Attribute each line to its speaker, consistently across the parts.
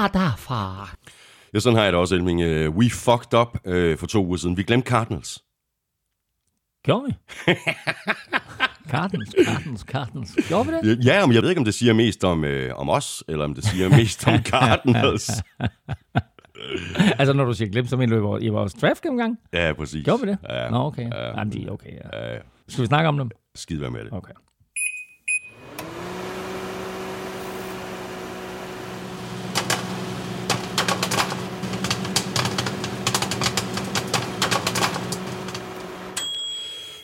Speaker 1: Fra derfra.
Speaker 2: Ja, sådan har jeg det også, Elming. Øh, We fucked up øh, for to uger siden. Vi glemte Cardinals.
Speaker 1: Gjorde vi? Cardinals, Cardinals, Cardinals. Gjorde vi det?
Speaker 2: Ja, men jeg ved ikke, om det siger mest om, øh, om os, eller om det siger mest om Cardinals.
Speaker 1: altså, når du siger glemt, så mener du i vores, draft gennemgang?
Speaker 2: Ja, præcis.
Speaker 1: Gjorde vi det?
Speaker 2: Ja.
Speaker 1: Nå, okay.
Speaker 2: Ja.
Speaker 1: Jamen, de er okay, ja.
Speaker 2: Ja,
Speaker 1: Skal vi snakke om dem?
Speaker 2: skide være med det.
Speaker 1: Okay.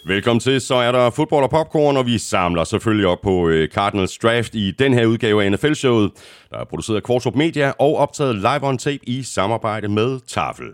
Speaker 2: Velkommen til, så er der fodbold og popcorn, og vi samler selvfølgelig op på øh, Cardinals Draft i den her udgave af NFL-showet, der er produceret af Kvartrup Media og optaget live on tape i samarbejde med Tafel.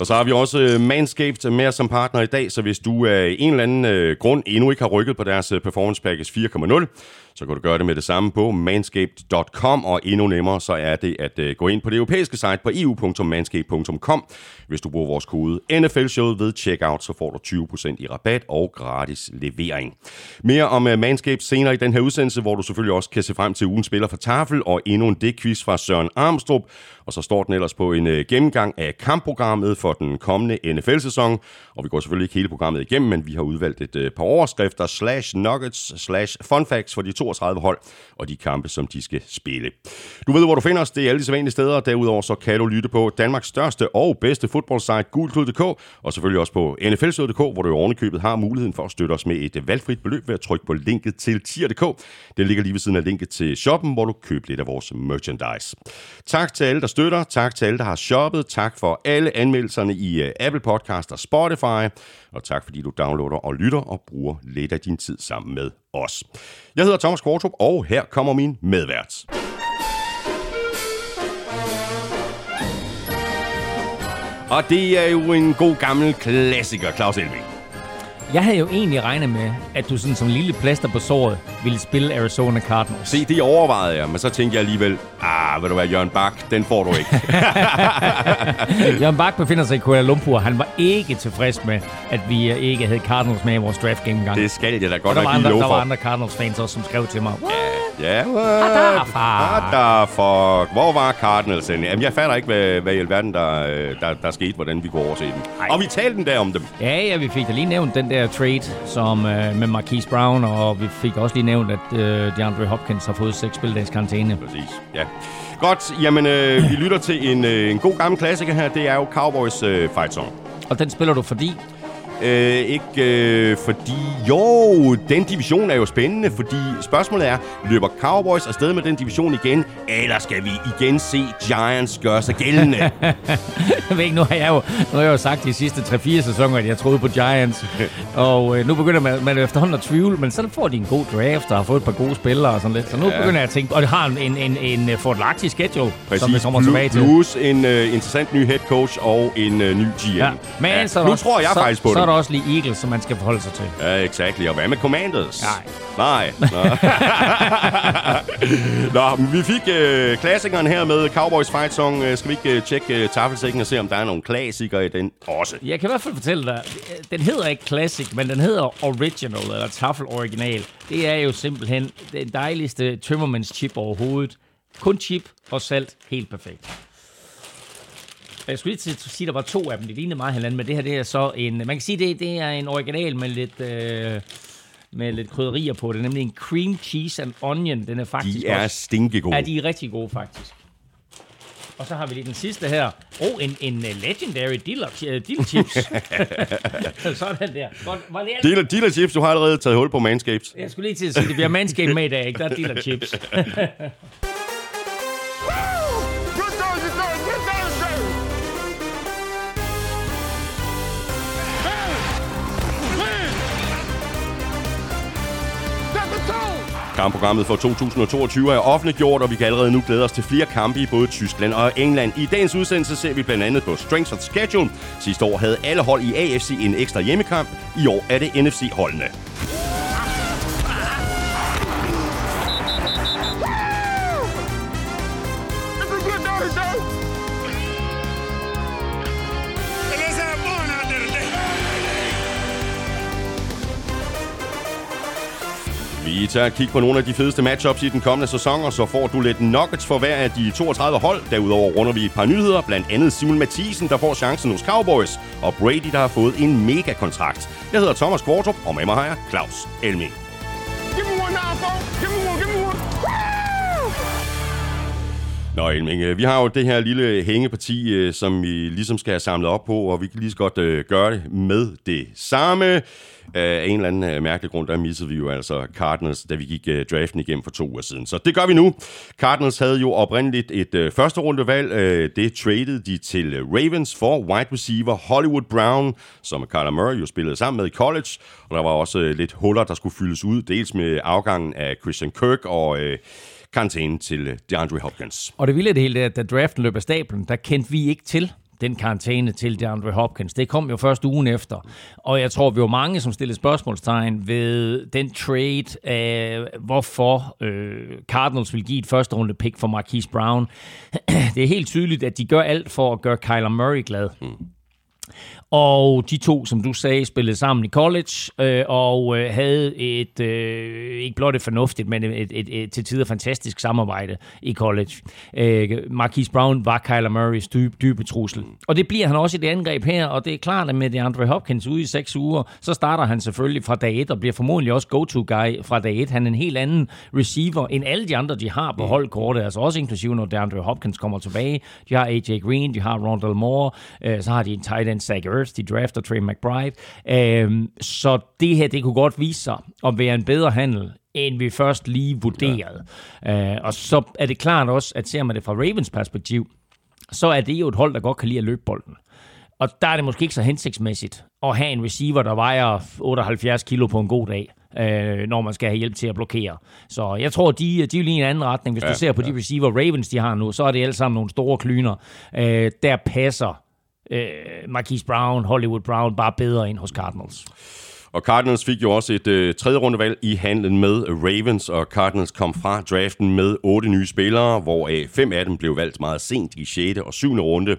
Speaker 2: Og så har vi også øh, Manscaped med os som partner i dag, så hvis du af en eller anden øh, grund endnu ikke har rykket på deres Performance Package 4.0, så kan du gøre det med det samme på manscaped.com, og endnu nemmere så er det at øh, gå ind på det europæiske site på eu.manscaped.com. Hvis du bruger vores kode NFL-showet ved checkout, så får du 20% i rabat og gratis levering. Mere om øh, Manscaped senere i den her udsendelse, hvor du selvfølgelig også kan se frem til ugen spiller for Tafel og endnu en dækquiz fra Søren Armstrong. Og så står den ellers på en øh, gennemgang af kampprogrammet for den kommende NFL-sæson. Og vi går selvfølgelig ikke hele programmet igennem, men vi har udvalgt et øh, par overskrifter, slash nuggets, slash fun facts for de 32 hold og de kampe, som de skal spille. Du ved, hvor du finder os. Det er alle de sædvanlige steder. Derudover så kan du lytte på Danmarks største og bedste fodboldsite, gulklud.dk, og selvfølgelig også på nflsød.dk, hvor du i ovenikøbet har muligheden for at støtte os med et øh, valgfrit beløb ved at trykke på linket til tier.dk. Det ligger lige ved siden af linket til shoppen, hvor du køber lidt af vores merchandise. Tak til alle, der støtter. Tak til alle, der har shoppet. Tak for alle anmeldelserne i øh, Apple Podcast og Spotify. Og tak fordi du downloader og lytter og bruger lidt af din tid sammen med os. Jeg hedder Thomas Kvartrup, og her kommer min medvært. Og det er jo en god gammel klassiker, Claus Elving.
Speaker 1: Jeg havde jo egentlig regnet med, at du sådan som lille plaster på såret ville spille Arizona Cardinals.
Speaker 2: Se, det overvejede jeg, men så tænkte jeg alligevel, ah, ved du hvad, Jørgen Bak, den får du ikke.
Speaker 1: Jørgen Bak befinder sig i Kuala Lumpur. Han var ikke tilfreds med, at vi øh, ikke havde Cardinals med i vores draft gennemgang.
Speaker 2: det skal jeg da godt nok
Speaker 1: andre,
Speaker 2: lov
Speaker 1: der var
Speaker 2: for.
Speaker 1: andre Cardinals-fans også, som skrev til mig. What?
Speaker 2: Ja,
Speaker 1: da, far.
Speaker 2: da, fuck. Hvor var Cardinals henne? Jamen, jeg fatter ikke, hvad, hvad i alverden, der, øh, der, der skete, hvordan vi går over til dem.
Speaker 1: Ej.
Speaker 2: Og vi talte den der om dem.
Speaker 1: Ja, ja, vi fik da lige nævnt den der trade som, øh, med Marquise Brown, og vi fik også lige nævnt, at øh, DeAndre Hopkins har fået seks spildags karantæne.
Speaker 2: Præcis, ja. Godt, jamen, øh, vi lytter til en, øh, en god gammel klassiker her. Det er jo Cowboys øh, fight song.
Speaker 1: Og den spiller du fordi,
Speaker 2: Øh, ikke øh, fordi... Jo, den division er jo spændende, fordi spørgsmålet er, løber Cowboys afsted med den division igen, eller skal vi igen se Giants gøre sig gældende?
Speaker 1: jeg ved ikke, nu har jeg jo, nu har jeg jo sagt de sidste 3-4 sæsoner, at jeg troede på Giants. og øh, nu begynder man, man efterhånden at tvivle, men så får de en god draft og har fået et par gode spillere og sådan lidt. Så nu ja. begynder jeg at tænke, og det har en, en, en, en fordelagtig schedule, som vi kommer tilbage til.
Speaker 2: Plus en øh, interessant ny head coach og en øh, ny GM.
Speaker 1: Ja. Men
Speaker 2: Ja,
Speaker 1: så
Speaker 2: nu tror jeg
Speaker 1: så,
Speaker 2: faktisk på
Speaker 1: så
Speaker 2: det.
Speaker 1: Er der også lige Eagles, som man skal forholde sig til.
Speaker 2: Ja, exakt. Og hvad med Commanders?
Speaker 1: Nej.
Speaker 2: Nej. Nå, Nå men vi fik øh, klassikeren her med Cowboys Fight Song. Øh, skal vi ikke øh, tjekke øh, tafelsækken og se, om der er nogle klassikere i den også?
Speaker 1: Jeg kan i hvert fald fortælle dig, den hedder ikke Classic, men den hedder Original, eller Tafel Original. Det er jo simpelthen den dejligste tømmermænds chip overhovedet. Kun chip og salt, helt perfekt. Jeg skulle lige til at sige, at der var to af dem. De lignede meget hinanden, men det her det er så en... Man kan sige, det, det er en original med lidt... Øh, med lidt krydderier på. Det er nemlig en cream cheese and onion. Den er faktisk
Speaker 2: De er
Speaker 1: også,
Speaker 2: stinkegode.
Speaker 1: Ja, de er rigtig gode, faktisk. Og så har vi lige den sidste her. Oh, en, en uh, legendary dealer, uh, dealer chips. Sådan der. Var det alt?
Speaker 2: Dealer, dealer chips, du har allerede taget hul på Manscaped.
Speaker 1: Jeg skulle lige til at sige, det bliver mandskab med i dag, ikke? Der er dealer chips.
Speaker 2: Kampprogrammet for 2022 er offentliggjort, og vi kan allerede nu glæde os til flere kampe i både Tyskland og England. I dagens udsendelse ser vi blandt andet på Strengths of Schedule. Sidste år havde alle hold i AFC en ekstra hjemmekamp. I år er det NFC-holdene. Vi tager et kig på nogle af de fedeste matchups i den kommende sæson, og så får du lidt nuggets for hver af de 32 hold. Derudover runder vi et par nyheder, blandt andet Simon Mathisen, der får chancen hos Cowboys, og Brady, der har fået en mega-kontrakt. Jeg hedder Thomas Kvartrup, og med mig har jeg Claus Elming.
Speaker 3: Give me one now, folks. Give me one, give me one. Woo!
Speaker 2: Nå Elming, øh, vi har jo det her lille hængeparti, øh, som vi ligesom skal have samlet op på, og vi kan lige så godt øh, gøre det med det samme. Øh, af en eller anden øh, mærkelig grund, der missede vi jo altså Cardinals, da vi gik øh, draften igennem for to uger siden. Så det gør vi nu. Cardinals havde jo oprindeligt et første rundevalg. Det traded de til Ravens for wide receiver Hollywood Brown, som Kyler Murray jo spillede sammen med i college. Og der var også lidt huller, der skulle fyldes ud, dels med afgangen af Christian Kirk og... Karantæne til DeAndre Hopkins.
Speaker 1: Og det vilde af det hele er, at da draften løb af stablen, der kendte vi ikke til den karantæne til DeAndre Hopkins. Det kom jo først ugen efter. Og jeg tror, vi var mange, som stillede spørgsmålstegn ved den trade af, hvorfor øh, Cardinals vil give et første runde pick for Marquise Brown. Det er helt tydeligt, at de gør alt for at gøre Kyler Murray glad. Mm. Og de to, som du sagde, spillede sammen i college, øh, og øh, havde et, øh, ikke blot et fornuftigt, men et, et, et, et til tider fantastisk samarbejde i college. Øh, Marquise Brown var Kyler Murrays dybe, dybe trussel. Og det bliver han også i det angreb her, og det er klart, at med DeAndre Hopkins ude i seks uger, så starter han selvfølgelig fra dag et, og bliver formodentlig også go-to-guy fra dag et. Han er en helt anden receiver, end alle de andre, de har på holdkortet, altså også inklusive, når DeAndre Hopkins kommer tilbage. De har AJ Green, de har Rondell Moore, øh, så har de en tight end, Zach Ertz, de drafter Trey McBride. Øh, så det her, det kunne godt vise sig at være en bedre handel, end vi først lige vurderede. Ja. Øh, og så er det klart også, at ser man det fra Ravens perspektiv, så er det jo et hold, der godt kan lide at løbe bolden. Og der er det måske ikke så hensigtsmæssigt at have en receiver, der vejer 78 kilo på en god dag, øh, når man skal have hjælp til at blokere. Så jeg tror, de, de er lige en anden retning. Hvis ja, du ser på ja. de receiver Ravens, de har nu, så er det alle sammen nogle store klyner. Øh, der passer øh, Marquise Brown, Hollywood Brown bare bedre ind hos Cardinals.
Speaker 2: Og Cardinals fik jo også et øh, tredje rundevalg i handlen med Ravens, og Cardinals kom fra draften med otte nye spillere, hvoraf øh, fem af dem blev valgt meget sent i 6. og 7. runde.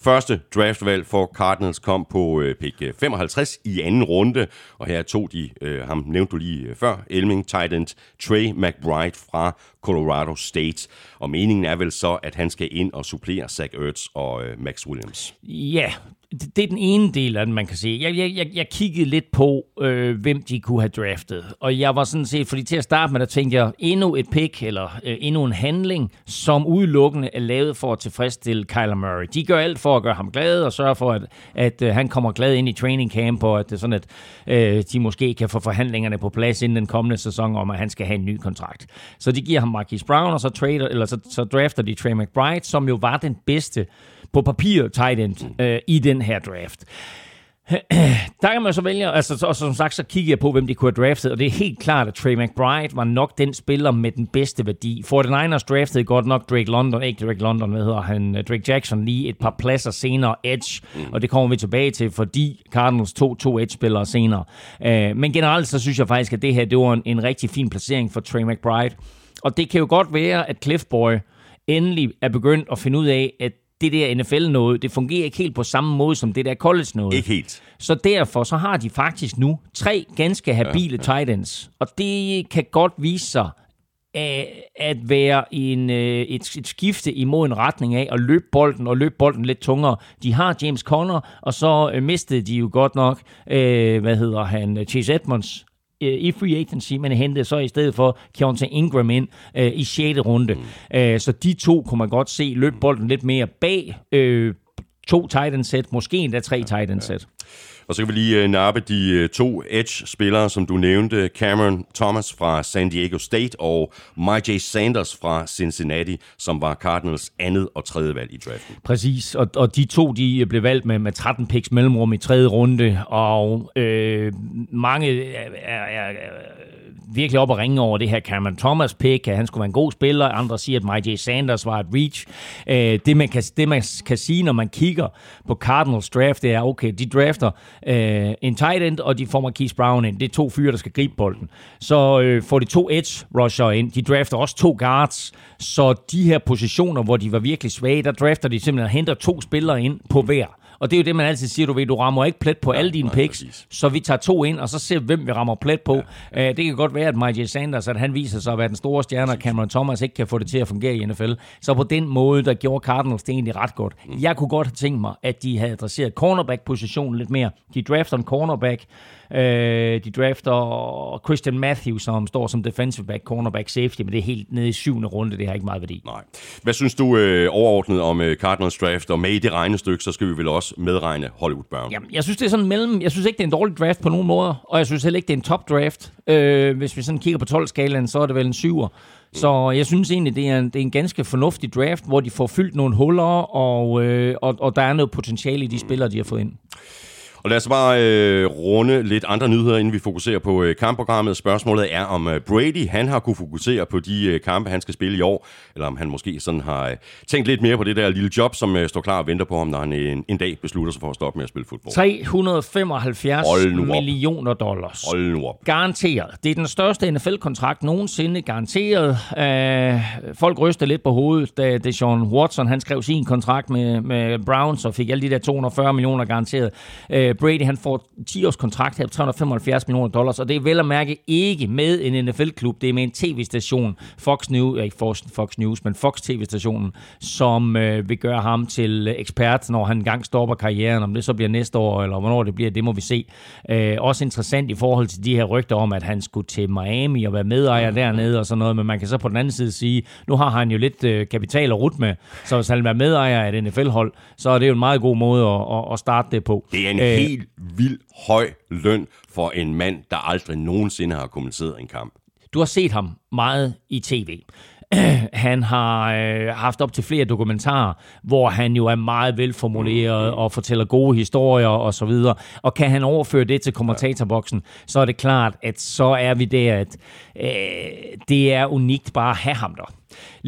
Speaker 2: Første draftvalg for Cardinals kom på øh, pick øh, 55 i anden runde, og her tog de, øh, ham nævnte du lige øh, før, Elming tight end Trey McBride fra Colorado State. Og meningen er vel så, at han skal ind og supplere Zach Ertz og øh, Max Williams.
Speaker 1: Ja, det, det er den ene del af den, man kan sige. Jeg, jeg, jeg, jeg kiggede lidt på, øh, hvem de kunne have draftet. Og jeg var sådan set, fordi til at starte med, der tænkte jeg, endnu et pick, eller øh, endnu en handling, som udelukkende er lavet for at tilfredsstille Kyler Murray. De gør alt for at gøre ham glad, og sørge for, at, at øh, han kommer glad ind i training camp, og at, sådan, at øh, de måske kan få forhandlingerne på plads inden den kommende sæson, om at han skal have en ny kontrakt. Så de giver ham Marquise Brown, og så, trader, eller så, så drafter de Trey McBride, som jo var den bedste på papir tight end øh, i den her draft. Der kan man så vælge, altså, og som sagt, så kigger jeg på, hvem de kunne have draftet, og det er helt klart, at Trey McBride var nok den spiller med den bedste værdi. 49ers draftede godt nok Drake London, ikke Drake London, hvad hedder han, Drake Jackson lige et par pladser senere edge, mm. og det kommer vi tilbage til, fordi Cardinals tog to edge-spillere senere. Uh, men generelt så synes jeg faktisk, at det her, det var en, en rigtig fin placering for Trey McBride. Og det kan jo godt være, at Cliff Boy endelig er begyndt at finde ud af, at det der NFL-noget, det fungerer ikke helt på samme måde som det der college-noget.
Speaker 2: Ikke helt.
Speaker 1: Så derfor så har de faktisk nu tre ganske habile ja, ja. tight ends. Og det kan godt vise sig at være en, øh, et, et skifte imod en retning af at løbe bolden og løbe bolden lidt tungere. De har James Conner, og så øh, mistede de jo godt nok, øh, hvad hedder han, Chase Edmonds, øh, i free agency, men hentede så i stedet for Keontae Ingram ind øh, i 6. runde. Mm. Øh, så de to kunne man godt se løbe bolden lidt mere bag øh, to tight end set, måske endda tre tight end set.
Speaker 2: Og så kan vi lige øh, nappe de øh, to edge-spillere, som du nævnte. Cameron Thomas fra San Diego State og MyJ Sanders fra Cincinnati, som var Cardinals andet og tredje valg i draften.
Speaker 1: Præcis, og, og de to de øh, blev valgt med, med 13 picks mellemrum i tredje runde, og øh, mange er, er, er virkelig op at ringe over det her Cameron Thomas pick, at han skulle være en god spiller. Andre siger, at MyJ Sanders var et reach. Øh, det, man kan, det man kan sige, når man kigger på Cardinals draft, det er, okay, de efter øh, en tight end, og de får Marquise Brown ind. Det er to fyre, der skal gribe bolden. Så øh, får de to edge rusher ind. De drafter også to guards. Så de her positioner, hvor de var virkelig svage, der drafter de simpelthen og henter to spillere ind på hver. Og det er jo det, man altid siger, du ved, du rammer ikke plet på alle dine
Speaker 2: nej,
Speaker 1: picks,
Speaker 2: præcis.
Speaker 1: så vi tager to ind, og så ser vi, hvem vi rammer plet på. Ja, ja. Det kan godt være, at Mike Sanders, at han viser sig at være den store stjerne, og Cameron Thomas ikke kan få det til at fungere i NFL. Så på den måde, der gjorde Cardinals det egentlig ret godt.
Speaker 2: Mm.
Speaker 1: Jeg kunne godt have tænkt mig, at de havde adresseret cornerback-positionen lidt mere. De drafter en cornerback, Øh, de drafter Christian Matthews, som står som defensive back, cornerback, safety, men det er helt nede i syvende runde. Det har ikke meget værdi.
Speaker 2: Nej. Hvad synes du øh, overordnet om øh, Cardinals draft? Og med i det regnestykke, så skal vi vel også medregne Hollywood Brown.
Speaker 1: Jamen, jeg synes, det er sådan mellem... Jeg synes ikke, det er en dårlig draft på nogen måder, og jeg synes heller ikke, det er en top draft. Øh, hvis vi sådan kigger på 12-skalaen, så er det vel en syver. Så jeg synes egentlig, det er, en, det er en ganske fornuftig draft, hvor de får fyldt nogle huller, og, øh, og, og der er noget potentiale i de spillere, de har fået ind.
Speaker 2: Og lad os bare øh, runde lidt andre nyheder, inden vi fokuserer på øh, kampprogrammet. Spørgsmålet er, om øh, Brady han har kunne fokusere på de øh, kampe, han skal spille i år, eller om han måske sådan har øh, tænkt lidt mere på det der lille job, som øh, står klar og venter på ham, når han en, en dag beslutter sig for at stoppe med at spille fodbold.
Speaker 1: 375
Speaker 2: Hold nu op.
Speaker 1: millioner dollars.
Speaker 2: Hold nu op.
Speaker 1: Garanteret. Det er den største NFL-kontrakt nogensinde, garanteret. Øh, folk ryster lidt på hovedet, da Deshaun Watson han skrev sin kontrakt med, med Browns og fik alle de der 240 millioner garanteret. Øh, Brady han får 10 års kontrakt her på 375 millioner dollars, og det er vel at mærke ikke med en NFL-klub, det er med en tv-station, Fox News, ikke Fox, Fox News, men Fox TV-stationen, som øh, vil gøre ham til ekspert, når han engang stopper karrieren. Om det så bliver næste år, eller hvornår det bliver, det må vi se. Øh, også interessant i forhold til de her rygter om, at han skulle til Miami og være medejer dernede og sådan noget, men man kan så på den anden side sige, nu har han jo lidt øh, kapital at rute med, så hvis han vil være medejer af et NFL-hold, så er det jo en meget god måde at, at, starte det på.
Speaker 2: Det er en
Speaker 1: øh,
Speaker 2: helt vild høj løn for en mand, der aldrig nogensinde har kommenteret en kamp.
Speaker 1: Du har set ham meget i tv. Han har øh, haft op til flere dokumentarer, hvor han jo er meget velformuleret og fortæller gode historier og så videre. Og kan han overføre det til kommentatorboksen, så er det klart, at så er vi der, at øh, det er unikt bare at have ham der.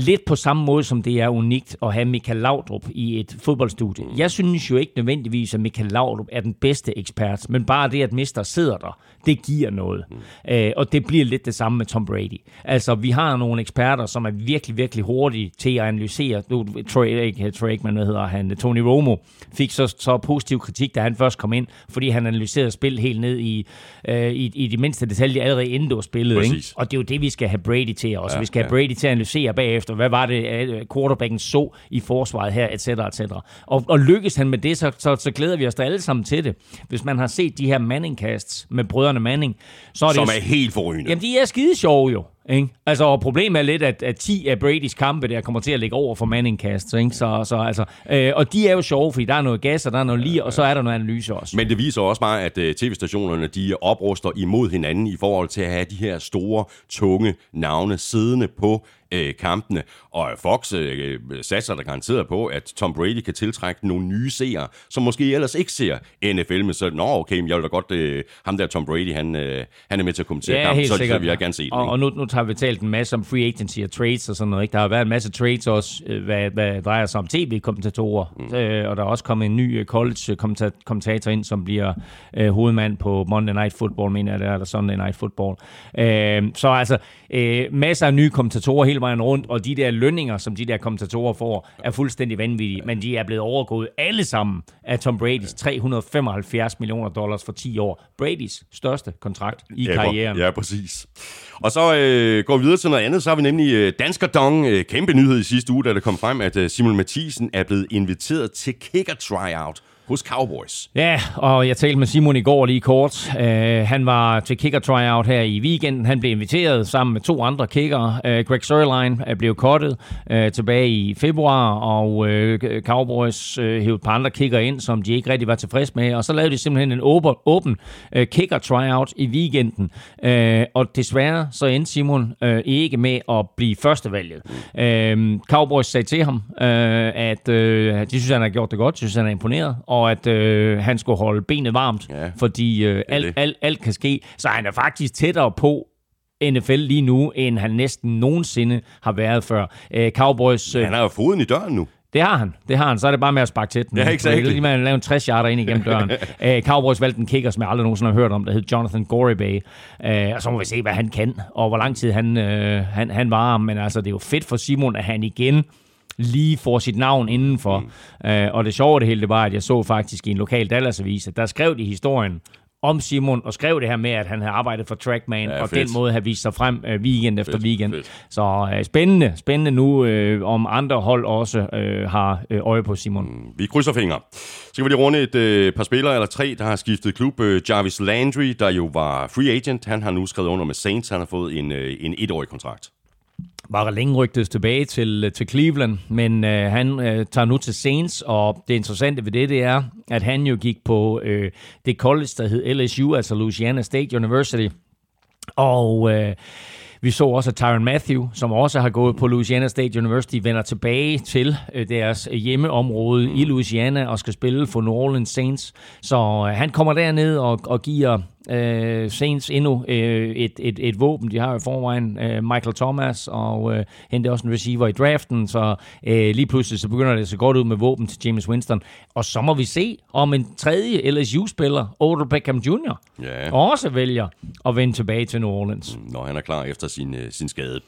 Speaker 1: Lidt på samme måde, som det er unikt at have Michael Laudrup i et fodboldstudie. Jeg synes jo ikke nødvendigvis, at Michael Laudrup er den bedste ekspert, men bare det, at Mister sidder der, det giver noget. Øh, og det bliver lidt det samme med Tom Brady. Altså, vi har nogle eksperter, som er virkelig, virkelig hurtige til at analysere. Nu, Troy, ikke Troy Aikman, hvad hedder han? Tony Romo fik så, så positiv kritik, da han først kom ind, fordi han analyserede spil helt ned i, øh, i, i de mindste detaljer, allerede inden det var spillet. Ikke? Og det er jo det, vi skal have Brady til også. Ja, vi skal have
Speaker 2: ja.
Speaker 1: Brady til at analysere bagefter, hvad var det, øh, quarterbacken så i forsvaret her, et cetera, et cetera. Og, og lykkes han med det, så, så, så glæder vi os da alle sammen til det. Hvis man har set de her Manning-casts med brødrene Manning, så er det
Speaker 2: Som er helt forrygende.
Speaker 1: Jamen, de er skide sjove jo. Ikke? Altså, og problemet er lidt, at, at 10 af Bradys kampe der kommer til at ligge over for Manning Cast. Ikke? Så, så, altså, øh, og de er jo sjove, fordi der er noget gas, og der er noget lir, og så er der noget analyse også.
Speaker 2: Men det viser også bare, at øh, tv-stationerne de opruster imod hinanden i forhold til at have de her store, tunge navne siddende på øh, kampene. Og Fox øh, satser der garanteret på, at Tom Brady kan tiltrække nogle nye seere, som måske ellers ikke ser NFL, men så, nå okay, men jeg vil da godt, øh, ham der Tom Brady, han, øh, han er med til at kommentere
Speaker 1: Ja,
Speaker 2: kampen, så, så
Speaker 1: sikkert.
Speaker 2: vil jeg gerne se det.
Speaker 1: Og, og nu, nu tager vi talt en masse om free agency og trades og sådan noget. Ikke? Der har været en masse trades også, øh, hvad, hvad drejer sig om tv-kommentatorer. Mm. Øh, og der er også kommet en ny øh, college-kommentator ind, som bliver øh, hovedmand på Monday Night Football, mener jeg, det er, eller Sunday Night Football. Øh, så altså, øh, masser af nye kommentatorer hele vejen rundt, og de der lønninger, som de der kommentatorer får, er fuldstændig vanvittige. Men de er blevet overgået alle sammen af Tom Brady's 375 millioner dollars for 10 år. Brady's største kontrakt i
Speaker 2: Ever.
Speaker 1: karrieren.
Speaker 2: Ja, præcis. Og så øh, Øh, går vi videre til noget andet. Så har vi nemlig øh, Dansker Dong. Øh, kæmpe nyhed i sidste uge, da det kom frem, at øh, Simon Mathisen er blevet inviteret til kicker tryout hos Cowboys.
Speaker 1: Ja, og jeg talte med Simon i går lige kort. Uh, han var til kicker tryout her i weekenden. Han blev inviteret sammen med to andre kickere. Uh, øh, Greg Sørlein uh, øh, blev kottet uh, tilbage i februar, og uh, Cowboys uh, hævde et par andre kicker ind, som de ikke rigtig var tilfredse med. Og så lavede de simpelthen en åben, åben uh, kicker tryout i weekenden. Uh, og desværre så endte Simon uh, ikke med at blive førstevalget. Uh, Cowboys sagde til ham, uh, at uh, de synes, han har gjort det godt, de synes, han er imponeret, og at øh, han skulle holde benet varmt,
Speaker 2: Ja,
Speaker 1: fordi øh, alt, alt, alt kan ske. Så han er faktisk tættere på NFL lige nu, end han næsten nogensinde har været før. Øh, Cowboys, øh,
Speaker 2: Han har jo foden i døren nu.
Speaker 1: det har han, det har han. Så er det bare med at sparke til den.
Speaker 2: Ja, exactly.
Speaker 1: Lige med at lave en 60 yarder ind igennem døren. uh, Cowboys valgte en kicker, som jeg aldrig nogensinde har hørt om, der hed Jonathan Goribay. Uh, og så må vi se, hvad han kan, og hvor lang tid han, uh, han, han var. Men altså, det er jo fedt for Simon, at han igen lige får sit navn indenfor. Mm. Øh, og det sjove af det hele, det var, at jeg så faktisk i en lokal Dallas-avis, at der skrev de historien om Simon, og skrev det her med, at han havde arbejdet for Trackman,
Speaker 2: Ja,
Speaker 1: og
Speaker 2: fedt.
Speaker 1: den måde har vist sig frem øh, weekend efter
Speaker 2: Fedt,
Speaker 1: weekend.
Speaker 2: fedt.
Speaker 1: Så øh, spændende, spændende nu, øh, om andre hold også øh, har øh, øje på Simon. Mm.
Speaker 2: Vi krydser fingre. Så kan vi lige runde et øh, par spillere eller tre, der har skiftet klub. Øh, Jarvis Landry, der jo var free agent, han har nu skrevet under med Saints. Han har fået en, øh, en etårig kontrakt
Speaker 1: var længe rygtet tilbage til, øh, til Cleveland, men øh, han øh, tager nu til Saints, og det interessante ved det, det er, at han jo gik på øh, det college, der hed LSU, altså Louisiana State University, og øh, vi så også, at Tyron Matthew, som også har gået på Louisiana State University, vender tilbage til øh, deres hjemmeområde i Louisiana og skal spille for New Orleans Saints. Så øh, han kommer derned og, og giver øh, Saints endnu øh, et, et, et våben. De har jo forvejen øh, Michael Thomas og øh, hente også en receiver i draften, så øh, lige pludselig så begynder det at se godt ud med våben til James Winston. Og så må vi se, om en tredje LSU-spiller, Odell Beckham Jr.,
Speaker 2: Ja.
Speaker 1: også vælger at vende tilbage til New Orleans.
Speaker 2: når han er klar efter sin, øh, sin skade.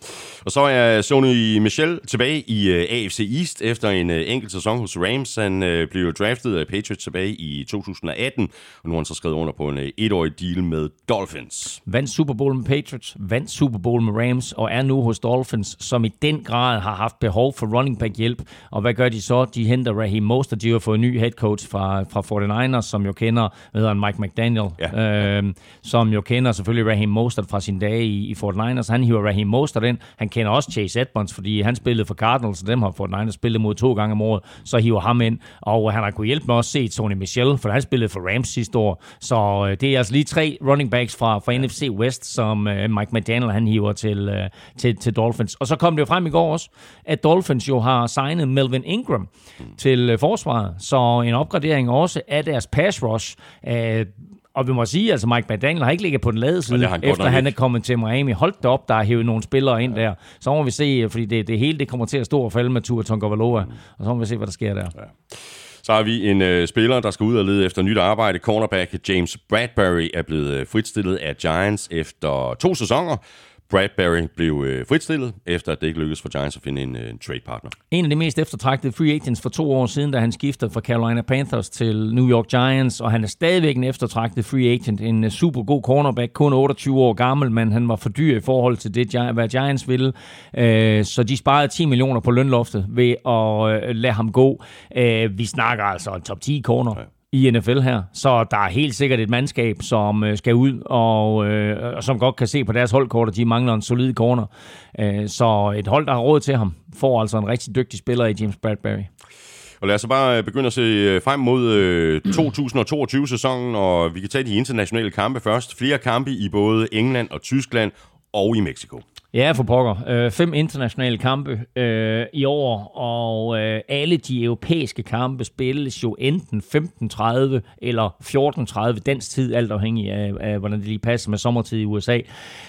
Speaker 2: Og så er Sony Michel tilbage i øh, AFC East efter en øh, enkelt sæson hos Rams. Han blev draftet af Patriots tilbage i 2018, og nu har han så skrevet under på en etårig deal med Dolphins.
Speaker 1: vandt Super Bowl med Patriots, vandt Super Bowl med Rams, og er nu hos Dolphins, som i den grad har haft behov for running back hjælp. Og hvad gør de så? De henter Raheem Mostert, de har fået en ny head coach fra, fra 49ers, som jo kender, hvad hedder han, Mike McDaniel,
Speaker 2: Ja.
Speaker 1: øh, som jo kender selvfølgelig Raheem Mostert fra sin dage i, i 49ers. Han hiver Raheem Mostert ind. Han kender også Chase Edmonds, fordi han spillede for Cardinals, og dem har 49ers spillet mod to gange om året. Så hiver ham ind, og han har kunnet hjælpe med også se Tony Michel, for han spillede for Rams sidste år. Så øh, det er altså lige tre running backs fra, fra NFC West, som øh, Mike McDaniel han hiver til, øh, til, til Dolphins. Og så kom det jo frem i går også, at Dolphins jo har signet Melvin Ingram til øh, forsvaret. Så en opgradering også af deres pass rush. Øh, og vi må sige, altså Mike McDaniel har ikke ligget på den lade side,
Speaker 2: han
Speaker 1: efter han er kommet til Miami. Hold da op, der er hævet nogle spillere ind der. Så må vi se, fordi det, det hele det kommer til at stå og falde med Tua Tagovailoa. Og så må vi se, hvad der sker der.
Speaker 2: Så har vi en øh, spiller, der skal ud og lede efter nyt arbejde. Cornerback James Bradbury er blevet øh, fritstillet af Giants efter to sæsoner. Bradbury blev øh, fritstillet, efter at det ikke lykkedes for Giants at finde en, øh, en trade-partner.
Speaker 1: En af de mest eftertragtede free agents for to år siden, da han skiftede fra Carolina Panthers til New York Giants, og han er stadigvæk en eftertragtet free agent, en øh, super god cornerback, kun 28 år gammel, men han var for dyr i forhold til det, hvad Giants ville, Øh, så de sparede 10 millioner på lønloftet ved at øh, lade ham gå. Øh, Vi snakker altså en top 10 corner i NFL her. Så der er helt sikkert et mandskab, som øh, skal ud, og, øh, som godt kan se på deres holdkort, at de mangler en solid corner. Øh, så et hold, der har råd til ham, får altså en rigtig dygtig spiller i James Bradbury.
Speaker 2: Og lad os så bare øh, begynde at se øh, frem mod øh, 2022-sæsonen, og vi kan tage de internationale kampe først. Flere kampe i både England og Tyskland og i Mexico.
Speaker 1: Ja, for pokker. Øh, fem internationale kampe øh, i år, og øh, alle de europæiske kampe spilles jo enten 15.30 eller 14.30 dansk tid, alt afhængig af, af, hvordan det lige passer med sommertid i USA.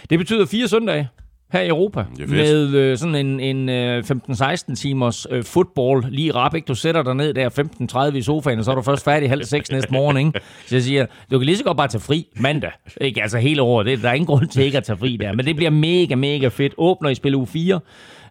Speaker 1: Det betyder fire søndage her i Europa, med øh, sådan en, en øh, 15-16 timers øh, fodbold lige rap, ikke? Du sætter dig ned der 15.30 i sofaen, og så er du først færdig halv seks næste morgen, ikke? Så jeg siger, du kan lige så godt bare tage fri mandag, ikke? Altså hele året, det, der er ingen grund til ikke at tage fri der, men det bliver mega, mega fedt. Åbner i spil uge 4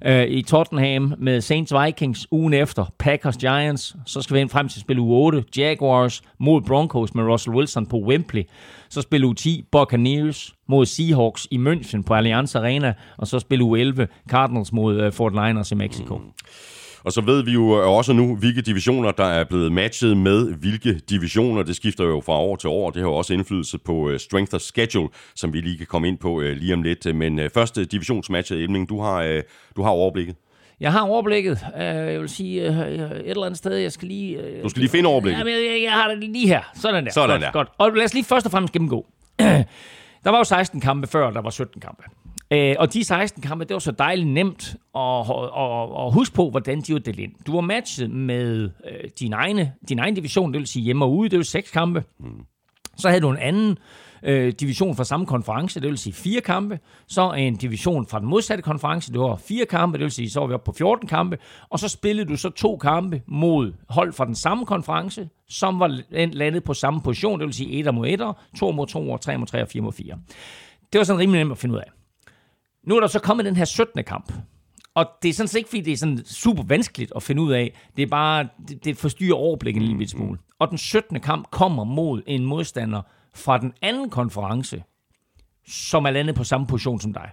Speaker 1: øh, i Tottenham med Saints Vikings ugen efter, Packers Giants, så skal vi ind frem til spil uge 8, Jaguars mod Broncos med Russell Wilson på Wembley, så spil uge 10, Buccaneers mod Seahawks i München på Allianz Arena, og så spil uge 11, Cardinals mod øh, Fort Niners i Mexico. Mm.
Speaker 2: Og så ved vi jo også nu, hvilke divisioner, der er blevet matchet med hvilke divisioner. Det skifter jo fra år til år. Det har jo også indflydelse på øh, strength of schedule, som vi lige kan komme ind på øh, lige om lidt. Men øh, første divisionsmatchet, Elming, du har, øh, du har overblikket.
Speaker 1: Jeg har overblikket. Jeg vil sige, et eller andet sted, jeg skal lige...
Speaker 2: Du skal lige finde overblikket.
Speaker 1: Jamen, jeg, jeg, jeg har det lige her. Sådan der.
Speaker 2: Sådan
Speaker 1: godt,
Speaker 2: der.
Speaker 1: Godt. Og lad os lige først og fremmest gennemgå. der var jo 16 kampe før, der var 17 kampe. Øh, og de 16 kampe, det var så dejligt nemt at, at, at, at huske på, hvordan de var delt ind. Du var matchet med øh, din, egne, din egen division, det vil sige hjemme og ude, det var seks kampe. Så havde du en anden øh, division fra samme konference, det vil sige fire kampe. Så en division fra den modsatte konference, det var fire kampe, det vil sige, så var vi oppe på 14 kampe. Og så spillede du så to kampe mod hold fra den samme konference, som var landet på samme position, det vil sige 1 mod 1, 2 mod 2, 3 mod 3 og 4 mod 4. Det var sådan rimelig nemt at finde ud af. Nu er der så kommet den her 17. kamp. Og det er sådan set ikke, fordi det er sådan super vanskeligt at finde ud af. Det er bare, det, det forstyrrer overblikket en lille smule. Og den 17. kamp kommer mod en modstander fra den anden konference, som er landet på samme position som dig.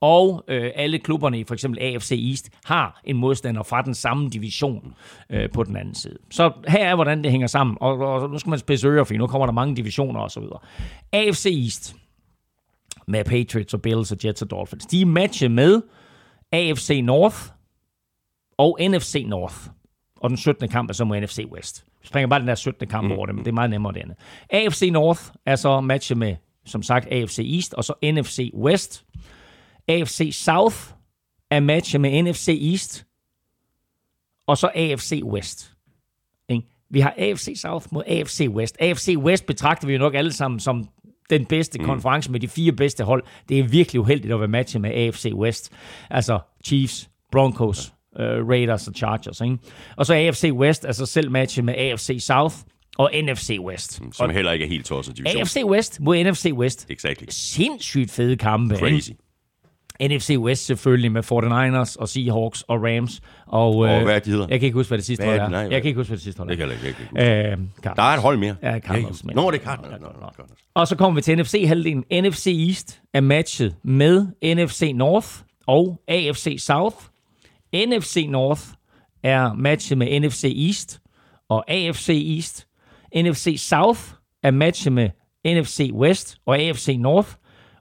Speaker 1: Og øh, alle klubberne i for eksempel AFC East har en modstander fra den samme division øh, på den anden side. Så her er, hvordan det hænger sammen. Og, og nu skal man spidse ører, for nu kommer der mange divisioner osv. AFC East med Patriots og Bills og Jets og Dolphins. De er matchet med AFC North og NFC North. Og den 17. kamp er så mod NFC West. Vi springer bare den der 17. kamp mm. over det, men det er meget nemmere det andet. AFC North er så matchet med, som sagt, AFC East og så NFC West. AFC South er matchet med NFC East og så AFC West. Vi har AFC South mod AFC West. AFC West betragter vi jo nok alle sammen som den bedste mm. konference med de fire bedste hold. Det er virkelig uheldigt at være matchet med AFC West. Altså Chiefs, Broncos, uh, Raiders og Chargers. Ikke? Og så AFC West, altså selv matchet med AFC South og NFC West.
Speaker 2: Som
Speaker 1: og
Speaker 2: heller ikke er helt tosset division.
Speaker 1: AFC West mod NFC West.
Speaker 2: Exactly.
Speaker 1: Sindssygt fede kampe. ikke? NFC West selvfølgelig med 49ers og Seahawks og Rams. Og,
Speaker 2: Og
Speaker 1: øh,
Speaker 2: hvad er de hedder?
Speaker 1: Jeg kan ikke huske, hvad det sidste hold
Speaker 2: er
Speaker 1: er.
Speaker 2: det? Nej,
Speaker 1: jeg kan ikke huske, hvad det sidste hold
Speaker 2: Det
Speaker 1: er.
Speaker 2: kan jeg ikke. jeg kan ikke.
Speaker 1: Øh.
Speaker 2: Der er et hold mere.
Speaker 1: Ja, Cardinals,
Speaker 2: Nå, det er Cardinals. Nå. Cardinals.
Speaker 1: Og så kommer vi til NFC-halvdelen. NFC East er matchet med NFC North og AFC South. NFC North er matchet med NFC East og AFC East. NFC South er matchet med NFC West og AFC North.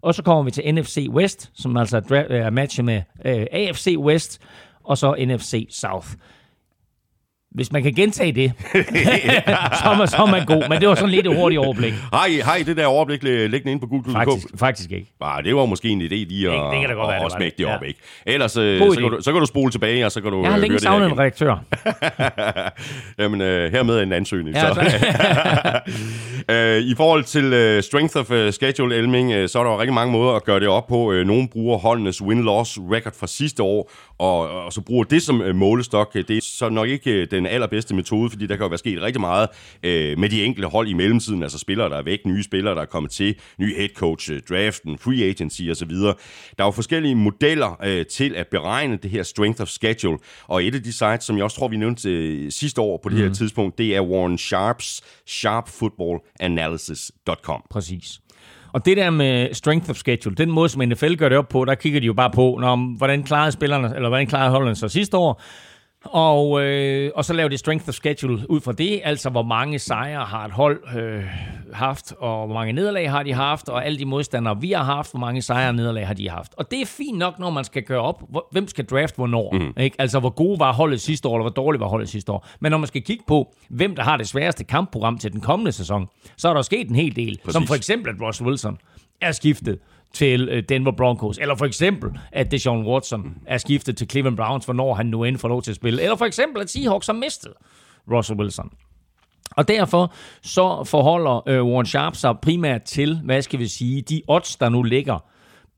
Speaker 1: Og så kommer vi til NFC West, som altså er matchet med øh, AFC West og så NFC South. Hvis man kan gentage det, så, er man, så er man god. Men det var sådan lidt et hurtigt overblik.
Speaker 2: Har I, har I det der overblik li- liggende inde på Google?
Speaker 1: Faktisk, faktisk ikke.
Speaker 2: Ah, det var måske en idé lige at,
Speaker 1: det godt
Speaker 2: at,
Speaker 1: være,
Speaker 2: at smække det op,
Speaker 1: Ja.
Speaker 2: ikke? Ellers øh, så, kan du, så kan du spole tilbage, og så kan du
Speaker 1: Jeg har
Speaker 2: øh,
Speaker 1: længe savnet en redaktør.
Speaker 2: Jamen, øh, hermed en ansøgning.
Speaker 1: Ja,
Speaker 2: så. øh, I forhold til øh, strength of øh, schedule, Elming, øh, så er der jo rigtig mange måder at gøre det op på. Øh, nogle bruger holdenes win-loss record fra sidste år, og, og så bruger det som øh, målestok. Det er så nok ikke øh, den allerbedste metode, fordi der kan jo være sket rigtig meget øh, med de enkelte hold i mellemtiden. Altså spillere, der er væk, nye spillere, der er kommet til, ny head coach, øh, draften, free agency osv. Der er jo forskellige modeller øh, til at beregne det her strength of schedule, og et af de sites, som jeg også tror, vi nævnte øh, sidste år på det
Speaker 1: Mhm.
Speaker 2: her tidspunkt, det er Warren Sharps sharpfootballanalysis.com.
Speaker 1: Præcis. Og det der med strength of schedule, den måde, som NFL gør det op på, der kigger de jo bare på, når, hvordan klarede spillerne, eller hvordan klarede holdene sig sidste år, og, øh, og så laver de strength of schedule ud fra det, altså hvor mange sejre har et hold øh, haft, og hvor mange nederlag har de haft, og alle de modstandere, vi har haft, hvor mange sejre og nederlag har de haft. Og det er fint nok, når man skal gøre op, hvor, hvem skal draft hvornår. Mm. Ikke? Altså hvor gode var holdet sidste år, eller hvor dårligt var holdet sidste år. Men når man skal kigge på, hvem der har det sværeste kampprogram til den kommende sæson, så er der sket en hel del. Præcis. Som for eksempel, at Russell Wilson er skiftet til øh, Denver Broncos. Eller for eksempel, at Deshaun Watson er skiftet til Cleveland Browns, hvornår han nu end får lov til at spille. Eller for eksempel, at Seahawks har mistet Russell Wilson. Og derfor så forholder øh, Warren Sharp sig primært til, hvad skal vi sige, de odds, der nu ligger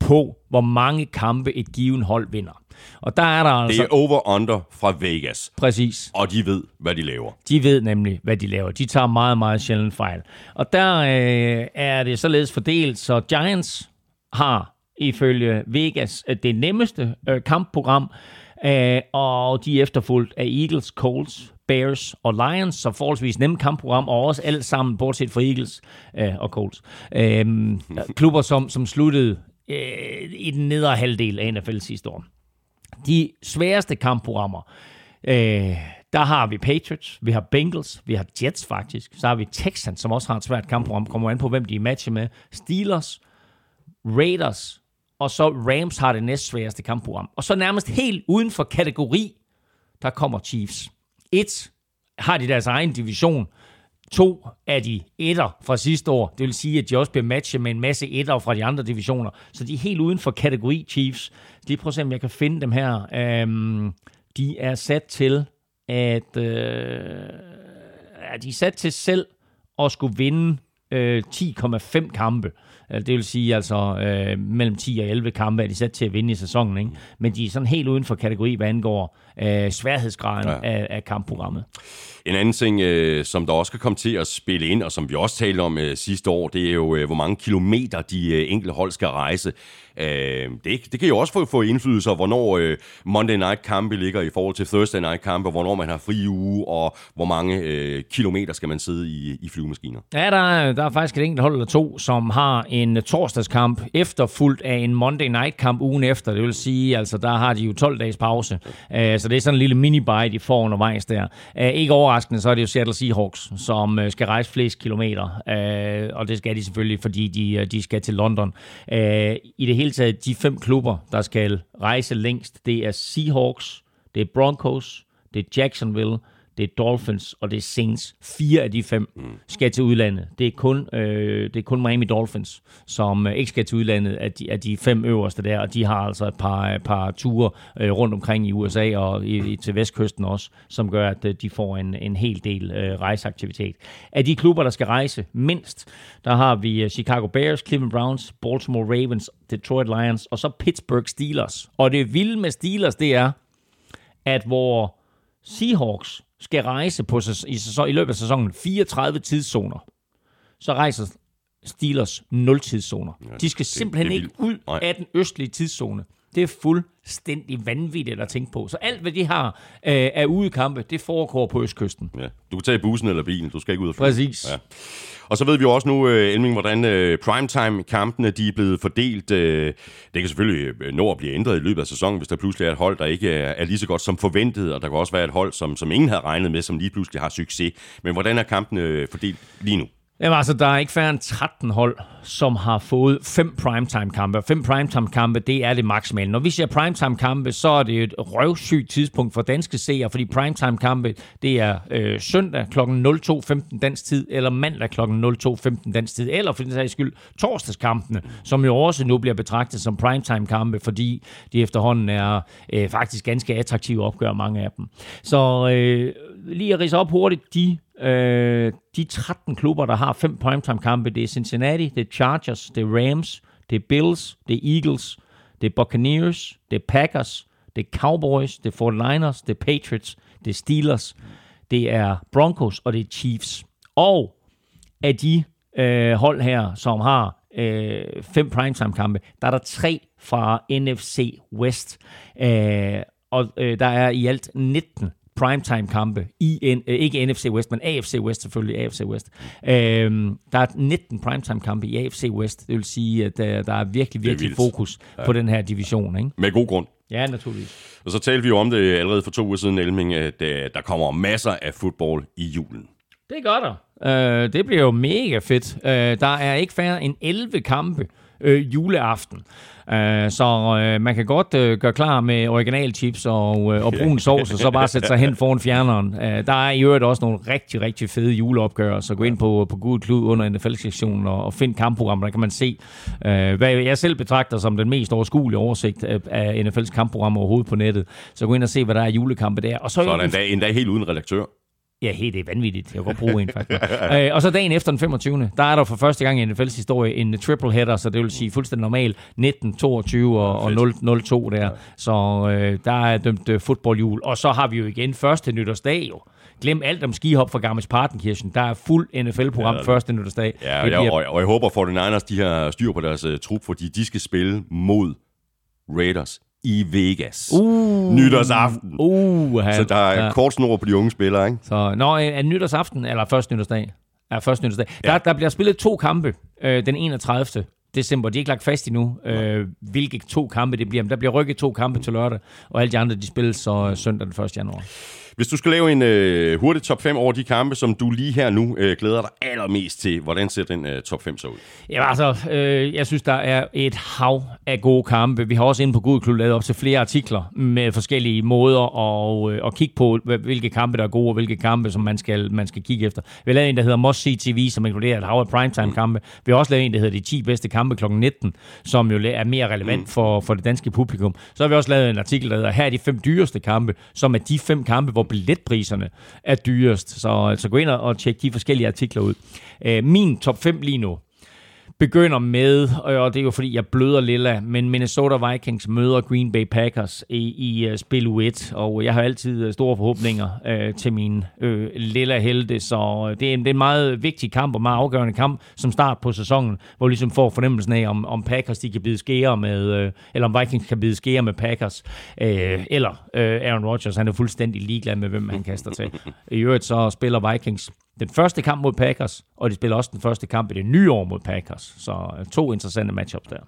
Speaker 1: på, hvor mange kampe et given hold vinder. Og der er der
Speaker 2: Det
Speaker 1: altså...
Speaker 2: er over-under fra Vegas,
Speaker 1: Præcis.
Speaker 2: og de ved, hvad de laver.
Speaker 1: De ved nemlig, hvad de laver. De tager meget, meget sjældent fejl. Og der øh, er det således fordelt, så Giants har ifølge Vegas øh, det nemmeste øh, kampprogram, øh, og de er efterfulgt af Eagles, Colts, Bears og Lions, så forholdsvis nemme kampprogram, og også alt sammen, bortset fra Eagles øh, og Colts. Øh, klubber, som, som sluttede øh, i den nedre halvdel af NFL sidste år. De sværeste kampprogrammer, øh, der har vi Patriots, vi har Bengals, vi har Jets faktisk, så har vi Texans, som også har et svært kampprogram, kommer an på, hvem de matcher med, Steelers, Raiders, og så Rams har det næst sværeste kampprogram. Og så nærmest helt uden for kategori, der kommer Chiefs. Et, har de deres egen division. To er de etter fra sidste år. Det vil sige, at de også bliver matchet med en masse etter fra de andre divisioner. Så de er helt uden for kategori Chiefs. Lige prøv at se, om jeg kan finde dem her. Øhm, de er sat til at... Øh, ja, de er sat til selv at skulle vinde øh, 10,5 kampe. Øh, det vil sige altså øh, mellem 10 og 11 kampe er de sat til at vinde i sæsonen. Ikke? Men de er sådan helt uden for kategori, hvad angår øh, sværhedsgraden
Speaker 2: Ja.
Speaker 1: af, af kampprogrammet.
Speaker 2: En anden ting, øh, som der også skal komme til at spille ind, og som vi også talte om øh, sidste år, det er jo, øh, hvor mange kilometer de øh, enkelte hold skal rejse. Øh, det, det kan jo også få, få indflydelse af, hvornår øh, Monday Night kampe ligger i forhold til Thursday Night kampe, hvornår man har fri uge, og hvor mange øh, kilometer skal man sidde i, i flyvemaskiner.
Speaker 1: Ja, der er, der er faktisk et enkelt hold eller to, som har en torsdagskamp efterfulgt af en Monday Night kamp ugen efter. Det vil sige, altså der har de jo 12 dages pause. Uh, så det er sådan en lille mini-bite, I får undervejs der. Uh, ikke overraskende, så er det jo Seattle Seahawks, som uh, skal rejse flest kilometer. Uh, og det skal de selvfølgelig, fordi de, uh, de skal til London. Uh, I det hele taget, de fem klubber, der skal rejse længst, det er Seahawks, det er Broncos, det er Jacksonville, det er Dolphins, og det er Saints. Fire af de fem mm. skal til udlandet. Det er kun, øh, det er kun Miami Dolphins, som øh, ikke skal til udlandet af de, af de fem øverste der, og de har altså et par, par ture øh, rundt omkring i USA og i, i, til vestkysten også, som gør, at øh, de får en, en hel del øh, rejseaktivitet. Af de klubber, der skal rejse mindst, der har vi øh, Chicago Bears, Cleveland Browns, Baltimore Ravens, Detroit Lions, og så Pittsburgh Steelers. Og det vilde med Steelers, det er, at hvor Seahawks skal rejse på i, sæson, i løbet af sæsonen 34 tidszoner, så rejser Steelers 0 tidszoner. De skal simpelthen
Speaker 2: det
Speaker 1: ikke ud
Speaker 2: Nej.
Speaker 1: af den østlige tidszone. Det er fuldstændig vanvittigt at tænke på. Så alt, hvad de har øh, af udekampe, det foregår på østkysten.
Speaker 2: Ja. Du kan tage bussen eller bilen, du skal ikke ud og flyve.
Speaker 1: Præcis.
Speaker 2: Ja. Og så ved vi jo også nu, øh, Elming, hvordan øh, primetime-kampene de er blevet fordelt. Øh, det kan selvfølgelig nå at blive ændret i løbet af sæsonen, hvis der pludselig er et hold, der ikke er, lige så godt som forventet, og der kan også være et hold, som, som ingen havde regnet med, som lige pludselig har succes. Men hvordan er kampene fordelt lige nu?
Speaker 1: Jamen altså, der er ikke færre end 13 hold, som har fået fem primetime-kampe. Fem primetime-kampe, det er det maksimale. Når vi siger primetime-kampe, så er det et røvsygt tidspunkt for danske seere, fordi primetime-kampe, det er øh, søndag kl. 02.15 dansk tid, eller mandag kl. 02.15 dansk tid, eller for den sags skyld torsdagskampene, som jo også nu bliver betragtet som primetime-kampe, fordi de efterhånden er øh, faktisk ganske attraktive opgør, mange af dem. Så øh, lige at rise op hurtigt, de Øh, de 13 klubber, der har fem primetime-kampe, det er Cincinnati, det er Chargers, det er Rams, det er Bills, det er Eagles, det er Buccaneers, det er Packers, det er Cowboys, det er 49ers, det er Patriots, det er Steelers, det er Broncos og det er Chiefs. Og af de øh, hold her, som har øh, fem primetime-kampe, der er der tre fra NFC West. Øh, og øh, der er i alt 19 primetime-kampe i, en, øh, ikke NFC West, men AFC West selvfølgelig, AFC West. Øhm, der er 19 primetime-kampe i AFC West, det vil sige, at der, der er virkelig, virkelig
Speaker 2: vildt.
Speaker 1: fokus ja. på den her division. Ikke?
Speaker 2: Med god grund.
Speaker 1: Ja, naturligvis.
Speaker 2: Og så talte vi jo om det allerede for to uger siden, Elming, at øh, der kommer masser af fodbold i julen.
Speaker 1: Det gør der. Øh, det bliver jo mega fedt. Øh, der er ikke færre end 11 kampe øh, juleaften. Øh, så øh, man kan godt øh, gøre klar med original chips og, øh, og brun sovs, og så bare sætte sig hen foran fjerneren. Øh, der er i øvrigt også nogle rigtig, rigtig fede juleopgør, så gå ind på, på Gud Klud under NFL-sektionen og, og find kampprogrammet. der kan man se, øh, hvad jeg selv betragter som den mest overskuelige oversigt af, af NFL's kampprogram overhovedet på nettet. Så gå ind og se, hvad der er julekampe der. Og så,
Speaker 2: Så er der endda, endda helt uden redaktør.
Speaker 1: Ja, helt det er vanvittigt. Jeg godt bruge en, faktisk. øh, og så dagen efter den 25. Der er der for første gang i NFL's historie en triple header, så det vil sige fuldstændig normal 19, 22 og, og 0, 02 der. Så øh, der er dømt øh, fodboldjul. Og så har vi jo igen første nytårsdag jo. Glem alt om skihop fra Garmisch Partenkirchen. Der er fuld NFL-program ja, første nytårsdag.
Speaker 2: Ja, og, jeg,
Speaker 1: bliver-
Speaker 2: og, og jeg håber for den Niners, de har styr på deres uh, trup, fordi de skal spille mod Raiders i Vegas.
Speaker 1: Uh,
Speaker 2: Nytårsaften.
Speaker 1: Uh,
Speaker 2: Så der er ja. kort snor på de unge spillere, ikke?
Speaker 1: Så, nå, er nytårsaften, eller første nytårsdag? Ja, første nytårsdag. Ja. Der, der bliver spillet to kampe øh, den 31. december. De er ikke lagt fast endnu, øh, hvilke to kampe det bliver. Men der bliver rykket to kampe til lørdag, og alle de andre, de spilles så øh, søndag den 1. januar.
Speaker 2: Hvis du skal lave en øh, hurtig top 5 over de kampe, som du lige her nu øh, glæder dig allermest til, hvordan ser den øh, top 5 så ud?
Speaker 1: Ja, altså, øh, jeg synes, der er et hav af gode kampe. Vi har også inde på Gud Klub lavet op til flere artikler med forskellige måder at, øh, at kigge på, hvilke kampe, der er gode, og hvilke kampe, som man skal, man skal kigge efter. Vi har lavet en, der hedder Must See TV, som inkluderer et hav af primetime-kampe. Vi har også lavet en, der hedder De 10 bedste kampe kl. 19, som jo er mere relevant for, for det danske publikum. Så har vi også lavet en artikel, der hedder Her er de fem dyreste kampe, som er de fem kampe, hvor billetpriserne er dyrest. Så altså gå ind og og tjek de forskellige artikler ud. Øh, min top 5 lige nu, begynder med, og det er jo fordi, jeg bløder lilla, men Minnesota Vikings møder Green Bay Packers i, i øh, spil U1, og jeg har altid øh, store forhåbninger øh, til min øh, lilla helte, så øh, det er, en, det er en meget vigtig kamp og meget afgørende kamp som start på sæsonen, hvor vi ligesom får fornemmelsen af, om, om Packers de kan bide skære med, øh, eller om Vikings kan bide skære med Packers, øh, eller øh, Aaron Rodgers, han er fuldstændig ligeglad med, hvem han kaster til. I øvrigt så spiller Vikings den første kamp mod Packers, og de spiller også den første kamp i det nye år mod Packers. Så øh, to interessante matchups der.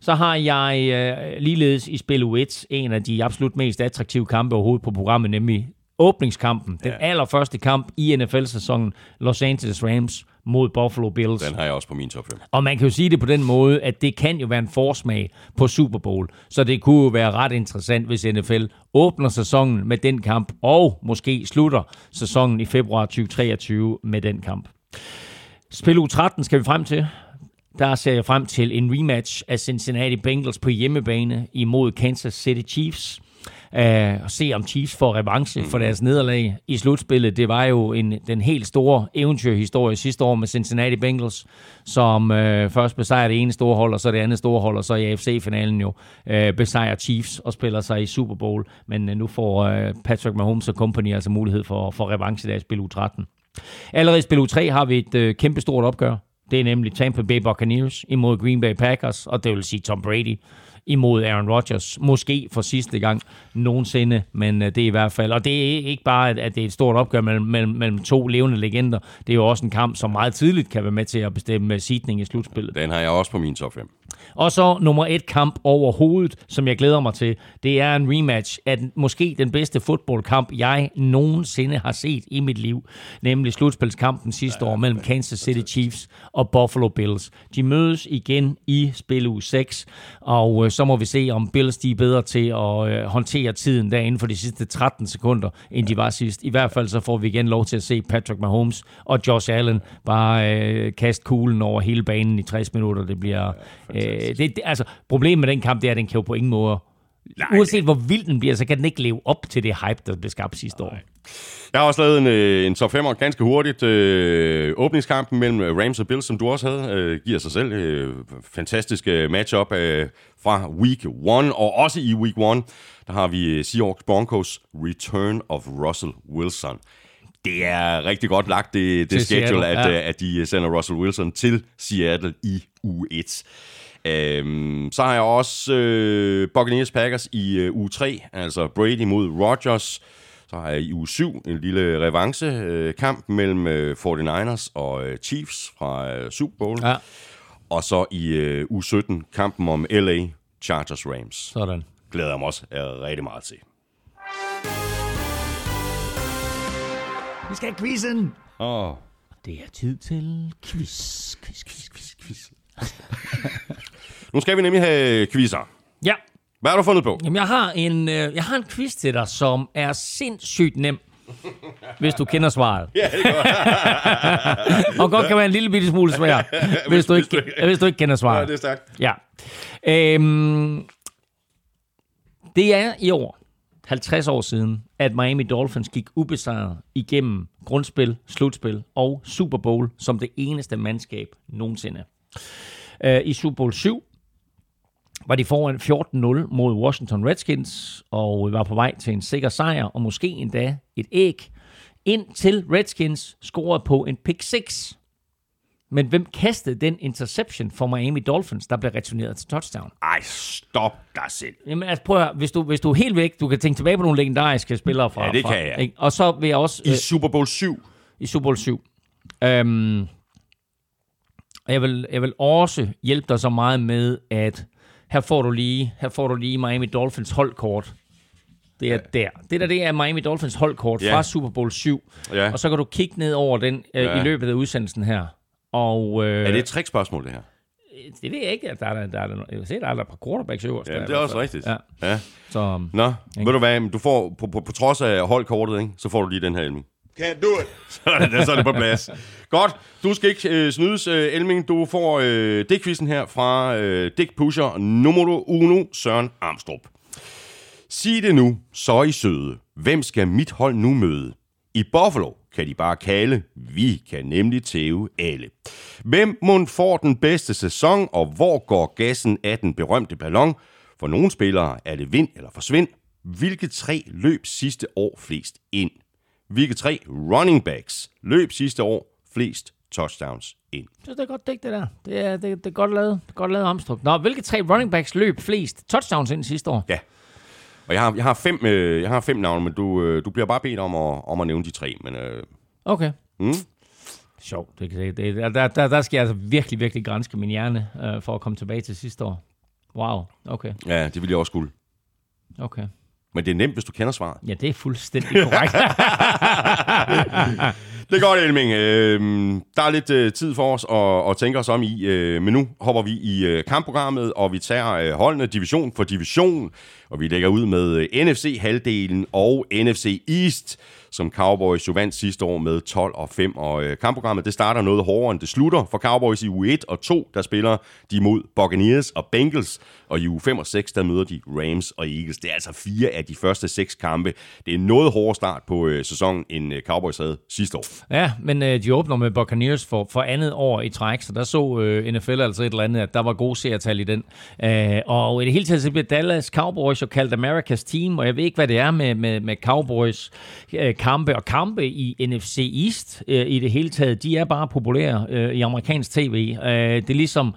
Speaker 1: Så har jeg øh, ligeledes i spil U1 en af de absolut mest attraktive kampe overhovedet på programmet, nemlig åbningskampen. Den ja. allerførste kamp i NFL-sæsonen, Los Angeles Rams mod Buffalo Bills.
Speaker 2: Den har jeg også på min top 5.
Speaker 1: Og man kan jo sige det på den måde, at det kan jo være en forsmag på Super Bowl. Så det kunne jo være ret interessant, hvis NFL åbner sæsonen med den kamp, og måske slutter sæsonen i februar 2023 med den kamp. Spil u 13 skal vi frem til. Der ser jeg frem til en rematch af Cincinnati Bengals på hjemmebane imod Kansas City Chiefs øh, og se om Chiefs får revanche for deres nederlag i slutspillet. Det var jo en, den helt store eventyrhistorie sidste år med Cincinnati Bengals, som øh, først besejrer det ene store hold, og så det andet store hold, og så i AFC-finalen jo øh, besejrer Chiefs og spiller sig i Super Bowl. Men øh, nu får øh, Patrick Mahomes og company altså mulighed for, for revanche i deres spil U13. Allerede i spil U3 har vi et øh, kæmpestort opgør. Det er nemlig Tampa Bay Buccaneers imod Green Bay Packers, og det vil sige Tom Brady imod Aaron Rodgers. Måske for sidste gang nogensinde, men øh, det er i hvert fald. Og det er ikke bare, at det er et stort opgør mellem, mellem, mellem to levende legender. Det er jo også en kamp, som meget tidligt kan være med til at bestemme sidning i slutspillet.
Speaker 2: Den har jeg også på min top 5.
Speaker 1: Og så nummer et kamp overhovedet, som jeg glæder mig til, det er en rematch af den, måske den bedste fodboldkamp, jeg nogensinde har set i mit liv, nemlig slutspilskampen sidste år mellem Kansas City Chiefs og Buffalo Bills. De mødes igen i spil u 6, og øh, så må vi se, om Bills de er bedre til at øh, håndtere tiden der inden for de sidste 13 sekunder, end de var sidst. I hvert fald så får vi igen lov til at se Patrick Mahomes og Josh Allen bare øh, kaste kuglen over hele banen i 60 minutter. Det bliver... Øh, det, det, altså, problemet med den kamp, det er, at den kan jo på ingen måde... Nej, Uanset hvor vild den bliver, så kan den ikke leve op til det hype, der blev skabt sidste år.
Speaker 2: Jeg har også lavet en, øh, en top 5 ganske hurtigt. Øh, åbningskampen mellem Rams og Bills, som du også havde, øh, giver sig selv øh, fantastisk øh, matchup øh, fra week 1. Og også i week 1, der har vi øh, Seahawks Broncos Return of Russell Wilson. Det er rigtig godt lagt, det, det schedule, Seattle, at, ja. at de sender Russell Wilson til Seattle i u 1. Øhm, så har jeg også øh, Buccaneers Packers i øh, uge 3, altså Brady mod Rodgers. Så har jeg i uge 7 en lille revanche-kamp øh, mellem øh, 49ers og øh, Chiefs fra øh, Super Bowl. Ja. Og så i øh, uge 17 kampen om LA Chargers Rams.
Speaker 1: Sådan.
Speaker 2: Glæder jeg mig også rigtig meget til.
Speaker 1: Vi skal have quizzen.
Speaker 2: Åh. Oh.
Speaker 1: Det er tid til quiz, quiz, quiz, quiz, quiz.
Speaker 2: nu skal vi nemlig have quizzer.
Speaker 1: Ja.
Speaker 2: Hvad har du fundet på?
Speaker 1: Jamen, jeg har en, øh, jeg har en quiz til dig, som er sindssygt nem. Hvis du kender svaret.
Speaker 2: Ja, det
Speaker 1: og godt kan være en lille bitte smule svær, hvis, du ikke, hvis du ikke kender svaret.
Speaker 2: Ja, det er stærkt.
Speaker 1: Ja. Øhm, det er i år 50 år siden, at Miami Dolphins gik ubesejret igennem grundspil, slutspil og Super Bowl som det eneste mandskab nogensinde. Øh, I Super Bowl 7 var de foran 14-0 mod Washington Redskins, og var på vej til en sikker sejr, og måske endda et æg, indtil Redskins scorede på en pick 6. Men hvem kastede den interception for Miami Dolphins, der blev returneret til touchdown?
Speaker 2: Ej, stop dig selv.
Speaker 1: Jamen altså prøv at høre, hvis du, hvis du er helt væk, du kan tænke tilbage på nogle legendariske spillere fra...
Speaker 2: Ja, det kan jeg.
Speaker 1: Ikke? Og så vil jeg også...
Speaker 2: I øh, Super Bowl 7?
Speaker 1: I Super Bowl 7. Øhm, og jeg vil, jeg vil også hjælpe dig så meget med, at her får du lige, her får du lige Miami Dolphins holdkort. Det er ja. der. Det der, det er Miami Dolphins holdkort ja. fra Super Bowl 7. Ja. Og så kan du kigge ned over den øh, ja. i løbet af udsendelsen her. Og, øh,
Speaker 2: er det et trickspørgsmål, det her?
Speaker 1: Det ved jeg ikke. Der er, der, er, der, jeg kan se, der er der et par quarterbacks øverst.
Speaker 2: Ja, det er også rigtigt.
Speaker 1: Ja.
Speaker 2: ja.
Speaker 1: Så,
Speaker 2: Nå, ikke? ved du hvad, du får, på, på, på trods af holdkortet, ikke, så får du lige den her, Elming.
Speaker 3: Can't do it.
Speaker 2: Sådan er så er det på plads. Godt, du skal ikke øh, snydes, øh, Elming. Du får øh, dækvisen her fra øh, Dick Pusher nummer uno, Søren Armstrong. Sig det nu, så I søde. Hvem skal mit hold nu møde? I Buffalo kan de bare kalde, vi kan nemlig tæve alle. Hvem må får den bedste sæson, og hvor går gassen af den berømte ballon? For nogle spillere er det vind eller forsvind. Hvilke tre løb sidste år flest ind? Hvilke tre running backs løb sidste år flest touchdowns ind?
Speaker 1: Synes, det er godt dækt, det der. Det er, det, det er godt lavet. Godt lavet Amstrup. Nå, hvilke tre running backs løb flest touchdowns ind sidste år?
Speaker 2: Ja. Og jeg har, jeg har, fem, øh, jeg har fem navne, men du, øh, du bliver bare bedt om at, om at nævne de tre. Men, øh,
Speaker 1: Okay.
Speaker 2: mm,
Speaker 1: Sjovt. Det, det, det, der, der, der skal jeg altså virkelig, virkelig grænske min hjerne øh, for at komme tilbage til sidste år. Wow. Okay.
Speaker 2: ja, det vil jeg også skulle.
Speaker 1: Okay.
Speaker 2: Men det er nemt, hvis du kender svaret.
Speaker 1: Ja, det er fuldstændig korrekt.
Speaker 2: Det er godt, Elming. Øh, der er lidt øh, tid for os at, at tænke os om i, øh, men nu hopper vi i øh, kampprogrammet, og vi tager øh, holdene division for division, og vi lægger ud med øh, NFC-halvdelen og NFC East, som Cowboys jo vandt sidste år med 12 og 5. Og øh, kampprogrammet det starter noget hårdere, end det slutter for Cowboys i uge 1 og 2, der spiller de mod Buccaneers og Bengals, og i uge 5 og 6, der møder de Rams og Eagles. Det er altså fire af de første seks kampe. Det er en noget hårdere start på øh, sæsonen, end øh, Cowboys havde sidste år.
Speaker 1: ja, men øh, de åbner med Buccaneers for, for andet år i træk, så der så øh, NFL altså et eller andet, at der var gode serietal i den. Øh, og i det hele taget så bliver Dallas Cowboys jo kaldt America's Team, og jeg ved ikke, hvad det er med, med, med Cowboys øh, kampe og kampe i NFC East øh, i det hele taget. De er bare populære øh, i amerikansk tv. Øh, det er ligesom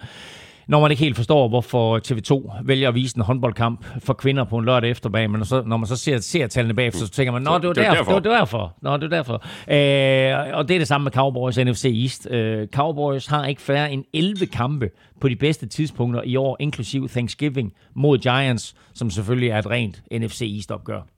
Speaker 1: når man ikke helt forstår, hvorfor TV2 vælger at vise en håndboldkamp for kvinder på en lørdag eftermiddag, men så, når man så ser, ser tallene bagefter, så tænker man, nå, det var,
Speaker 2: Det var
Speaker 1: derfor.
Speaker 2: derfor.
Speaker 1: Det var derfor. Nå, det var derfor. Øh, og det er det samme med Cowboys NFC East. Øh, Cowboys har ikke færre end 11 kampe på de bedste tidspunkter i år, inklusiv Thanksgiving mod Giants, som selvfølgelig er et rent NFC East-opgør.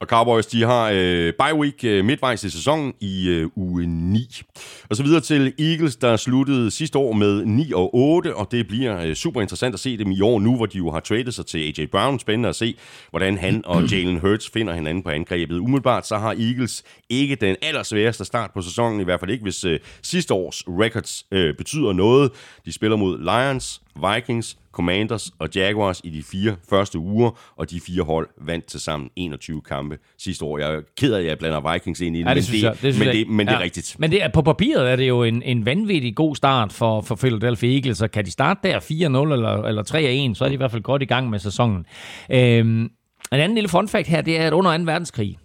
Speaker 2: Og Cowboys, de har øh, bye week øh, midtvejs i sæsonen i øh, uge 9. Og så videre til Eagles, der sluttede sidste år med 9 og 8, og det bliver øh, super interessant at se dem i år nu, hvor de jo har tradet sig til AJ Brown. Spændende at se, hvordan han og Jalen Hurts finder hinanden på angrebet. Umiddelbart så har Eagles ikke den allersværeste start på sæsonen, i hvert fald ikke hvis øh, sidste års records øh, betyder noget. De spiller mod Lions, Vikings, Commanders og Jaguars i de fire første uger, og de fire hold vandt til sammen 21 kampe sidste år. Jeg er ked af, at jeg blander Vikings ind i det,
Speaker 1: Ja, det
Speaker 2: men, det,
Speaker 1: jeg. Det
Speaker 2: men,
Speaker 1: jeg.
Speaker 2: det, men det er
Speaker 1: Ja.
Speaker 2: rigtigt.
Speaker 1: Men det på papiret er det jo en, en vanvittig god start for, for Philadelphia Eagles, så kan de starte der 4-0 eller, eller 3-1, så er de i hvert fald godt i gang med sæsonen. Øhm, en anden lille fun fact her, det er, at under 2. verdenskrig,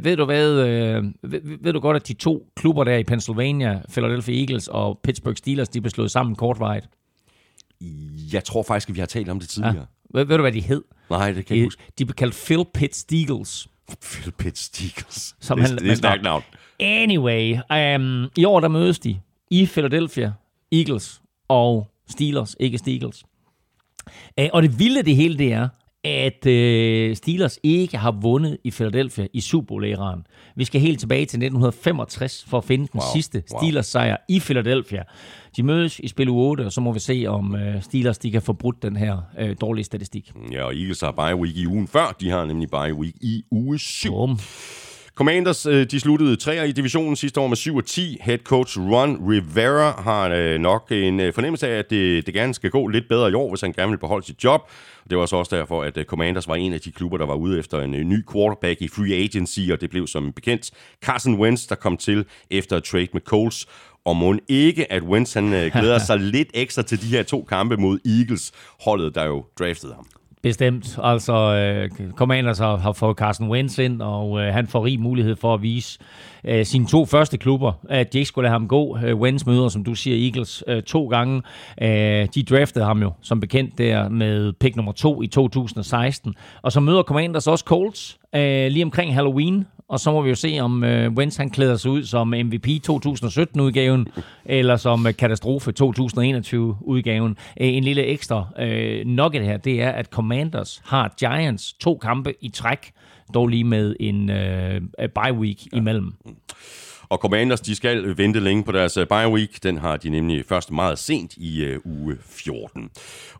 Speaker 1: ved du hvad, øh, ved, ved du godt, at de to klubber der i Pennsylvania, Philadelphia Eagles og Pittsburgh Steelers, de blev slået sammen kortvarigt?
Speaker 2: Jeg tror faktisk, at vi har talt om det
Speaker 1: Ja.
Speaker 2: tidligere.
Speaker 1: Ved, ved du, hvad de hed?
Speaker 2: Nej, det kan jeg ikke huske.
Speaker 1: de blev kaldt Phil Pitt Steagles.
Speaker 2: Phil Pitt Steagles.
Speaker 1: Som
Speaker 2: det,
Speaker 1: han-
Speaker 2: det er stærkt navn.
Speaker 1: Anyway, um, i år der mødes de i Philadelphia, Eagles og Steelers, ikke Steagles. Uh, og det vilde det hele, det er, at uh, Steelers ikke har vundet i Philadelphia i Super Bowl-æraen. Vi skal helt tilbage til 1965 for at finde den
Speaker 2: Wow,
Speaker 1: sidste. Steelers-sejr i Philadelphia. De mødes i spil uge 8, og så må vi se, om uh, Steelers de kan få brudt den her uh, dårlige statistik.
Speaker 2: Ja, og Eagles har bye week i ugen før. De har nemlig bye week i uge 7.
Speaker 1: Bum.
Speaker 2: Commanders, øh, de sluttede træer i divisionen sidste år med 7 og 10. Head coach Ron Rivera har øh, nok en øh, fornemmelse af, at det, det gerne skal gå lidt bedre i år, hvis han gerne vil beholde sit job. Det var så også derfor, at øh, Commanders var en af de klubber, der var ude efter en øh, ny quarterback i free agency, og det blev som bekendt Carson Wentz, der kom til efter et trade med Coles. Og må ikke, at Wentz han, øh, glæder sig lidt ekstra til de her to kampe mod Eagles, holdet der jo draftede ham.
Speaker 1: Bestemt. Altså, øh, Commanders har, har fået Carson Wentz ind, og øh, han får rig mulighed for at vise øh, sine to første klubber, at de ikke skulle lade ham gå. Øh, Wentz møder, som du siger, Eagles øh, to gange. Øh, de draftede ham jo, som bekendt, der med pick nummer to i 2016. Og så møder Commanders også Colts øh, lige omkring Halloween, og så må vi jo se, om øh, Wentz han klæder sig ud som MVP 2017-udgaven, eller som øh, katastrofe 2021-udgaven. Øh, en lille ekstra øh, nugget her, det er, at Commanders har Giants to kampe i træk, dog lige med en øh, bye week ja. imellem.
Speaker 2: Og Commanders, de skal øh, vente længe på deres øh, bye week. Den har de nemlig først meget sent i øh, uge 14.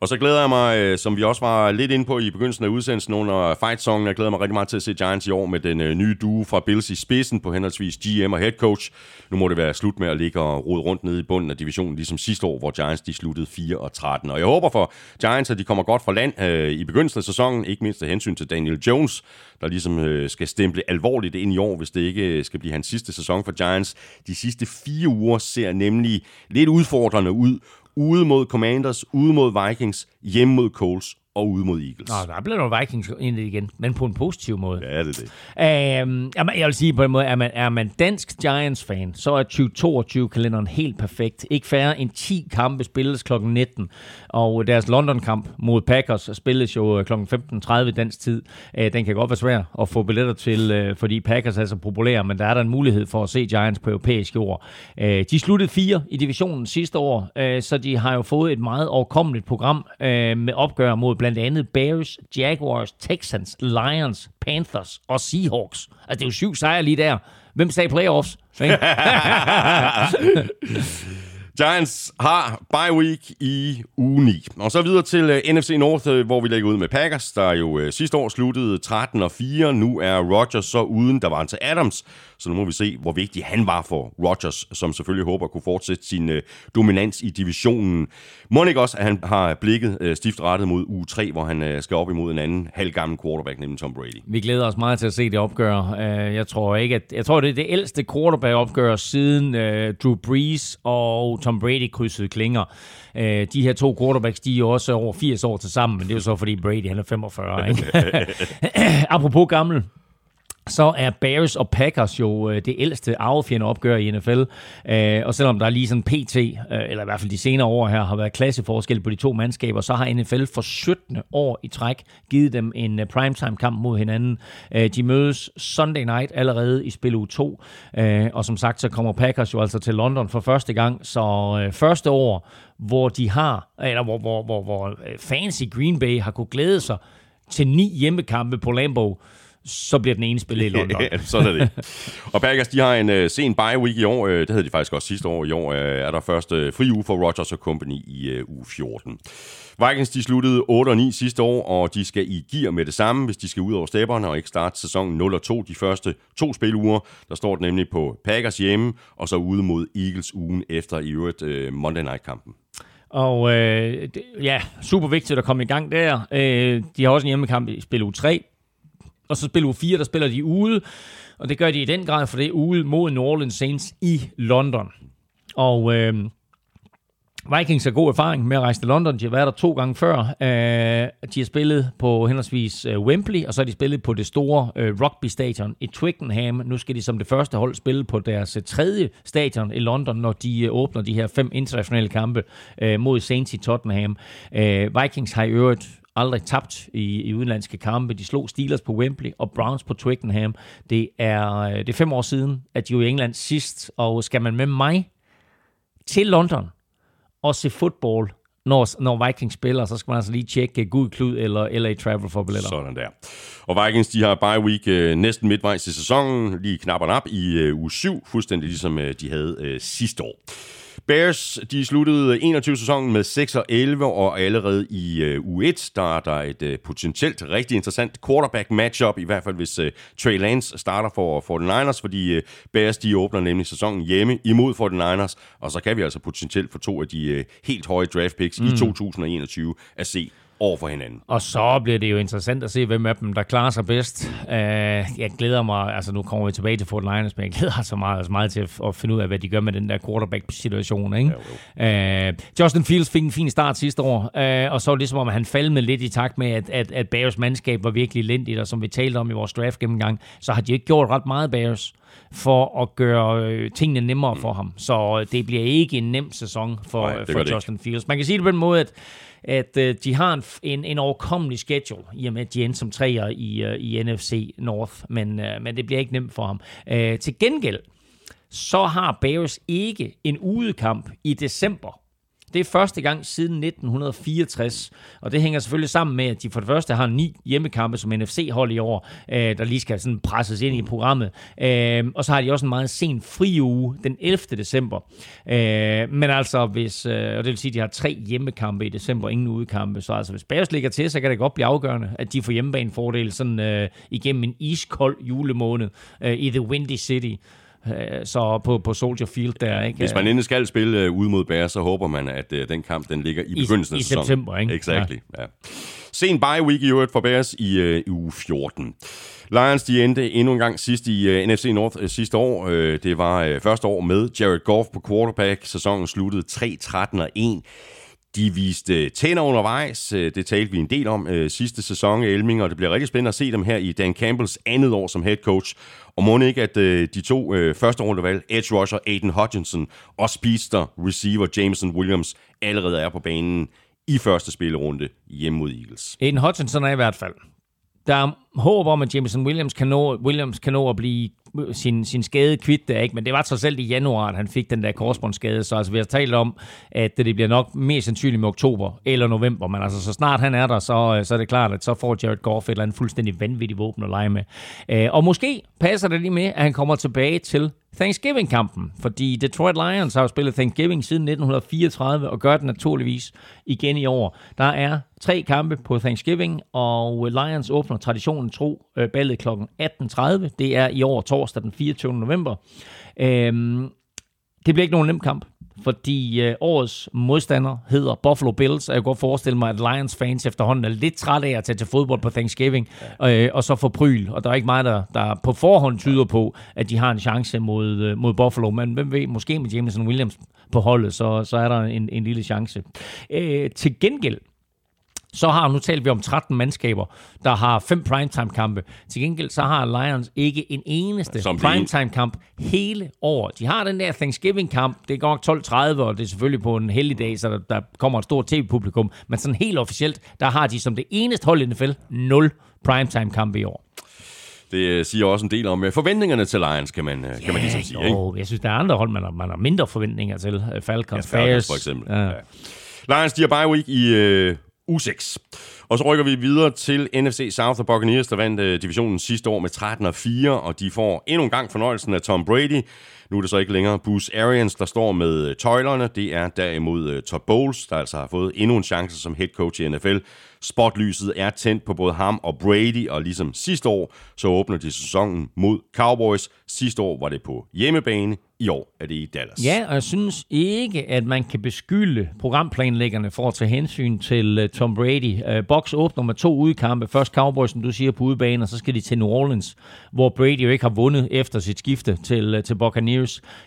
Speaker 2: Og så glæder jeg mig, øh, som vi også var lidt inde på i begyndelsen af udsendelsen under fight Song, jeg glæder mig rigtig meget til at se Giants i år med den øh, nye duo fra Bills i spidsen på henholdsvis GM og head coach. Nu må det være slut med at ligge og rode rundt nede i bunden af divisionen, ligesom sidste år, hvor Giants de sluttede 4 og 13. Og jeg håber for Giants, at de kommer godt fra land øh, i begyndelsen af sæsonen, ikke mindst af hensyn til Daniel Jones, der ligesom øh, skal stemple alvorligt ind i år, hvis det ikke skal blive hans sidste sæson for Giants. De sidste fire uger ser nemlig lidt udfordrende ud. Ude mod Commanders, ude mod Vikings, hjemme mod Coles og ude mod Eagles.
Speaker 1: Nå, der bliver nogle Vikings ind igen, men på en positiv måde.
Speaker 2: Ja, det er
Speaker 1: det. Øhm, jeg vil sige på en måde, er man, er man dansk Giants-fan, så er 2022-kalenderen helt perfekt. Ikke færre end 10 kampe spilles kl. 19, og deres London-kamp mod Packers spilles jo kl. 15.30 dansk tid. Øh, den kan godt være svær at få billetter til, øh, fordi Packers er så populære, men der er der en mulighed for at se Giants på europæisk jord. Øh, de sluttede fire i divisionen sidste år, øh, så de har jo fået et meget overkommeligt program øh, med opgør mod blandt andet Bears, Jaguars, Texans, Lions, Panthers og Seahawks. Altså, det er jo syv sejre lige der. Hvem sagde playoffs?
Speaker 2: Giants har bye week i uge 9. Og så videre til øh, uh, NFC North, uh, hvor vi lægger ud med Packers, der jo uh, sidste år sluttede 13 og 4. Nu er Rodgers så uden der var til Adams, så nu må vi se, hvor vigtig han var for Rodgers, som selvfølgelig håber at kunne fortsætte sin uh, dominans i divisionen. Må ikke også, at han har blikket uh, stift rettet mod uge 3, hvor han uh, skal op imod en anden halvgammel quarterback, nemlig Tom Brady.
Speaker 1: Vi glæder os meget til at se det opgør. Uh, jeg tror ikke, at jeg tror, det er det ældste quarterback-opgør siden uh, Drew Brees og Tom Brady krydsede klinger. Øh, de her to quarterbacks, de er jo også over 80 år til sammen, men det er jo så, fordi Brady han er 45. Ikke? Apropos gammel, så er Bears og Packers jo øh, det ældste arvefjende opgør i NFL. Øh, og selvom der er lige sådan PT, øh, eller i hvert fald de senere år her, har været klasseforskel på de to mandskaber, så har NFL for 17. år i træk givet dem en øh, primetime-kamp mod hinanden. Øh, de mødes Sunday night allerede i spil u 2. Øh, og som sagt, så kommer Packers jo altså til London for første gang. Så første år, hvor de har, eller hvor, hvor, hvor, hvor fans i Green Bay har kunne glæde sig til ni hjemmekampe på Lambeau, så bliver den ene spillet i London.
Speaker 2: ja, sådan er det. Og Packers, de har en uh, sen bye week i år. Uh, det havde de faktisk også sidste år. I år uh, er der først uh, fri uge for Rodgers og Company i uh, uge 14. Vikings, de sluttede 8 og 9 sidste år, og de skal i gear med det samme, hvis de skal ud over stepperne og ikke starte sæsonen 0 og 2 de første to spiluger. Der står det nemlig på Packers hjemme, og så ude mod Eagles ugen efter i øvrigt uh, Monday Night-kampen.
Speaker 1: Og øh, det, ja, super vigtigt at komme i gang der. Øh, de har også en hjemmekamp i spil u 3, og så spiller u 4, der spiller de ude, og det gør de i den grad, for det er ude mod New Orleans Saints i London. Og øh, Vikings har god erfaring med at rejse til London. De har været der to gange før. Øh, de har spillet på henholdsvis øh, Wembley, og så har de spillet på det store øh, rugby-stadion i Twickenham. Nu skal de som det første hold spille på deres øh, tredje stadion i London, når de øh, åbner de her fem internationale kampe øh, mod Saints i Tottenham. Vikings har i øvrigt aldrig tabt i, i udenlandske kampe. De slog Steelers på Wembley og Browns på Twickenham. Det er, øh, det er fem år siden, at de var i England sidst, og skal man med mig til London og se fodbold, når, når Vikings spiller, så skal man altså lige tjekke Gud Klud eller LA Travel for billetter.
Speaker 2: Sådan der. Og Vikings, de har bye week øh, næsten midtvejs i sæsonen, lige knapperne op i øh, uge 7, fuldstændig ligesom øh, de havde øh, sidste år. Bears, de sluttede 21 sæsonen med 6 og 11, og allerede i uh, U1, der er der et uh, potentielt rigtig interessant quarterback matchup, i hvert fald hvis uh, Trey Lance starter for 49ers, fordi uh, Bears, de åbner nemlig sæsonen hjemme imod 49ers, og så kan vi altså potentielt få to af de uh, helt høje draft picks mm. i 2021 at se over for hinanden.
Speaker 1: Og så bliver det jo interessant at se, hvem af dem, der klarer sig bedst. Uh, jeg glæder mig, altså nu kommer vi tilbage til Fort Liners, men jeg glæder mig så meget, altså meget til at, finde ud af, hvad de gør med den der quarterback-situation. Ikke? Ja, uh, Justin Fields fik en fin start sidste år, uh, og så ligesom om, han faldt med lidt i takt med, at, at, at Bears mandskab var virkelig elendigt, og som vi talte om i vores draft gennemgang, så har de ikke gjort ret meget Bears for at gøre tingene nemmere for ham. Så det bliver ikke en nem sæson for, Nej, for Justin ikke. Fields. Man kan sige det på den måde, at at øh, de har en, en, en overkommelig schedule, i og med at de endte som træer i, øh, i NFC North, men, øh, men det bliver ikke nemt for ham. Øh, til gengæld, så har Bears ikke en udekamp i december det er første gang siden 1964, og det hænger selvfølgelig sammen med, at de for det første har ni hjemmekampe som NFC-hold i år, øh, der lige skal sådan presses ind i programmet. Øh, og så har de også en meget sen fri uge, den 11. december. Øh, men altså, hvis, øh, og det vil sige, at de har tre hjemmekampe i december, ingen udekampe, så altså hvis Bears ligger til, så kan det godt blive afgørende, at de får hjemmebanefordel sådan øh, igennem en iskold julemåned øh, i The Windy City. Øh, så på, på Soldier Field der, ikke?
Speaker 2: Hvis man endelig skal spille uh, ude mod Bears, så håber man, at uh, den kamp den ligger i begyndelsen
Speaker 1: I,
Speaker 2: af
Speaker 1: i
Speaker 2: sæsonen.
Speaker 1: september, ikke?
Speaker 2: Exactly, ja. ja. Sen bye week i øvrigt for Bears i uh, uge 14. Lions de endte endnu en gang sidst i uh, NFC North uh, sidste år. Uh, det var uh, første år med Jared Goff på quarterback. Sæsonen sluttede 3-13 og 1. De viste tænder undervejs. Øh, det talte vi en del om øh, sidste sæson i Elming, og det bliver rigtig spændende at se dem her i Dan Campbells andet år som head coach. Og må ikke, at øh, de to første rundevalg, edge rusher Aiden Hutchinson og speedster receiver Jameson Williams, allerede er på banen i første spillerunde hjemme mod Eagles.
Speaker 1: Aiden Hutchinson er i hvert fald. Der er håb om, at Jameson Williams kan nå, Williams kan nå at blive sin, sin skade kvidt der, ikke? men det var trods alt i januar, at han fik den der korsbåndsskade, så altså, vi har talt om, at det bliver nok mest sandsynligt med oktober eller november, men altså så snart han er der, så, øh, så er det klart, at så får Jared Goff et eller andet fuldstændig vanvittigt våben at lege med. Øh, og måske passer det lige med, at han kommer tilbage til Thanksgiving-kampen, fordi Detroit Lions har jo spillet Thanksgiving siden 1934 og gør det naturligvis igen i år. Der er tre kampe på Thanksgiving, og Lions åbner traditionen tro øh, ballet kl. 18.30. Det er i år torsdag den 24. november. Øhm, det bliver ikke nogen nem kamp, fordi øh, årets modstander hedder Buffalo Bills, og jeg kan godt forestille mig, at Lions fans efterhånden er lidt træt af at tage til fodbold på Thanksgiving, øh, og så få pryl, og der er ikke meget, der, der på forhånd tyder på, at de har en chance mod, øh, mod Buffalo, men hvem ved, måske med Jameson Williams på holdet, så, så er der en, en lille chance. Øh, til gengæld, så har, nu taler vi om 13 mandskaber, der har fem primetime-kampe. Til gengæld så har Lions ikke en eneste primetime-kamp hele året. De har den der Thanksgiving-kamp, det går nok 12.30, og det er selvfølgelig på en heldig dag, så der, der kommer et stort tv-publikum. Men sådan helt officielt, der har de som det eneste hold i NFL 0 primetime-kampe i år.
Speaker 2: Det siger også en del om forventningerne til Lions, kan man, ja, kan man ligesom sige.
Speaker 1: Jo, ikke? jeg synes, der er andre hold, man har, man har mindre forventninger til. Falcons,
Speaker 2: ja, Falcons for eksempel. Ja. Ja. Lions, de har bye week i øh, U6. Og så rykker vi videre til NFC South og Buccaneers, der vandt øh, divisionen sidste år med 13 og 4, og de får endnu en gang fornøjelsen af Tom Brady. Nu er det så ikke længere Bruce Arians, der står med øh, tøjlerne. Det er derimod øh, Todd Bowles, der altså har fået endnu en chance som head coach i NFL. Spotlyset er tændt på både ham og Brady, og ligesom sidste år, så åbner de sæsonen mod Cowboys. Sidste år var det på hjemmebane, i år er det i Dallas.
Speaker 1: Ja, og jeg synes ikke, at man kan beskylde programplanlæggerne for at tage hensyn til uh, Tom Brady. Uh, Box åbner med to udkampe. Først Cowboys, som du siger, på udebane, og så skal de til New Orleans, hvor Brady jo ikke har vundet efter sit skifte til, uh, til Buccaneers.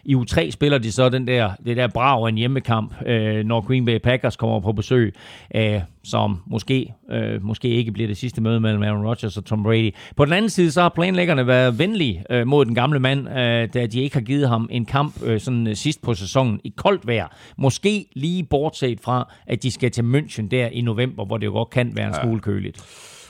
Speaker 1: I U3 spiller de så den der, det der brav af en hjemmekamp, uh, når Green Bay Packers kommer på besøg, uh, som måske, uh, måske ikke bliver det sidste møde mellem Aaron Rodgers og Tom Brady. På den anden side, så har planlæggerne været venlige uh, mod den gamle mand, uh, da de ikke har givet ham en kamp øh, sådan øh, sidst på sæsonen i koldt vejr. Måske lige bortset fra, at de skal til München der i november, hvor det jo godt kan være en smule køligt.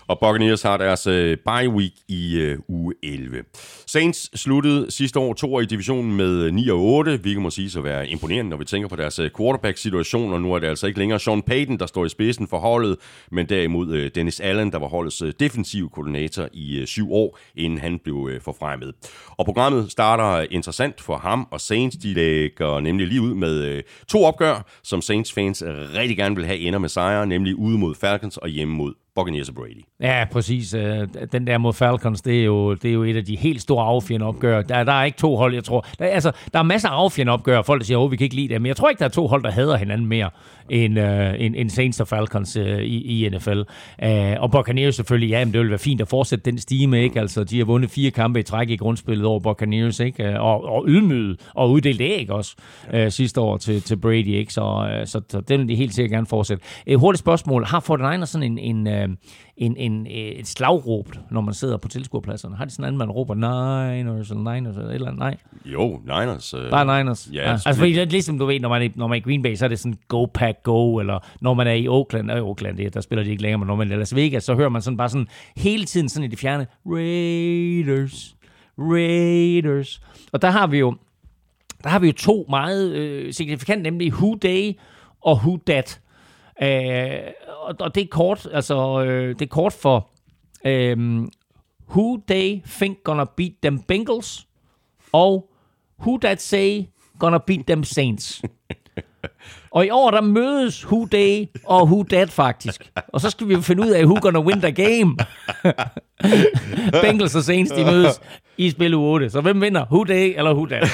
Speaker 2: Og Buccaneers har deres øh, bye week i øh, uge 11. Saints sluttede sidste år to år i divisionen med øh, 9 og 8, hvilket må sige at være imponerende, når vi tænker på deres øh, quarterback-situation, og nu er det altså ikke længere Sean Payton, der står i spidsen for holdet, men derimod øh, Dennis Allen, der var holdets øh, defensiv koordinator i øh, syv år, inden han blev øh, forfremmet. Og programmet starter øh, interessant for ham og Saints. De lægger nemlig lige ud med øh, to opgør, som Saints-fans rigtig gerne vil have ender med sejre, nemlig ude mod Falcons og hjemme mod Buccaneers og Brady.
Speaker 1: Ja, præcis. Øh, den der mod Falcons, det er jo, det er jo et af de helt store affjende opgør. Der, der er ikke to hold, jeg tror. Der, altså, der er masser af affjende opgør, folk der siger, at vi kan ikke lide det, men jeg tror ikke, der er to hold, der hader hinanden mere end, uh, end, end Saints og Falcons uh, i, i NFL. Uh, og Buccaneers selvfølgelig, ja, men det vil være fint at fortsætte den stime, ikke? Altså, de har vundet fire kampe i træk i grundspillet over Buccaneers, ikke? Og, og ydmyget og uddelt æg også uh, sidste år til, til Brady, ikke? Så, uh, så, så det vil de helt sikkert gerne fortsætte. Uh, hurtigt spørgsmål. Har 49 sådan en, en, uh, en, en, et slagråb, når man sidder på tilskuerpladserne? Har de sådan en, man råber Niners eller Niners eller et eller andet? Nej.
Speaker 2: Jo, Niners.
Speaker 1: Øh, Bare Niners?
Speaker 2: Ja.
Speaker 1: ja. Altså, fordi det er ligesom du ved, når man, er, når man er i Green Bay, så er det sådan go pack go, eller når man er i Oakland, øh, Oakland, det, der spiller de ikke længere, men når man er i Las Vegas, så hører man sådan bare sådan hele tiden sådan i det fjerne, Raiders, Raiders. Og der har vi jo, der har vi jo to meget øh, signifikante, nemlig Who Day og Who Dat. Øh, og, og det er kort, altså øh, det er kort for øh, Who They Think Gonna Beat Them Bengals og Who That Say Gonna Beat Them Saints. Og i år, der mødes Who Day og Who Dad faktisk. Og så skal vi jo finde ud af, who gonna win the game. Bengals og Saints, de mødes i spil u 8. Så hvem vinder? Who Day eller Who That?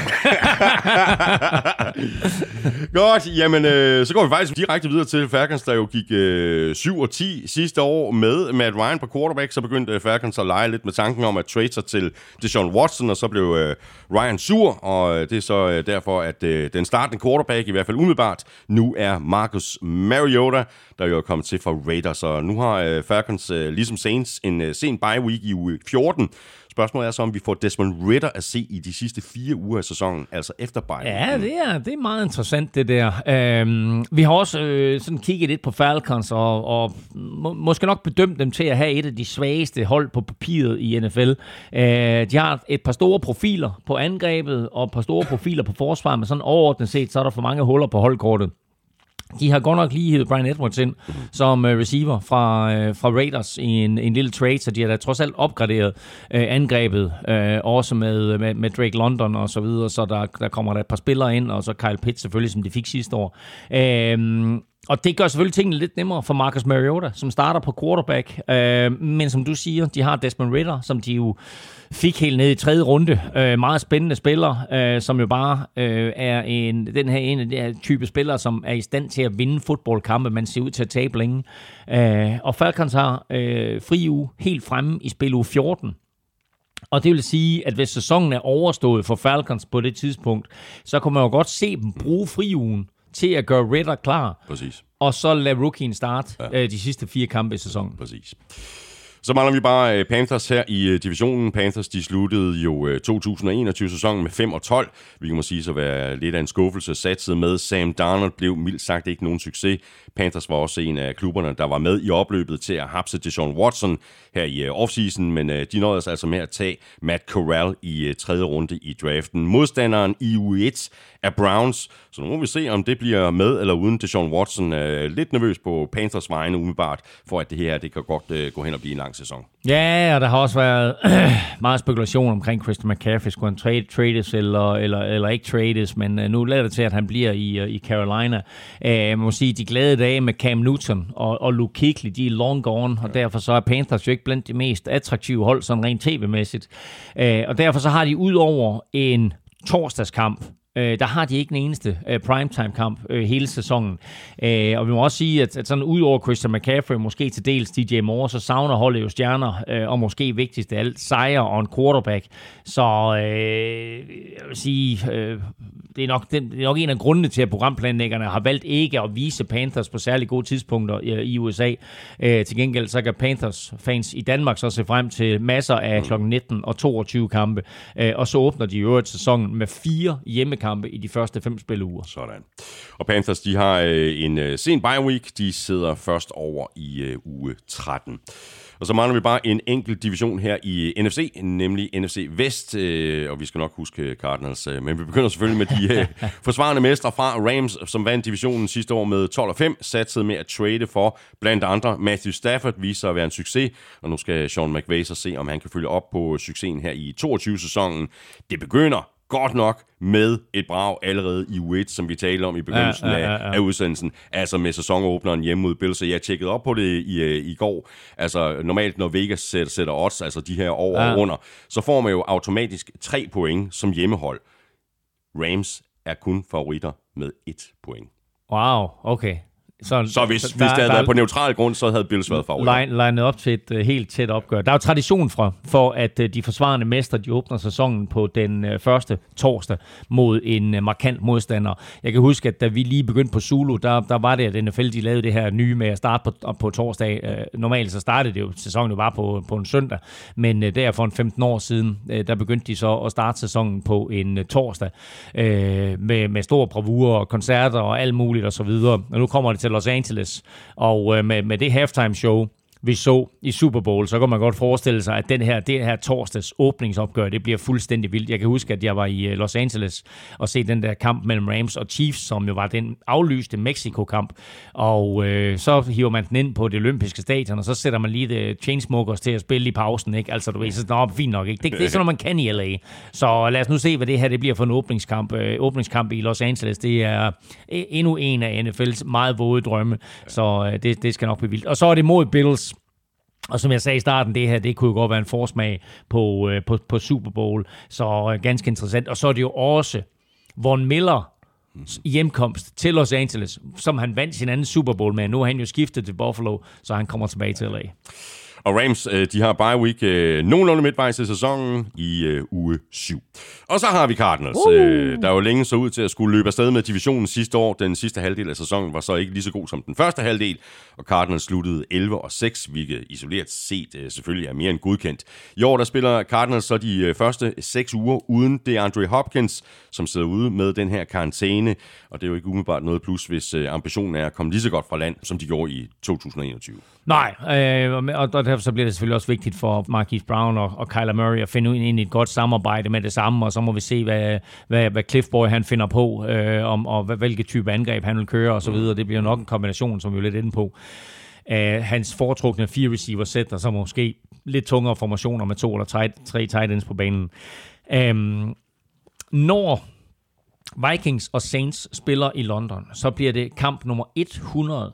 Speaker 2: Godt, jamen øh, så går vi faktisk direkte videre til Falcons, der jo gik øh, 7 og 10 sidste år med Matt Ryan på quarterback. Så begyndte øh, Falcons at lege lidt med tanken om at trade sig til Deshaun Watson, og så blev øh, Ryan sur, og øh, det er så øh, derfor, at øh, den startende quarterback, i hvert fald umiddelbart, nu er Marcus Mariota, der jo er kommet til fra Raiders. Så nu har øh, Falcons, øh, ligesom Saints, en øh, sen bye week i uge 14, Spørgsmålet er så, om vi får Desmond Ritter at se i de sidste fire uger af sæsonen, altså efter Bayern.
Speaker 1: Ja, det er, det er meget interessant, det der. Øhm, vi har også øh, sådan kigget lidt på Falcons, og, og må, måske nok bedømt dem til at have et af de svageste hold på papiret i NFL. Øh, de har et par store profiler på angrebet, og et par store profiler på forsvaret, men sådan overordnet set, så er der for mange huller på holdkortet. De har godt nok lige hævet Brian Edwards ind som øh, receiver fra, øh, fra Raiders i en, en lille trade, så de har da trods alt opgraderet øh, angrebet, øh, også med, med, med Drake London og så videre, så der, der kommer der et par spillere ind, og så Kyle Pitts selvfølgelig, som de fik sidste år. Øh, og det gør selvfølgelig tingene lidt nemmere for Marcus Mariota, som starter på quarterback. øh, men som du siger, de har Desmond Ritter, som de jo fik helt ned i tredje runde. Øh, meget spændende spiller, øh, som jo bare øh, er en, den her en af de her type spillere, som er i stand til at vinde fodboldkampe. Man ser ud til at tabe længe. Øh, og Falcons har øh, fri uge helt fremme i spil uge 14. Og det vil sige, at hvis sæsonen er overstået for Falcons på det tidspunkt, så kunne man jo godt se dem bruge friugen til at gøre Ritter klar.
Speaker 2: Præcis.
Speaker 1: Og så lade rookien starte ja. øh, de sidste fire kampe i sæsonen.
Speaker 2: Præcis. Så mangler vi bare øh, Panthers her i øh, divisionen. Panthers de sluttede jo øh, 2021-sæsonen med 5 og 12, Vi kan må sige så være lidt af en skuffelse. Satset med Sam Darnold blev mildt sagt ikke nogen succes. Panthers var også en af klubberne, der var med i opløbet til at hapse Deshaun Watson her i offseason, men de nåede altså med at tage Matt Corral i tredje runde i draften. Modstanderen i U1 er Browns, så nu må vi se, om det bliver med eller uden Deshaun Watson. Lidt nervøs på Panthers vegne umiddelbart, for at det her det kan godt gå hen og blive en lang sæson.
Speaker 1: Ja, og der har også været meget spekulation omkring Christian McCaffrey. Skulle han trade, trades eller, eller, eller ikke trades, men uh, nu lader det til, at han bliver i, i Carolina. Man må sige, de glade dage med Cam Newton og, og Luke Kuechly, de er long gone, og derfor så er Panthers jo ikke blandt de mest attraktive hold, sådan rent tv-mæssigt. Uh, og derfor så har de ud over en torsdagskamp, Øh, der har de ikke den eneste øh, primetime-kamp øh, hele sæsonen. Øh, og vi må også sige, at, at sådan udover Christian McCaffrey, måske til dels DJ Moore, så savner holdet jo stjerner, øh, og måske vigtigst af alt, sejre og en quarterback. Så øh, jeg vil sige, øh, det, er nok, det er nok en af grundene til, at programplanlæggerne har valgt ikke at vise Panthers på særlig gode tidspunkter øh, i, i USA. Øh, til gengæld så kan Panthers-fans i Danmark så se frem til masser af kl. 19 og 22 kampe, øh, og så åbner de i øvrigt sæsonen med fire hjemmekampe kampe i de første fem spilleuger.
Speaker 2: Sådan. Og Panthers, de har øh, en øh, sen bye week. De sidder først over i øh, uge 13. Og så mangler vi bare en enkelt division her i NFC, nemlig NFC Vest, øh, og vi skal nok huske Cardinals. Øh, men vi begynder selvfølgelig med de øh, forsvarende mestre fra Rams, som vandt divisionen sidste år med 12 og 5, satsede med at trade for blandt andre Matthew Stafford, viser sig at være en succes, og nu skal Sean McVay så se, om han kan følge op på succesen her i 22-sæsonen. Det begynder godt nok med et brag allerede i U1, som vi talte om i begyndelsen ja, ja, ja, ja. Af, af udsendelsen. Altså med sæsonåbneren hjemme mod Bills. Så jeg tjekkede op på det i, øh, i går. Altså normalt, når Vegas sætter, sætter odds, altså de her over ja. og under, så får man jo automatisk tre point som hjemmehold. Rams er kun favoritter med et point.
Speaker 1: Wow, okay.
Speaker 2: Så, så hvis, der, hvis det havde der, været på neutral grund, så havde Bills været favorit.
Speaker 1: Line, line op til et uh, helt tæt opgør. Der er jo tradition for, for at uh, de forsvarende mestre, de åbner sæsonen på den uh, første torsdag mod en uh, markant modstander. Jeg kan huske, at da vi lige begyndte på Zulu, der, der var det, at NFL de lavede det her nye med at starte på, på torsdag. Uh, normalt så startede det jo, sæsonen jo bare på, på en søndag, men uh, der for en 15 år siden, uh, der begyndte de så at starte sæsonen på en uh, torsdag uh, med, med store bravure og koncerter og alt muligt osv. Og, og nu kommer det til Los Angeles, og øh, med, med det halftime show, vi så i Super Bowl, så kan man godt forestille sig, at den her, det her torsdags åbningsopgør, det bliver fuldstændig vildt. Jeg kan huske, at jeg var i øh, Los Angeles og se den der kamp mellem Rams og Chiefs, som jo var den aflyste Mexico-kamp. Og øh, så hiver man den ind på det olympiske stadion, og så sætter man lige The Chainsmokers til at spille i pausen. Ikke? Altså, du ved, så nå, fint nok. Ikke? Det, det er sådan man kan i LA. Så lad os nu se, hvad det her det bliver for en åbningskamp. Øh, åbningskamp i Los Angeles, det er øh, endnu en af NFL's meget våde drømme. Så øh, det, det skal nok blive vildt. Og så er det mod Bills. Og som jeg sagde i starten, det her, det kunne jo godt være en forsmag på, øh, på, på Super Bowl. Så øh, ganske interessant. Og så er det jo også Von Miller, hjemkomst til Los Angeles, som han vandt sin anden Super Bowl med. Nu har han jo skiftet til Buffalo, så han kommer tilbage til LA.
Speaker 2: Og Rams, øh, de har bye week øh, nogenlunde midtvejs i sæsonen i øh, uge 7. Og så har vi Cardinals, uh. øh, der jo længe så ud til at skulle løbe afsted med divisionen sidste år. Den sidste halvdel af sæsonen var så ikke lige så god som den første halvdel, og Cardinals sluttede 11 og 6, hvilket isoleret set øh, selvfølgelig er mere end godkendt. I år der spiller Cardinals så de øh, første 6 uger uden det Andre Hopkins, som sidder ude med den her karantæne, og det er jo ikke umiddelbart noget plus, hvis øh, ambitionen er at komme lige så godt fra land, som de gjorde i 2021.
Speaker 1: Nej, øh, og derfor så bliver det selvfølgelig også vigtigt for Marquise Brown og, og Kyler Murray at finde ind i et godt samarbejde med det samme, og så må vi se, hvad, hvad, hvad Cliffboy han finder på, øh, om, og hvilke type angreb han vil køre osv. Det bliver nok en kombination, som vi er lidt inde på. Uh, hans foretrukne fire receiver sæt, og så måske lidt tungere formationer med to eller tre, tre tight ends på banen. Um, når Vikings og Saints spiller i London, så bliver det kamp nummer 100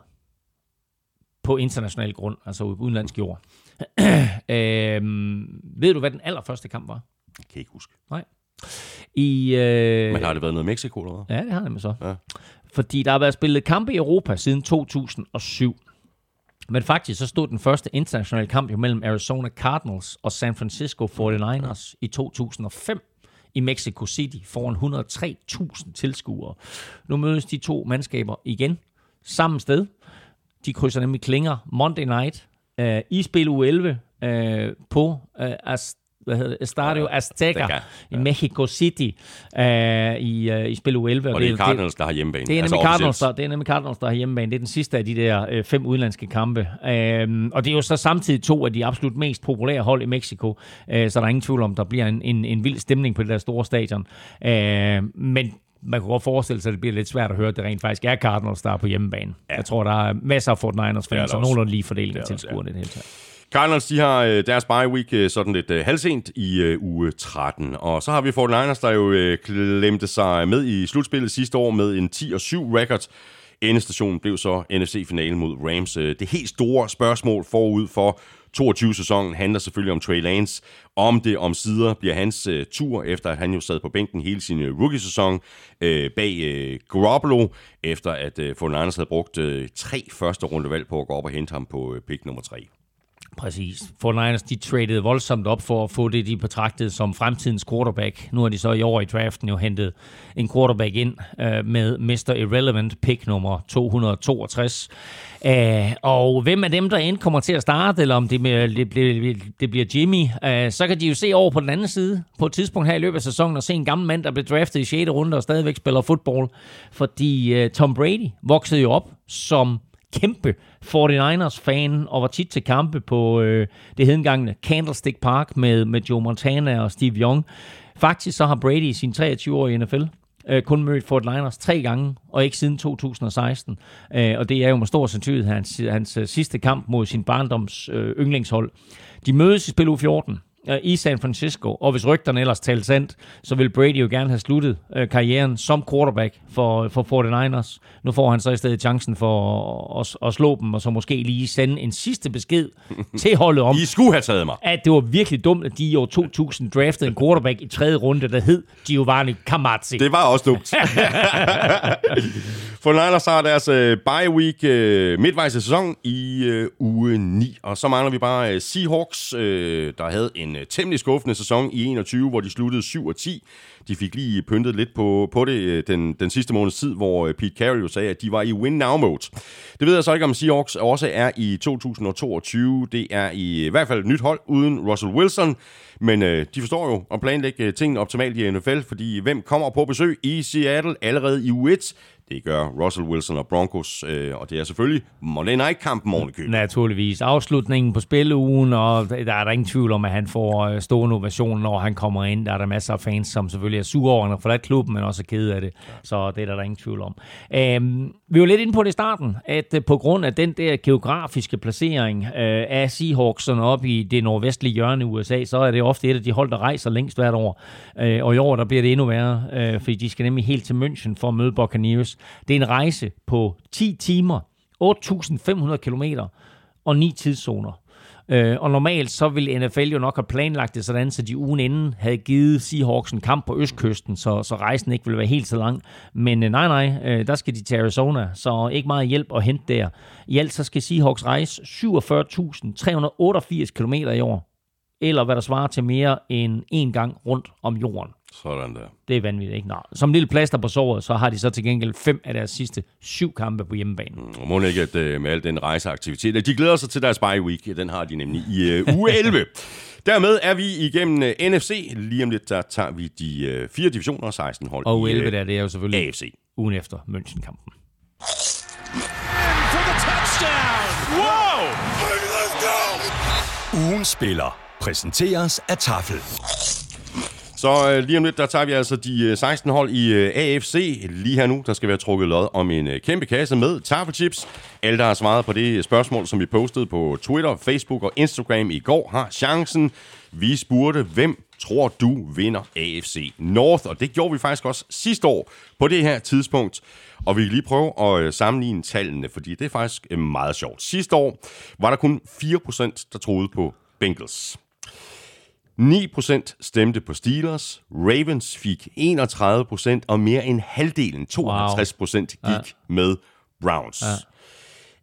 Speaker 1: på international grund, altså udenlandsk jord. øhm, ved du, hvad den allerførste kamp var?
Speaker 2: Jeg kan ikke huske.
Speaker 1: Nej. I, øh...
Speaker 2: Men har det været noget Mexico eller
Speaker 1: hvad? Ja, det har det med så. Ja. Fordi der har været spillet kampe i Europa siden 2007. Men faktisk så stod den første internationale kamp jo mellem Arizona Cardinals og San Francisco 49ers i 2005 i Mexico City foran 103.000 tilskuere. Nu mødes de to mandskaber igen samme sted. De krydser nemlig klinger Monday Night øh, i spil U11 øh, på øh, hvad hedder det, Estadio Azteca ja. i Mexico City uh, i, uh, i spil U11. Og
Speaker 2: det, det er Cardinals, der har hjemmebane.
Speaker 1: Det er, altså Cardinals, der, det er nemlig Cardinals, der har hjemmebane. Det er den sidste af de der uh, fem udenlandske kampe. Uh, og det er jo så samtidig to af de absolut mest populære hold i Mexico, uh, så der er ingen tvivl om, der bliver en, en, en vild stemning på det der store stadion. Uh, men man kunne godt forestille sig, at det bliver lidt svært at høre, at det rent faktisk er Cardinals, der er på hjemmebane. Ja. Jeg tror, der er masser af Fort Niners fans, og nogenlunde lige fordeling af tilskuerne ja. det hele taget.
Speaker 2: Cardinals, de har øh, deres bye week øh, sådan lidt øh, halvsent i uge 13. Og så har vi 49ers, der jo glemte sig med i slutspillet sidste år med en 10-7 record. Endestationen blev så NFC-finalen mod Rams. Øh, det helt store spørgsmål forud for 22-sæsonen handler selvfølgelig om Trey Lance. Om det om sider bliver hans øh, tur, efter at han jo sad på bænken hele sin øh, rookie-sæson bag uh, Garoppolo, efter at uh, 49ers havde brugt tre første rundevalg på at gå op og hente ham på pick nummer 3.
Speaker 1: Præcis. For Niners, de tradede voldsomt op for at få det, de betragtede som fremtidens quarterback. Nu har de så i år i draften jo hentet en quarterback ind øh, med Mr. Irrelevant pick nummer 262. Æh, øh, og hvem af dem, der end kommer til at starte, eller om det, med, det, bliver, det bliver Jimmy, øh, så kan de jo se over på den anden side på et tidspunkt her i løbet af sæsonen og se en gammel mand, der blev draftet i 6. runde og stadigvæk spiller fodbold. Fordi øh, Tom Brady voksede jo op som kæmpe 49ers-fan og var tit til kampe på øh, det hedengangne Candlestick Park med, med Joe Montana og Steve Young. Faktisk så har Brady i sin 23 år i NFL øh, kun mødt Fort Liners tre gange, og ikke siden 2016. Øh, og det er jo med stor sandsynlighed hans, hans øh, sidste kamp mod sin barndoms øh, yndlingshold. De mødes i spil u 14 i San Francisco. Og hvis rygterne ellers talte sandt, så vil Brady jo gerne have sluttet øh, karrieren som quarterback for, for 49ers. Nu får han så i stedet chancen for at, at, at slå dem, og så måske lige sende en sidste besked til holdet om,
Speaker 2: I skulle have taget mig.
Speaker 1: at det var virkelig dumt, at de i år 2000 draftede en quarterback i tredje runde, der hed Giovanni Camazzi.
Speaker 2: Det var også dumt. for Niners har deres uh, bye week uh, midtvejs i sæson i uh, uge 9, og så mangler vi bare uh, Seahawks, uh, der havde en en øh, temmelig skuffende sæson i 21, hvor de sluttede 7 og 10. De fik lige pyntet lidt på, på det øh, den, den sidste måneds tid, hvor øh, Pete Carroll sagde, at de var i win-now-mode. Det ved jeg så ikke, om Seahawks også er i 2022. Det er i, i hvert fald et nyt hold uden Russell Wilson. Men øh, de forstår jo at planlægge tingene optimalt i NFL, fordi hvem kommer på besøg i Seattle allerede i U1? Det gør Russell Wilson og Broncos, øh, og det er selvfølgelig Monday Night-kampen oven i.
Speaker 1: Naturligvis. Afslutningen på spilleugen, og der er der ingen tvivl om, at han får øh, stor innovation, når han kommer ind. Der er der masser af fans, som selvfølgelig er sure over, at han har forladt klubben, men også er ked af det. Så det er der, der ingen tvivl om. Øhm, vi var lidt inde på det i starten, at øh, på grund af den der geografiske placering øh, af Seahawks op i det nordvestlige hjørne i USA, så er det ofte et af de hold, der rejser længst hvert år. Øh, og i år, der bliver det endnu værre, øh, fordi de skal nemlig helt til München for at møde Buccaneers. Det er en rejse på 10 timer, 8.500 km og 9 tidszoner. Øh, og normalt så ville NFL jo nok have planlagt det sådan, så de ugen inden havde givet Seahawks en kamp på Østkysten, så, så rejsen ikke ville være helt så lang. Men øh, nej, nej, øh, der skal de til Arizona, så ikke meget hjælp at hente der. I alt så skal Seahawks rejse 47.388 km i år, eller hvad der svarer til mere end en gang rundt om jorden.
Speaker 2: Sådan der.
Speaker 1: Det er vanvittigt, ikke? Nå. Som lille plaster på såret, så har de så til gengæld fem af deres sidste syv kampe på hjemmebane.
Speaker 2: Og må ikke, at øh, med al den rejseaktivitet, de glæder sig til deres bye week. Den har de nemlig i øh, uge 11. Dermed er vi igennem øh, NFC. Lige om lidt, der tager vi de øh, fire divisioner og 16 hold
Speaker 1: Og
Speaker 2: i
Speaker 1: 11
Speaker 2: øh,
Speaker 1: der, det er jo selvfølgelig
Speaker 2: AFC.
Speaker 1: ugen efter München-kampen.
Speaker 3: Whoa!
Speaker 4: Ugen spiller præsenteres af Tafel.
Speaker 2: Så øh, lige om lidt, der tager vi altså de øh, 16 hold i øh, AFC. Lige her nu, der skal være trukket lod om en øh, kæmpe kasse med tafelchips. Alle, der har svaret på det øh, spørgsmål, som vi postede på Twitter, Facebook og Instagram i går, har chancen. Vi spurgte, hvem tror du vinder AFC North? Og det gjorde vi faktisk også sidste år på det her tidspunkt. Og vi kan lige prøve at øh, sammenligne tallene, fordi det er faktisk øh, meget sjovt. Sidste år var der kun 4%, der troede på Bengals. 9% stemte på Steelers, Ravens fik 31%, og mere end halvdelen, 52%, gik
Speaker 1: Ja.
Speaker 2: med Browns.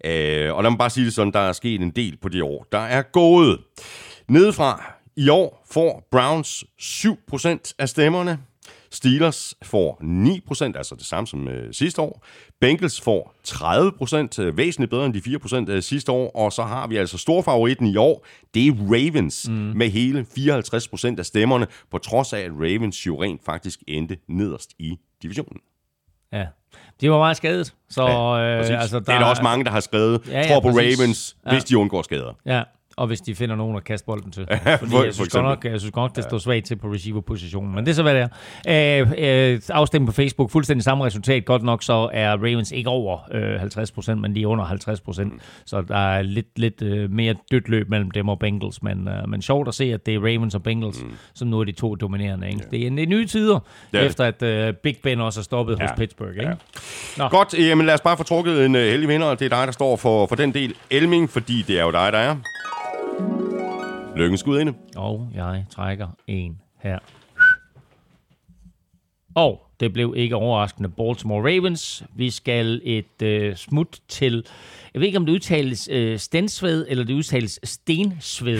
Speaker 2: Ja. Øh, og lad mig bare sige det sådan, der er sket en del på det år. Der er gået nedefra. I år får Browns 7% af stemmerne. Steelers får 9%, altså det samme som øh, sidste år. Bengals får 30%, øh, væsentligt bedre end de 4% øh, sidste år. Og så har vi altså storfavoritten i år, det er Ravens, mm. med hele 54% af stemmerne, på trods af, at Ravens jo rent faktisk endte nederst i divisionen.
Speaker 1: Ja. De var meget skadet, så ja,
Speaker 2: Præcis.
Speaker 1: øh, altså,
Speaker 2: det er der også mange, der har skrevet,
Speaker 1: ja,
Speaker 2: ja, tror på
Speaker 1: præcis.
Speaker 2: Ravens,
Speaker 1: Ja.
Speaker 2: hvis de undgår skader.
Speaker 1: Ja, og hvis de finder nogen at kaste bolden til.
Speaker 2: for-
Speaker 1: Fordi
Speaker 2: for
Speaker 1: jeg synes, godt nok, jeg synes godt det står svagt til på receiver-positionen. Men det er så, hvad det er. Øh, øh, afstemning på Facebook, fuldstændig samme resultat. Godt nok så er Ravens ikke over øh, 50%, men de er under 50%. Mm. Så der er lidt, lidt øh, mere dødt løb mellem dem og Bengals. Men, øh, men sjovt at se, at det er Ravens og Bengals, mm. som nu er de to dominerende. Ikke? Det, er, det er nye tider,
Speaker 2: er det.
Speaker 1: efter at øh, Big Ben også er stoppet ja. hos Pittsburgh. Ikke?
Speaker 2: Ja. Godt, jamen lad os bare få trukket en uh, heldig vinder, og det er dig, der står for, for den del. Elming, fordi det er jo dig, der er. Lykkens skud inde.
Speaker 1: Og jeg trækker en her. Og det blev ikke overraskende Baltimore Ravens. Vi skal et øh, smut til, jeg ved ikke om det udtales øh, Stensved, eller det udtales Stensved.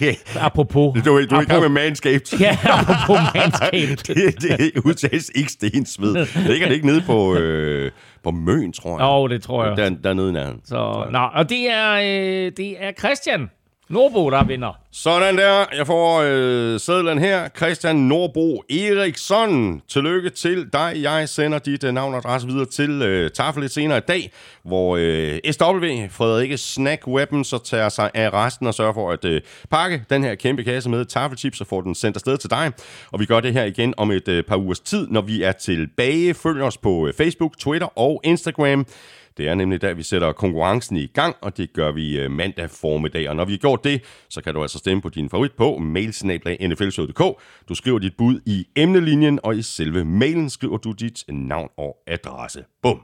Speaker 1: apropos.
Speaker 2: Du, er- du er i gang med Manscaped.
Speaker 1: Ja, apropos Manscaped.
Speaker 2: det, det udtales ikke stensved. Det ligger det ikke nede på, øh, på Møn, tror jeg.
Speaker 1: Jo, det tror jeg.
Speaker 2: Der, dernede nærheden.
Speaker 1: Så, nå, og det er, øh, det er Christian Norbo, der vinder.
Speaker 2: Sådan der. Jeg får øh, sædlen her. Christian Norbo Eriksson. Tillykke til dig. Jeg sender dit øh, navn og adresse videre til øh, Tafel lidt senere i dag, hvor øh, SW, Frederikke Snack Weapons, så tager sig af resten og sørger for at øh, pakke den her kæmpe kasse med tafelchips og får den sendt afsted til dig. Og vi gør det her igen om et øh, par ugers tid, når vi er tilbage. Følg os på øh, Facebook, Twitter og Instagram. Det er nemlig der, vi sætter konkurrencen i gang, og det gør vi øh, mandag formiddag. Og når vi har gjort det, så kan du altså stemme på din favorit på mailsnablag.nflshow.dk. Du skriver dit bud i emnelinjen, og i selve mailen skriver du dit navn og adresse. Bum.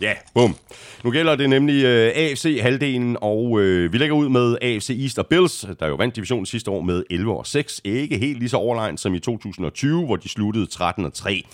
Speaker 2: Ja, bum. Nu gælder det nemlig øh, AFC-halvdelen, og øh, vi lægger ud med AFC East og Bills, der jo vandt divisionen sidste år med 11 og 6. Ikke helt lige så overlegnet som i 2020, hvor de sluttede 13 og 3.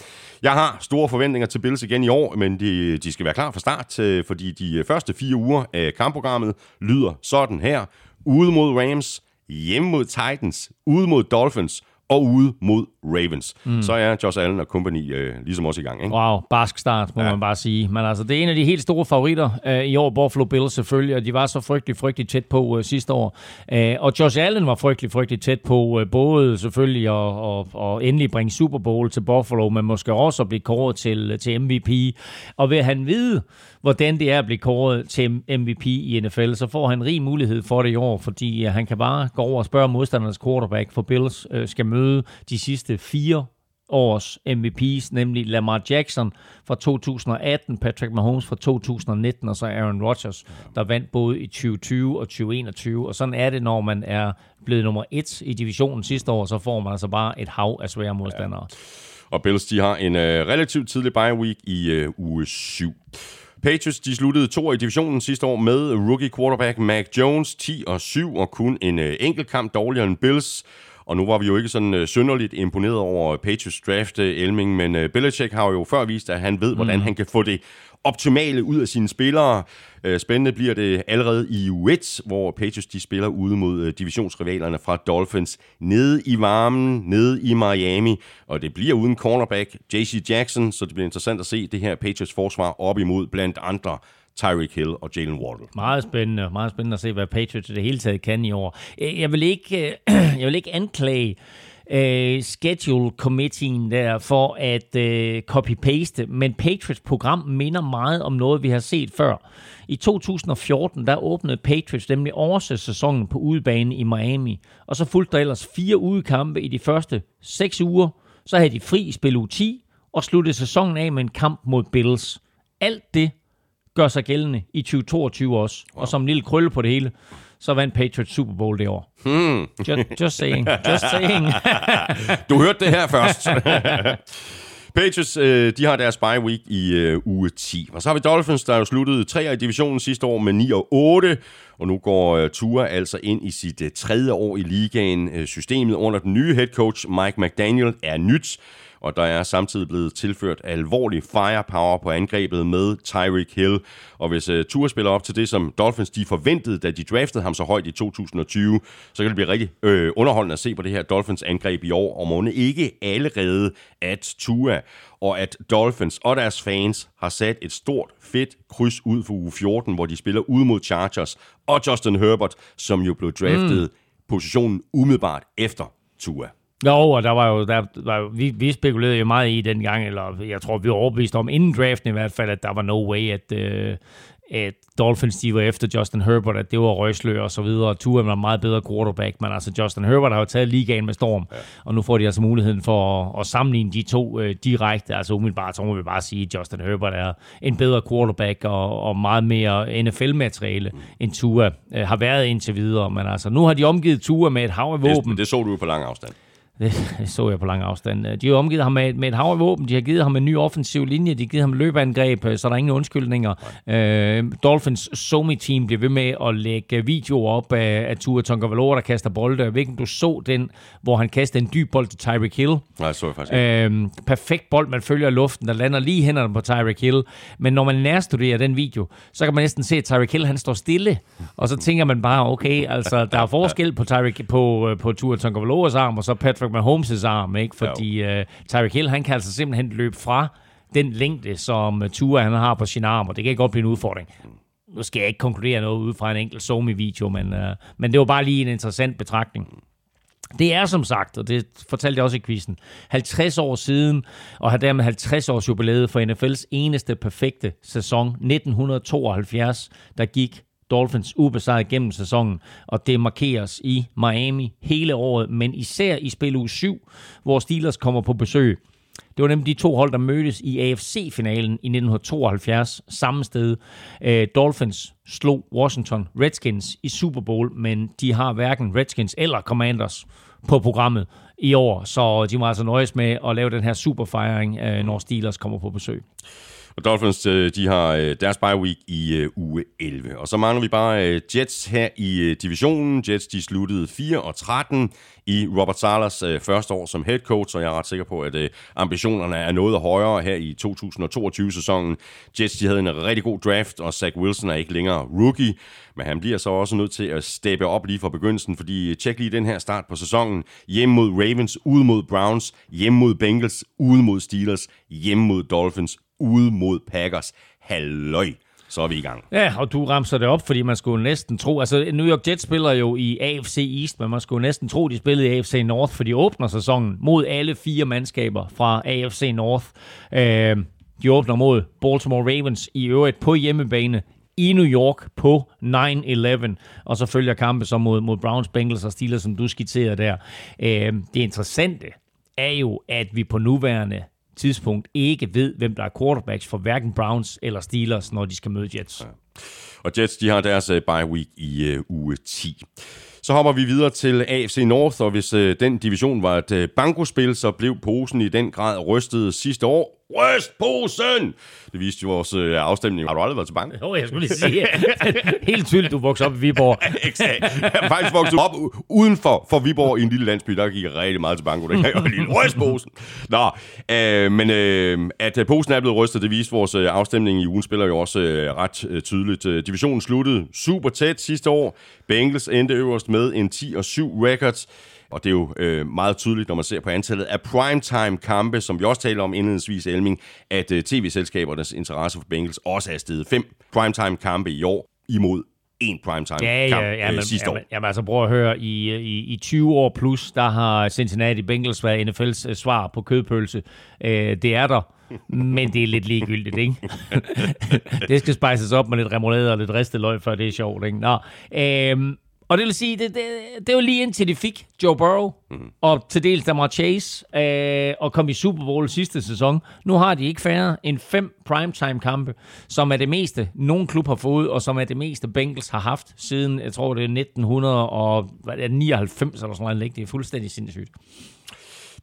Speaker 2: Jeg har store forventninger til Bills igen i år, men de, de skal være klar fra start, øh, fordi de øh, første fire uger af kampprogrammet lyder sådan her. Ude mod Rams, hjemme mod Titans, ude mod Dolphins og ude mod Ravens. Mm. Så er Josh Allen og company øh, ligesom også i gang. Ikke?
Speaker 1: Wow, barsk start, må ja. man bare sige. Men altså, det er en af de helt store favoritter øh, i år, Buffalo Bills selvfølgelig, og de var så frygtelig, frygtelig tæt på øh, sidste år. Øh, og Josh Allen var frygtelig, frygtelig tæt på øh, både selvfølgelig at og, og endelig bringe Super Bowl til Buffalo, men måske også at blive kåret til, til MVP. Og vil han vide, hvordan det er at blive kåret til MVP i NFL, så får han rig mulighed for det i år, fordi øh, han kan bare gå over og spørge modstandernes quarterback, for Bills øh, skal møde de sidste fire års MVP's, nemlig Lamar Jackson fra 2018, Patrick Mahomes fra 2019, og så Aaron Rodgers, der vandt både i 2020 og 2021. Og sådan er det, når man er blevet nummer et i divisionen sidste år, så får man altså bare et hav af svære modstandere. Ja.
Speaker 2: Og Bills, de har en uh, relativt tidlig bye week i uh, uge 7. Patriots de sluttede to i divisionen sidste år med rookie quarterback Mac Jones 10 og 7 og kun en uh, enkelt kamp dårligere end Bills. Og nu var vi jo ikke sådan uh, synderligt imponeret over Patriots draft, uh, Elming, men uh, Belichick har jo før vist, at han ved, hvordan mm. han kan få det optimale ud af sine spillere. Uh, spændende bliver det allerede i U1, hvor Patriots de spiller ude mod uh, divisionsrivalerne fra Dolphins nede i varmen, nede i Miami. Og det bliver uden cornerback JC Jackson, så det bliver interessant at se det her Patriots forsvar op imod blandt andre Tyreek Hill og Jalen Waddle.
Speaker 1: Meget spændende. Meget spændende at se, hvad Patriots det hele taget kan i år. Øh, jeg vil ikke, øh, jeg vil ikke anklage øh, uh, schedule committeen der for at uh, copy-paste, men Patriots program minder meget om noget, vi har set før. I 2014, der åbnede Patriots nemlig sæsonen på udebane i Miami, og så fulgte der ellers fire udekampe i de første seks uger. Så havde de fri i spil u 10, og sluttede sæsonen af med en kamp mod Bills. Alt det gør sig gældende i 2022 også. Wow. Og som en lille krølle på det hele, så vandt Patriots Super Bowl det år. Hmm. Just, just saying. Just saying.
Speaker 2: du hørte det her først. Patriots, øh, de har deres bye week i øh, uge 10. Og så har vi Dolphins, der jo sluttede 3 i divisionen sidste år med 9 og 8. Og nu går øh, Tua altså ind i sit øh, tredje år i ligaen. Øh, systemet under den nye head coach Mike McDaniel er nyt og der er samtidig blevet tilført alvorlig firepower på angrebet med Tyreek Hill. Og hvis uh, Tua spiller op til det, som Dolphins de forventede, da de draftede ham så højt i 2020, så kan det blive rigtig øh, underholdende at se på det her Dolphins angreb i år, og må ikke allerede, at Tua og at Dolphins og deres fans har sat et stort, fedt kryds ud for uge 14, hvor de spiller ud mod Chargers og Justin Herbert, som jo blev draftet mm. positionen umiddelbart efter Tua.
Speaker 1: Jo, og der var jo, der var jo, vi, vi spekulerede jo meget i den gang, eller jeg tror, vi var overbevist om inden draften i hvert fald, at der var no way, at, uh, at Dolphins, de var efter Justin Herbert, at det var røgslør og så videre, og Tua var en meget bedre quarterback, men altså Justin Herbert har jo taget ligaen med storm, ja. og nu får de altså muligheden for at, at sammenligne de to uh, direkte, altså umiddelbart, så må vi bare sige, at Justin Herbert er en bedre quarterback og, og meget mere NFL-materiale, mm. end Tua uh, har været indtil videre, men altså nu har de omgivet Tua med et hav af våben.
Speaker 2: Det, det så du jo på lang afstand.
Speaker 1: Det, det så jeg på lang afstand. De har omgivet ham med, med et hav af våben. De har givet ham en ny offensiv linje. De har givet ham løbeangreb, så der er ingen undskyldninger. Uh, Dolphins Somi-team bliver ved med at lægge videoer op af, af Tua Tonga der kaster bolde. Ikke, du så den, hvor han kaster en dyb bold til Tyreek Hill.
Speaker 2: Nej, så jeg faktisk.
Speaker 1: Uh, perfekt bold, man følger luften, der lander lige hænderne på Tyreek Hill. Men når man nærstuderer den video, så kan man næsten se, at Tyreek Hill han står stille. Og så tænker man bare, okay, altså der er forskel på, Tyreek, på, på Tua Tonga arm, og så Patrick Patrick Mahomes' arm, ikke? Fordi uh, Tyreek Hill, han kan altså simpelthen løbe fra den længde, som uh, Tua han har på sin arm, og det kan godt blive en udfordring. Nu skal jeg ikke konkludere noget ud fra en enkelt Somi-video, men, uh, men det var bare lige en interessant betragtning. Det er som sagt, og det fortalte jeg også i quizzen, 50 år siden, og har dermed 50 års jubilæet for NFL's eneste perfekte sæson, 1972, der gik Dolphins ubesejret gennem sæsonen, og det markeres i Miami hele året, men især i spil uge 7, hvor Steelers kommer på besøg. Det var nemlig de to hold, der mødtes i AFC-finalen i 1972 samme sted. Øh, Dolphins slog Washington Redskins i Super Bowl, men de har hverken Redskins eller Commanders på programmet i år, så de må altså nøjes med at lave den her superfejring, øh, når Steelers kommer på besøg.
Speaker 2: Og Dolphins, øh, de har øh, deres bye week i øh, uge 11. Og så mangler vi bare Jets her i divisionen. Jets, de sluttede 4 og 13 i Robert Salas første år som head coach, og jeg er ret sikker på, at ambitionerne er noget højere her i 2022-sæsonen. Jets, de havde en rigtig god draft, og Zach Wilson er ikke længere rookie, men han bliver så også nødt til at steppe op lige fra begyndelsen, fordi tjek lige den her start på sæsonen. Hjem mod Ravens, ude mod Browns, hjem mod Bengals, ude mod Steelers, hjem mod Dolphins, ude mod Packers. Halløj, så er vi i gang.
Speaker 1: Ja, og du ramser det op, fordi man skulle næsten tro... Altså, New York Jets spiller jo i AFC East, men man skulle næsten tro, de spillede i AFC North, for de åbner sæsonen mod alle fire mandskaber fra AFC North. Øh, de åbner mod Baltimore Ravens i øvrigt på hjemmebane i New York på 9-11, og så følger kampe så mod, mod Browns, Bengals og Steelers, som du skitserede der. Øh, det interessante er jo, at vi på nuværende tidspunkt ikke ved, hvem der er quarterbacks for hverken Browns eller Steelers, når de skal møde Jets. Ja.
Speaker 2: Og Jets, de har deres uh, bye week i uh, uge 10. Så hopper vi videre til AFC North, og hvis øh, den division var et øh, bankospil, så blev posen i den grad rystet sidste år. Ryst posen! Det viste jo vores øh, afstemning. Har du aldrig været til bank?
Speaker 1: Jo, jeg skulle lige sige. Helt tydeligt, du voksede op i Viborg.
Speaker 2: Exakt. Jeg faktisk vokset op uden for, for Viborg i en lille landsby. Der gik jeg rigtig meget til banko. Der kan jeg lide rystposen. Nå, øh, men øh, at øh, posen er blevet rystet, det viste vores øh, afstemning i ugen spiller jo også øh, ret øh, tydeligt. Øh, divisionen sluttede super tæt sidste år. Bengals endte øverst med en 10-7 records. Og det er jo øh, meget tydeligt, når man ser på antallet af primetime-kampe, som vi også taler om indledningsvis, Elming, at øh, tv-selskabernes interesse for Bengals også er steget fem primetime-kampe i år imod en primetime ja, kamp ja, ja, øh, sidste
Speaker 1: år. Jamen, altså prøv at høre, i, i, i 20 år plus, der har Cincinnati Bengals været NFL's øh, svar på kødpølse. Øh, det er der, men det er lidt ligegyldigt, ikke? det skal spices op med lidt remoulade og lidt ristet løg, før det er sjovt, ikke? Nå, øh, og det vil sige, det, det, det var lige indtil de fik Joe Burrow, mm. og til dels Damar Chase, øh, og kom i Super Bowl sidste sæson. Nu har de ikke færre end fem primetime-kampe, som er det meste, nogen klub har fået, og som er det meste, Bengals har haft siden, jeg tror, det er 1999 eller sådan noget. Det er fuldstændig sindssygt.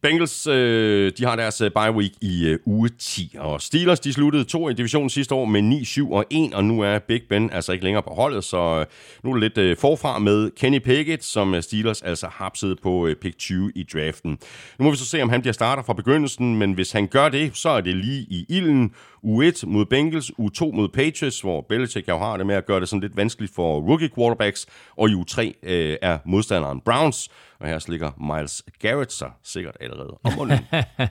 Speaker 2: Bengals, øh, de har deres øh, bye week i øh, uge 10, og Steelers, de sluttede to i divisionen sidste år med 9, 7 og 1, og nu er Big Ben altså ikke længere på holdet, så øh, nu er det lidt øh, forfra med Kenny Pickett, som øh, Steelers altså hapsede på øh, pick 20 i draften. Nu må vi så se, om han bliver starter fra begyndelsen, men hvis han gør det, så er det lige i ilden. U1 mod Bengals, U2 mod Patriots, hvor Belichick jo har det med at gøre det sådan lidt vanskeligt for rookie quarterbacks, og i U3 øh, er modstanderen Browns, og her ligger Miles Garrett sig sikkert allerede om munden.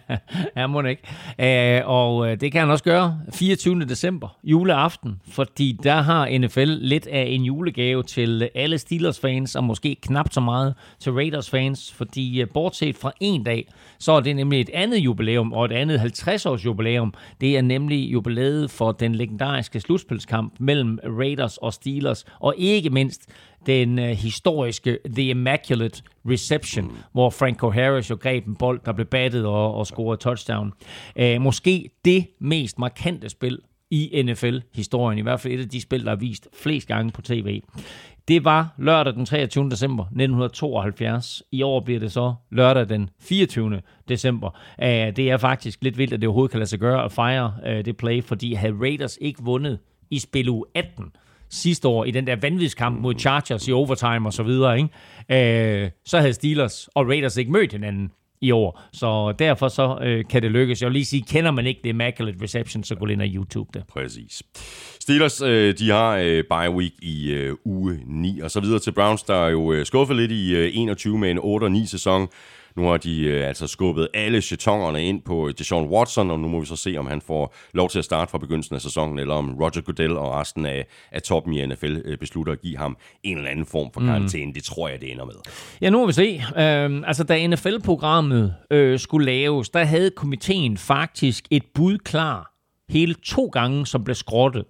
Speaker 1: ja, må ikke. Æh, og øh, det kan han også gøre 24. december, juleaften, fordi der har NFL lidt af en julegave til alle Steelers-fans, og måske knap så meget til Raiders-fans, fordi øh, bortset fra en dag, så er det nemlig et andet jubilæum, og et andet 50-års jubilæum. Det er nemlig jubilæet for den legendariske slutspilskamp mellem Raiders og Steelers, og ikke mindst den uh, historiske The Immaculate Reception, mm. hvor Franco Harris jo greb en bold, der blev battet og, og scorede touchdown. Uh, måske det mest markante spil i NFL-historien, i hvert fald et af de spil, der er vist flest gange på tv. Det var lørdag den 23. december 1972. I år bliver det så lørdag den 24. december. Uh, det er faktisk lidt vildt, at det overhovedet kan lade sig gøre at fejre uh, det play, fordi havde Raiders ikke vundet i spil u 18, sidste år i den der vanvidskamp mod Chargers i overtime og så videre, ikke? Øh, så havde Steelers og Raiders ikke mødt hinanden i år. Så derfor så øh, kan det lykkes. Jeg vil lige sige, kender man ikke det Immaculate Reception, så gå ind og YouTube det.
Speaker 2: Præcis. Steelers, øh, de har øh, bye week i øh, uge 9, og så videre til Browns, der er jo øh, skuffet lidt i øh, 21 med en 8-9 sæson. Nu har de øh, altså skubbet alle chetongerne ind på Deshaun Watson, og nu må vi så se, om han får lov til at starte fra begyndelsen af sæsonen, eller om Roger Goodell og resten af, af toppen i NFL øh, beslutter at give ham en eller anden form for karantæne. Mm. Det tror jeg, det ender med.
Speaker 1: Ja, nu må vi se. Øh, altså, da NFL-programmet øh, skulle laves, der havde komiteen faktisk et bud klar hele to gange, som blev skrottet.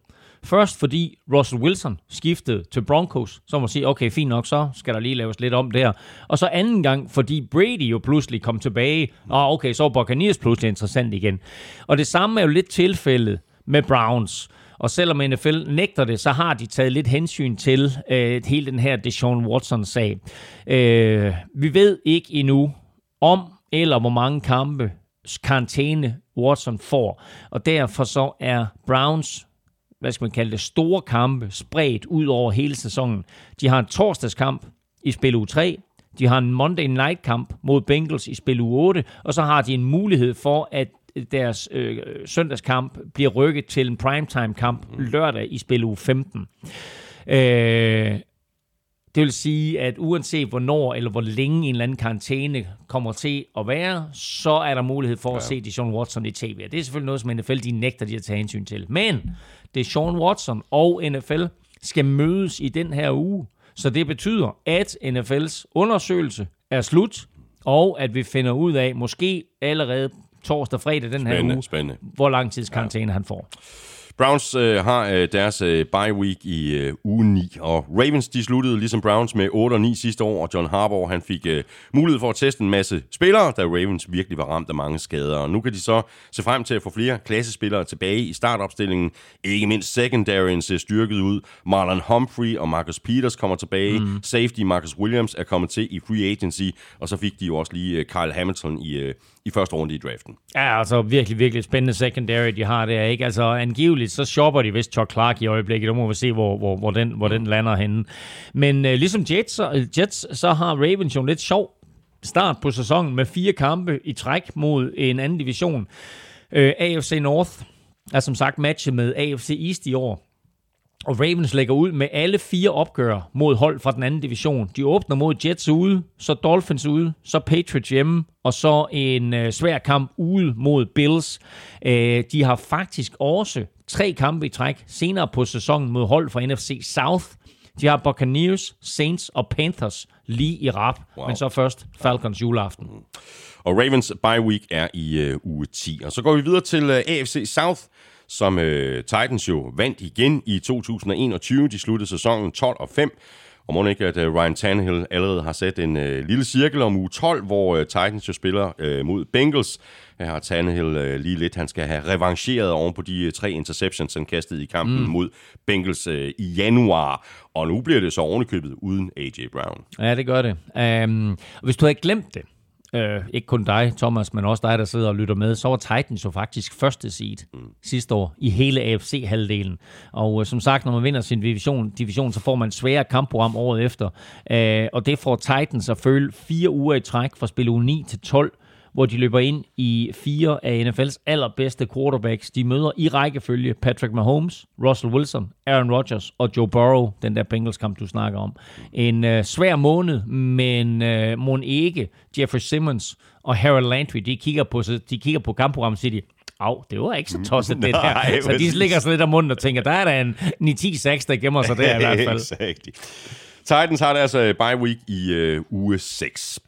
Speaker 1: Først fordi Russell Wilson skiftede til Broncos, så må sige, okay, fint nok, så skal der lige laves lidt om der. Og så anden gang, fordi Brady jo pludselig kom tilbage, og okay, så var Buccaneers pludselig interessant igen. Og det samme er jo lidt tilfældet med Browns. Og selvom NFL nægter det, så har de taget lidt hensyn til øh, hele den her Deshaun Watson-sag. Øh, vi ved ikke endnu, om eller hvor mange kampe karantæne Watson får. Og derfor så er Browns hvad skal man kalde det, store kampe spredt ud over hele sæsonen. De har en torsdagskamp i spil uge 3, de har en Monday Night kamp mod Bengals i spil uge 8, og så har de en mulighed for, at deres øh, søndagskamp bliver rykket til en primetime-kamp lørdag i spil uge 15. Øh, det vil sige, at uanset hvornår eller hvor længe en eller anden karantæne kommer til at være, så er der mulighed for ja. at se Sean Watson i tv. Det er selvfølgelig noget, som NFL de nægter de at tage hensyn til. Men det er Sean Watson og NFL skal mødes i den her uge. Så det betyder, at NFL's undersøgelse er slut, og at vi finder ud af, måske allerede torsdag fredag den her
Speaker 2: Spændende,
Speaker 1: uge,
Speaker 2: spændende.
Speaker 1: hvor lang tids karantæne ja. han får.
Speaker 2: Browns øh, har øh, deres øh, bye week i øh, uge 9, og Ravens de sluttede ligesom Browns med 8 og 9 sidste år, og John Harbaugh han fik øh, mulighed for at teste en masse spillere, da Ravens virkelig var ramt af mange skader. Og nu kan de så se frem til at få flere klassespillere tilbage i startopstillingen. Ikke mindst secondaryen ser styrket ud. Marlon Humphrey og Marcus Peters kommer tilbage. Mm. Safety Marcus Williams er kommet til i free agency, og så fik de jo også lige øh, Kyle Hamilton i, øh, i første runde i draften.
Speaker 1: Ja, altså virkelig, virkelig spændende secondary, de har der, ikke? Altså angiveligt, så shopper de vist Chuck Clark i øjeblikket. Nu må vi se, hvor, hvor, hvor, den, hvor den lander henne. Men uh, ligesom Jets, så, Jets, så har Ravens jo en lidt sjov start på sæsonen med fire kampe i træk mod en anden division. Uh, AFC North er som sagt matchet med AFC East i år. Og Ravens lægger ud med alle fire opgør mod hold fra den anden division. De åbner mod Jets ude, så Dolphins ude, så Patriots hjemme, og så en øh, svær kamp ude mod Bills. Øh, de har faktisk også tre kampe i træk senere på sæsonen mod hold fra NFC South. De har Buccaneers, Saints og Panthers lige i rap, wow. men så først Falcons juleaften.
Speaker 2: Og Ravens bye week er i øh, uge 10. Og så går vi videre til øh, AFC South, som øh, Titans jo vandt igen i 2021. De sluttede sæsonen 12 og 5. Og må ikke, at øh, Ryan Tannehill allerede har sat en øh, lille cirkel om uge 12, hvor øh, Titans jo spiller øh, mod Bengals. Her har Tannehill øh, lige lidt. Han skal have revancheret oven på de øh, tre interceptions, han kastede i kampen mm. mod Bengals øh, i januar. Og nu bliver det så ovenikøbet uden A.J. Brown.
Speaker 1: Ja, det gør det. Um, hvis du havde glemt det, øh, ikke kun dig, Thomas, men også dig, der sidder og lytter med, så var Titans jo faktisk første seed mm. sidste år i hele AFC-halvdelen. Og øh, som sagt, når man vinder sin division, division så får man svære kampprogram året efter. Øh, og det får Titans at føle fire uger i træk fra spil uge 9 til 12, hvor de løber ind i fire af NFL's allerbedste quarterbacks. De møder i rækkefølge Patrick Mahomes, Russell Wilson, Aaron Rodgers og Joe Burrow, den der Bengals-kamp, du snakker om. En øh, svær måned, men øh, mon ikke Jeffrey Simmons og Harold Landry, de kigger på, de kigger på kampprogrammet og siger de, Au, det var ikke så tosset, det der. Så de slikker sig lidt om munden og tænker, der er der en 9-10-6, der gemmer sig der i hvert fald.
Speaker 2: Exactly. Titans har deres uh, bye week i uh, uge 6.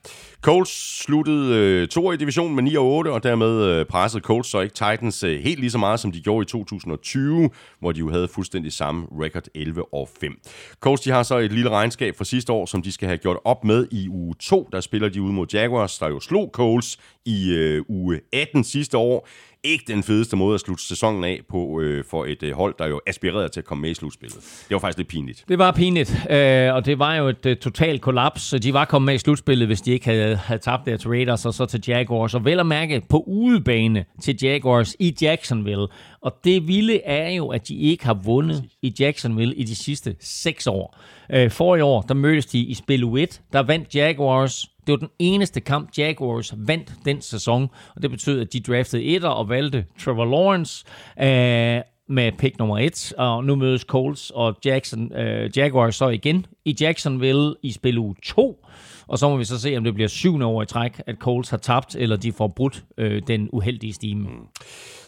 Speaker 2: Colts sluttede øh, to i divisionen med 9 og 8, og dermed øh, pressede Colts så ikke Titans øh, helt lige så meget, som de gjorde i 2020, hvor de jo havde fuldstændig samme record 11 og 5. Colts de har så et lille regnskab fra sidste år, som de skal have gjort op med i uge 2. Der spiller de ud mod Jaguars, der jo slog Colts i øh, uge 18 sidste år ikke den fedeste måde at slutte sæsonen af på øh, for et øh, hold, der jo aspirerede til at komme med i slutspillet. Det var faktisk lidt pinligt.
Speaker 1: Det var pinligt, øh, og det var jo et øh, totalt kollaps. De var kommet med i slutspillet, hvis de ikke havde, Øh, havde tabt der til Raiders og så til Jaguars. Og vel at mærke på udebane til Jaguars i Jacksonville. Og det vilde er jo, at de ikke har vundet i Jacksonville i de sidste seks år. Øh, for i år, der mødtes de i spil 1. Der vandt Jaguars det var den eneste kamp, Jaguars vandt den sæson, og det betød, at de draftede etter og valgte Trevor Lawrence øh, med pick nummer et, og nu mødes Colts og Jackson, øh, Jaguars så igen i Jacksonville i spil uge 2, og så må vi så se, om det bliver syvende år i træk, at Colts har tabt, eller de får brudt øh, den uheldige stime. Mm.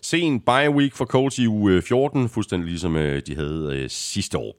Speaker 2: Sen bye week for Colts i uge øh, 14, fuldstændig ligesom øh, de havde øh, sidste år.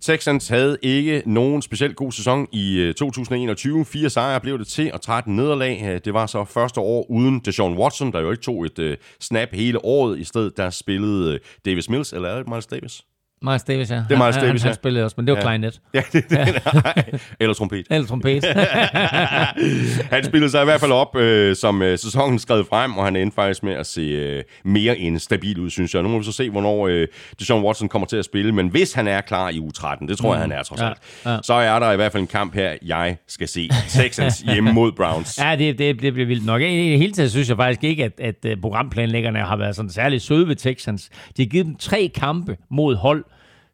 Speaker 2: Texans havde ikke nogen specielt god sæson i øh, 2021. Fire sejre blev det til, og 13 nederlag. Øh, det var så første år uden Deshaun Watson, der jo ikke tog et snap hele året. I stedet der spillede Davis Mills, eller er det Miles Davis?
Speaker 1: Miles Davis, ja.
Speaker 2: Det er Miles
Speaker 1: han,
Speaker 2: Davis,
Speaker 1: han,
Speaker 2: ja.
Speaker 1: han spillede også, men det var
Speaker 2: Ja.
Speaker 1: klarinet.
Speaker 2: Ja, det, det, nej. Eller trompet.
Speaker 1: Eller trompet.
Speaker 2: Han spillede sig i hvert fald op, øh, som øh, sæsonen skred frem, og han endte faktisk med at se øh, mere end stabil ud, synes jeg. Nu må vi så se, hvornår øh, Deshaun Watson kommer til at spille, men hvis han er klar i u 13, det tror jeg, han er trods
Speaker 1: Ja,
Speaker 2: alt,
Speaker 1: ja.
Speaker 2: så er der i hvert fald en kamp her, jeg skal se. Texans hjemme mod Browns.
Speaker 1: Ja, det, det, det bliver vildt nok. I det hele taget synes jeg faktisk ikke, at, at øh, programplanlæggerne har været sådan særlig søde ved Texans. De har givet dem tre kampe mod hold,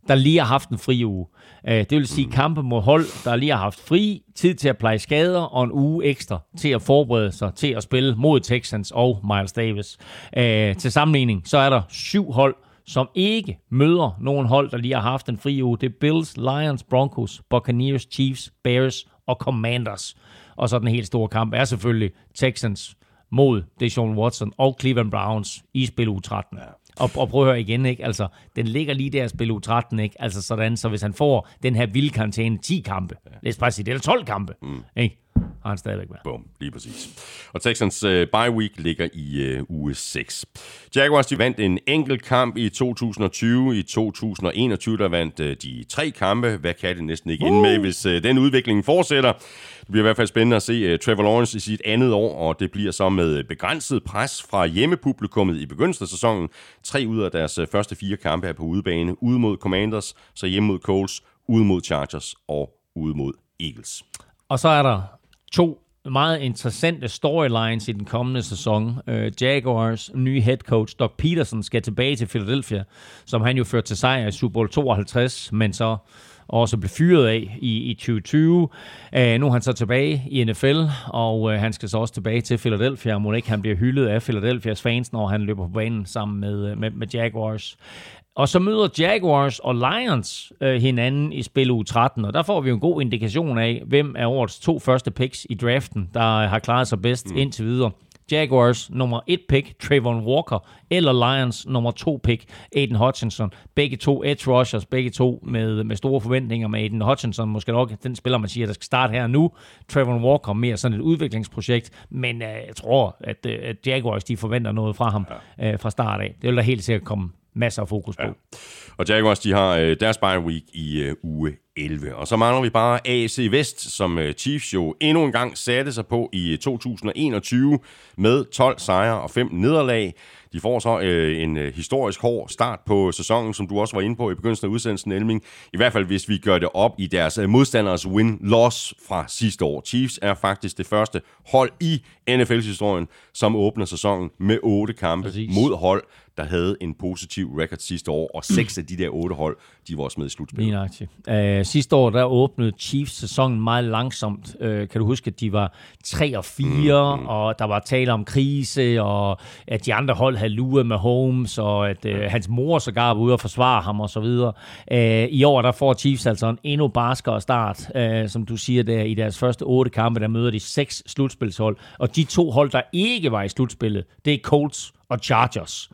Speaker 1: der lige har haft en fri uge. Øh, Det vil sige kampe mod hold, der lige har haft fri, tid til at pleje skader og en uge ekstra til at forberede sig til at spille mod Texans og Miles Davis. Øh, Til sammenligning, så er der syv hold, som ikke møder nogen hold, der lige har haft en fri uge. Det er Bills, Lions, Broncos, Buccaneers, Chiefs, Bears og Commanders. Og så den helt store kamp er selvfølgelig Texans mod Deshaun Watson og Cleveland Browns i spil u 13. Ja. Og, og prøv at høre igen, ikke? Altså, den ligger lige der i spil u 13, ikke? Altså sådan, så hvis han får den her vilde karantæne 10 kampe, lad os bare sige, det er 12 kampe, mm. ikke? Har han stadigvæk med.
Speaker 2: Bum, lige præcis. Og Texans øh, bye week ligger i øh, uge 6. Jaguars de vandt en enkelt kamp i 2020. I 2021 der vandt øh, de tre kampe. Hvad kan det næsten ikke ende med, hvis øh, den udvikling fortsætter? Det bliver i hvert fald spændende at se øh, Trevor Lawrence i sit andet år, og det bliver så med begrænset pres fra hjemmepublikummet i begyndelsen af sæsonen. Tre ud af deres øh, første fire kampe er på udebane. Ude mod Commanders, så hjemme mod Colts, ude mod Chargers og ude mod Eagles.
Speaker 1: Og så er der to meget interessante storylines i den kommende sæson. Øh, Jaguars nye head coach, Doc Peterson, skal tilbage til Philadelphia, som han jo førte til sejr i Super Bowl 52, men så også blev fyret af i, i 2020. Øh, nu er han så tilbage i NFL, og øh, han skal så også tilbage til Philadelphia, og må ikke han bliver hyldet af Philadelphias fans, når han løber på banen sammen med, øh, med, med Jaguars. Og så møder Jaguars og Lions øh, hinanden i spil u 13, og der får vi en god indikation af, hvem er årets to første picks i draften, der har klaret sig bedst mm. indtil videre. Jaguars nummer et pick, Trayvon Walker, eller Lions nummer to pick, Aiden Hutchinson. Begge to edge rushers, begge to med, med store forventninger med Aiden Hutchinson. Måske nok den spiller, man siger, der skal starte her nu. Trayvon Walker mere sådan et udviklingsprojekt, men øh, jeg tror, at, øh, at Jaguars de forventer noget fra ham øh, fra start af. Det vil der helt sikkert komme masser af fokus på. Ja.
Speaker 2: Og Jaguars, de har øh, deres bye week i øh, uge 11. Og så mangler vi bare AC Vest, som øh, Chiefs jo endnu en gang satte sig på i øh, 2021 med 12 sejre og 5 nederlag. De får så øh, en øh, historisk hård start på sæsonen, som du også var inde på i begyndelsen af udsendelsen, Elming. I hvert fald, hvis vi gør det op i deres øh, modstanders win-loss fra sidste år. Chiefs er faktisk det første hold i NFL's historien, som åbner sæsonen med otte kampe
Speaker 1: Præcis.
Speaker 2: mod hold, der havde en positiv record sidste år, og seks af de der otte hold, de var også med i slutspillet.
Speaker 1: Lige. Uh, sidste år, der åbnede Chiefs sæsonen meget langsomt. Uh, kan du huske, at de var 3 og 4, mm, og der var tale om krise, og at de andre hold havde luret med Holmes, og at uh, hans mor sågar var ude og forsvare ham og så videre. Uh, I år, der får Chiefs altså en endnu barskere start, uh, som du siger der, i deres første otte kampe, der møder de seks slutspilshold. Og de to hold, der ikke var i slutspillet, det er Colts og Chargers.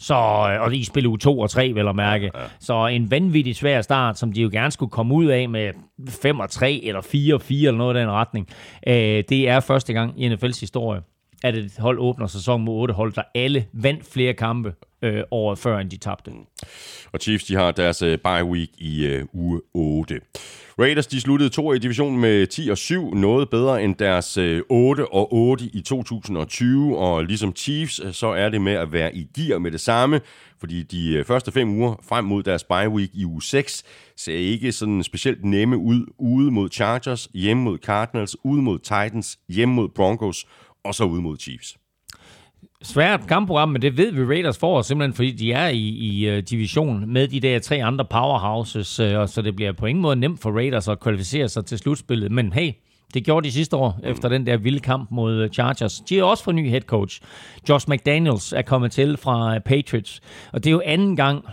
Speaker 1: Så, øh, og de spiller u 2 og 3, vel at mærke. Ja, ja. Så en vanvittig svær start, som de jo gerne skulle komme ud af med 5 og 3, eller 4 og 4, eller noget i den retning. Øh, det er første gang i NFL's historie, at et hold åbner sæson mod otte hold, der alle vandt flere kampe øh, året før, end de tabte.
Speaker 2: Og Chiefs, de har deres øh, bye week i øh, uge 8. Raiders, de sluttede to i divisionen med 10 og 7, noget bedre end deres øh, 8 og 8 i 2020, og ligesom Chiefs, øh, så er det med at være i gear med det samme, fordi de øh, første fem uger frem mod deres bye week i uge 6 ser ikke sådan specielt nemme ud ude mod Chargers, hjemme mod Cardinals, ude mod Titans, hjemme mod Broncos og så ud mod Chiefs.
Speaker 1: Svært kampprogram, men det ved vi Raiders får, simpelthen fordi de er i, i uh, division med de der tre andre powerhouses, uh, og så det bliver på ingen måde nemt for Raiders at kvalificere sig til slutspillet. Men hey, det gjorde de sidste år, efter den der vilde kamp mod øh, Chargers. De har også fået ny head coach. Josh McDaniels er kommet til fra Patriots, og det er jo anden gang,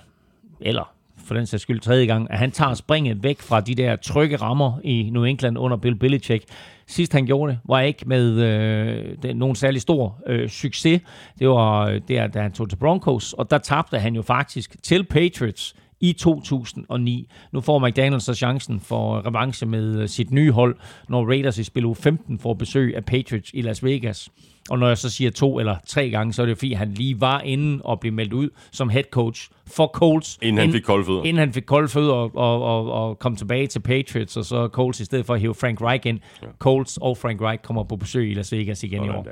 Speaker 1: eller for den sags skyld tredje gang, at han tager springet væk fra de der trygge rammer i New England under Bill Belichick. Sidst han gjorde det, var ikke med øh, den, nogen særlig stor øh, succes. Det var øh, der, da han tog til Broncos, og der tabte han jo faktisk til Patriots i 2009. Nu får McDaniels så chancen for revanche med øh, sit nye hold, når Raiders i spil 15 får besøg af Patriots i Las Vegas. Og når jeg så siger to eller tre gange, så er det fordi, han lige var inde og blev meldt ud som head coach for Colts.
Speaker 2: Inden han fik kolde fødder.
Speaker 1: Inden han fik kolde fødder og, og, og, og kom tilbage til Patriots, og så Colts i stedet for at hive Frank Reich ind. Ja. Colts og Frank Reich kommer på besøg i Las Vegas igen Sådan i år. Der.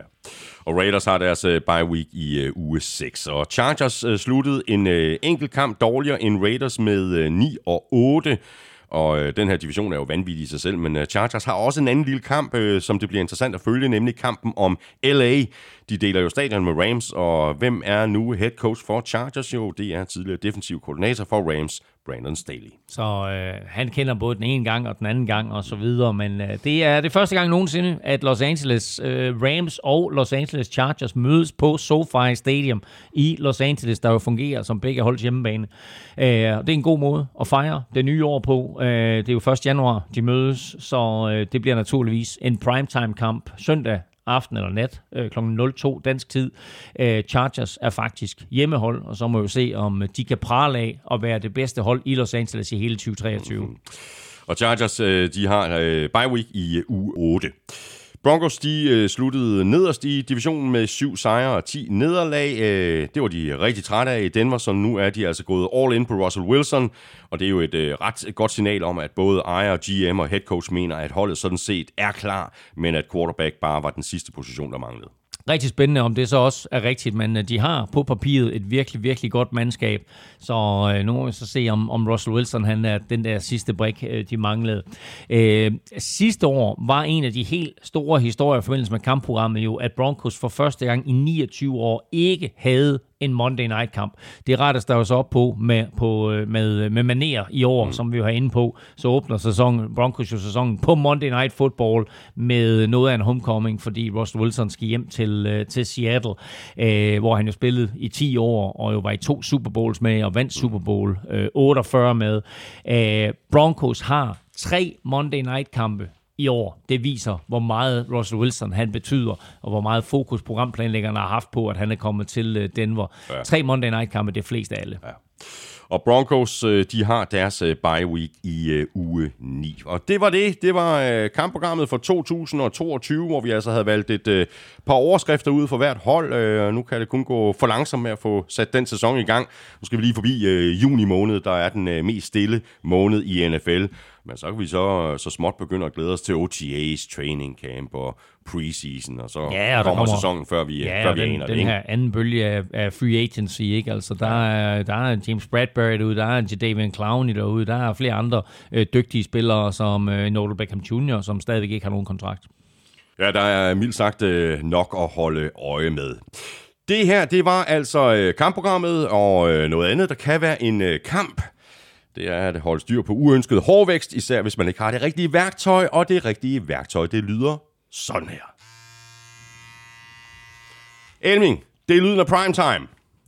Speaker 2: Og Raiders har deres uh, bye week i uh, uge 6. Og Chargers uh, sluttede en uh, enkelt kamp dårligere end Raiders med uh, 9 og 8. Og øh, den her division er jo vanvittig i sig selv, men øh, Chargers har også en anden lille kamp, øh, som det bliver interessant at følge, nemlig kampen om LA. De deler jo stadion med Rams, og hvem er nu head coach for Chargers? Jo, det er tidligere defensiv koordinator for Rams, Brandon Staley.
Speaker 1: Så øh, han kender både den ene gang og den anden gang og så videre, men øh, det er det første gang nogensinde, at Los Angeles øh, Rams og Los Angeles Chargers mødes på SoFi Stadium i Los Angeles, der jo fungerer som begge holds hjemmebane. Øh, det er en god måde at fejre det nye år på. Øh, det er jo 1. januar, de mødes, så øh, det bliver naturligvis en primetime-kamp søndag aften eller nat øh, kl. 02 dansk tid. Øh, Chargers er faktisk hjemmehold, og så må vi jo se, om øh, de kan prale af at være det bedste hold i Los Angeles i hele 2023. Mm.
Speaker 2: Og Chargers, øh, de har øh, bye week i øh, uge 8. Broncos de øh, sluttede nederst i divisionen med syv sejre og 10 nederlag. Øh, det var de rigtig trætte af i Denver, så nu er de altså gået all in på Russell Wilson. Og det er jo et øh, ret godt signal om, at både ejer, GM og head coach mener, at holdet sådan set er klar, men at quarterback bare var den sidste position, der manglede
Speaker 1: rigtig spændende, om det så også er rigtigt, men øh, de har på papiret et virkelig, virkelig godt mandskab. Så øh, nu må vi så se, om, om Russell Wilson han er den der sidste brik, øh, de manglede. Øh, sidste år var en af de helt store historier i forbindelse med kampprogrammet jo, at Broncos for første gang i 29 år ikke havde en Monday Night kamp. Det rettes der jo så op på med, på, øh, med, med maner i år, mm. som vi har inde på. Så åbner sæsonen, Broncos jo sæsonen på Monday Night Football med noget af en homecoming, fordi Russell Wilson skal hjem til, øh, til Seattle, øh, hvor han jo spillede i 10 år, og jo var i to Super Bowls med, og vandt Super Bowl øh, 48 med. Øh, Broncos har tre Monday Night kampe i år. Det viser, hvor meget Russell Wilson han betyder, og hvor meget fokus programplanlæggerne har haft på, at han er kommet til øh, Denver. Ja. Tre Monday Night kampe, det er flest af alle. Ja.
Speaker 2: Og Broncos, øh, de har deres øh, bye week i øh, uge 9. Og det var det. Det var kampprogrammet for 2022, hvor vi altså havde valgt et par overskrifter ud for hvert hold. Nu kan det kun gå for langsomt med at få sat den sæson i gang. Nu skal vi lige forbi juni måned, der er den mest stille måned i NFL. Men så kan vi så, så småt begynde at glæde os til OTA's, training camp og preseason, og så ja, og kommer, kommer sæsonen, før vi, ja, før vi
Speaker 1: den,
Speaker 2: aner
Speaker 1: den
Speaker 2: det.
Speaker 1: den her anden bølge af, af free agency, ikke? Altså, der, er, der er James Bradbury derude, der er David Clowney derude, der er flere andre øh, dygtige spillere, som øh, Nodal Beckham Jr., som stadigvæk ikke har nogen kontrakt.
Speaker 2: Ja, der er mildt sagt øh, nok at holde øje med. Det her, det var altså øh, kampprogrammet, og øh, noget andet, der kan være en øh, kamp det er at holde styr på uønsket hårvækst, især hvis man ikke har det rigtige værktøj, og det rigtige værktøj, det lyder sådan her. Elming, det er lyden af primetime.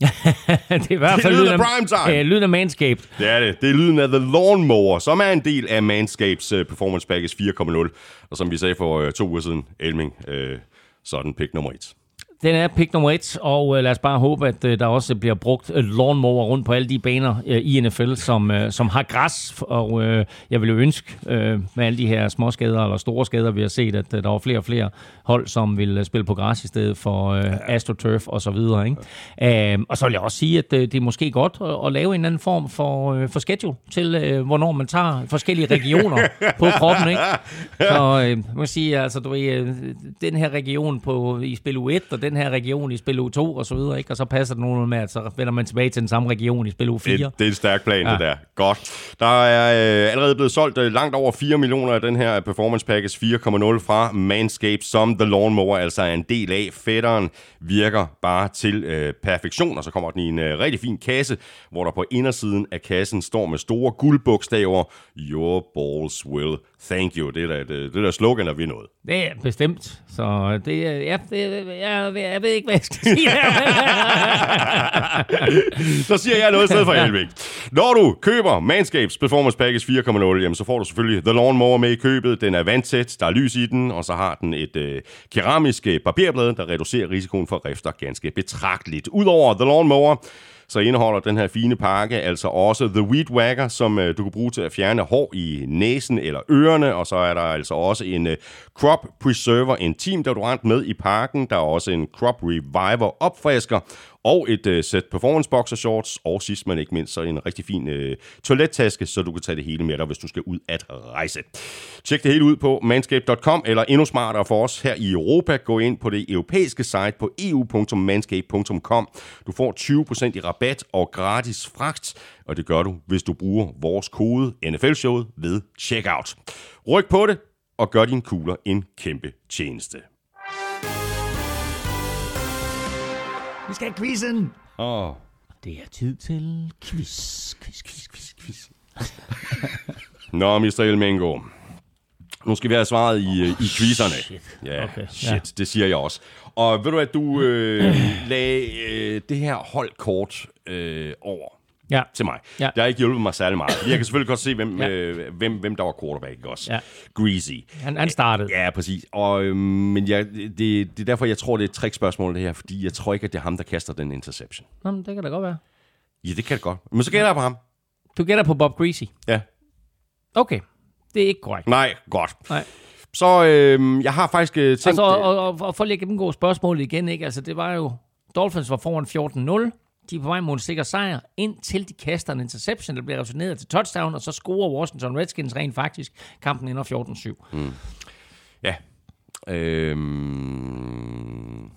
Speaker 1: det er i hvert fald lyden, af, primetime. Øh, lyden af Manscaped.
Speaker 2: Det er det. Det er lyden af The Lawnmower, som er en del af Manscapes uh, Performance Package 4.0. Og som vi sagde for uh, to uger siden, Elming, uh, så er den pick nummer et.
Speaker 1: Den er pick nummer et, og øh, lad os bare håbe, at øh, der også bliver brugt øh, lawnmower rundt på alle de baner øh, i NFL, som, øh, som har græs. Og øh, jeg vil jo ønske, øh, med alle de her små skader eller store skader, vi har set, at øh, der var flere og flere hold, som vil øh, spille på græs i stedet for øh, AstroTurf og så videre. Ikke? Ja. Øh, og så vil jeg også sige, at øh, det er måske godt at, at lave en anden form for, øh, for schedule til, øh, hvornår man tager forskellige regioner på kroppen. Ikke? Så øh, man sige, altså, du ved, øh, den her region på, i spil U1, og den her region i spil U2 og så videre, ikke? Og så passer det nogen med, at så vender man tilbage til den samme region i spil U4.
Speaker 2: Det, det er en stærk plan, ja. det der. Godt. Der er øh, allerede blevet solgt øh, langt over 4 millioner af den her Performance Package 4.0 fra Manscaped, som The Lawnmower altså er en del af. Fætteren virker bare til øh, perfektion, og så kommer den i en øh, rigtig fin kasse, hvor der på indersiden af kassen står med store guldbogstaver, Your balls will thank you. Det er da, det, det der slogan, der vi noget.
Speaker 1: Det er bestemt. Så det, ja, det, jeg, jeg ved ikke, hvad jeg skal sige.
Speaker 2: så siger jeg noget i stedet for Elvik. Når du køber Manscapes Performance Package 4.0, jamen, så får du selvfølgelig The Lawnmower med i købet. Den er vandtæt, der er lys i den, og så har den et øh, keramisk barberblad, der reducerer risikoen for rifter ganske betragteligt. Udover The Lawnmower, så indeholder den her fine pakke altså også The Weed Wagger, som øh, du kan bruge til at fjerne hår i næsen eller ørerne, og så er der altså også en øh, Crop Preserver Intim deodorant med i pakken. Der er også en Crop Reviver opfrisker, og et øh, sæt performance boxer shorts, og sidst men ikke mindst, så en rigtig fin øh, toilettaske, så du kan tage det hele med dig, hvis du skal ud at rejse. Tjek det hele ud på manscape.com, eller endnu smartere for os her i Europa, gå ind på det europæiske site på eu.manscape.com. Du får 20% i rabat og gratis fragt, og det gør du, hvis du bruger vores kode NFL-showet ved checkout. Ryk på det, og gør din kugler en kæmpe tjeneste.
Speaker 1: Vi skal have quizzen.
Speaker 2: Åh, oh.
Speaker 1: Det er tid til quiz, quiz, quiz, quiz, quiz.
Speaker 2: Nå, Mr. Elmengo. Nu skal vi have svaret i, øh, i quizzerne.
Speaker 1: Shit.
Speaker 2: Ja,
Speaker 1: Okay,
Speaker 2: shit,
Speaker 1: ja.
Speaker 2: det siger jeg også. Og ved du at du øh, lagde øh, det her holdkort øh, over
Speaker 1: Ja.
Speaker 2: til mig.
Speaker 1: Ja.
Speaker 2: Det har ikke hjulpet mig særlig meget. Jeg kan selvfølgelig godt se, hvem,
Speaker 1: Ja.
Speaker 2: øh, hvem, hvem der var quarterback, ikke også?
Speaker 1: Ja.
Speaker 2: Greasy.
Speaker 1: Han, han startede.
Speaker 2: Ja, præcis. Og, øh, men jeg, det, det er derfor, jeg tror, det er et trickspørgsmål, det her. Fordi jeg tror ikke, at det er ham, der kaster den interception.
Speaker 1: Nå, men det kan da godt være.
Speaker 2: Ja, det kan det godt. Men så gætter jeg på ham.
Speaker 1: Du gætter på Bob Greasy.
Speaker 2: Ja.
Speaker 1: Okay. Det er ikke korrekt.
Speaker 2: Nej, godt.
Speaker 1: Nej.
Speaker 2: Så øh, jeg har faktisk øh, tænkt...
Speaker 1: Altså, og, og, og, for lige at gennemgå spørgsmålet igen, ikke? Altså, det var jo... Dolphins var foran 14-0. De er på vej mod en sikker sejr, indtil de kaster en interception, der bliver returneret til touchdown, og så scorer Washington Redskins rent faktisk. Kampen ender 14-7. Mm.
Speaker 2: Ja. Øhm...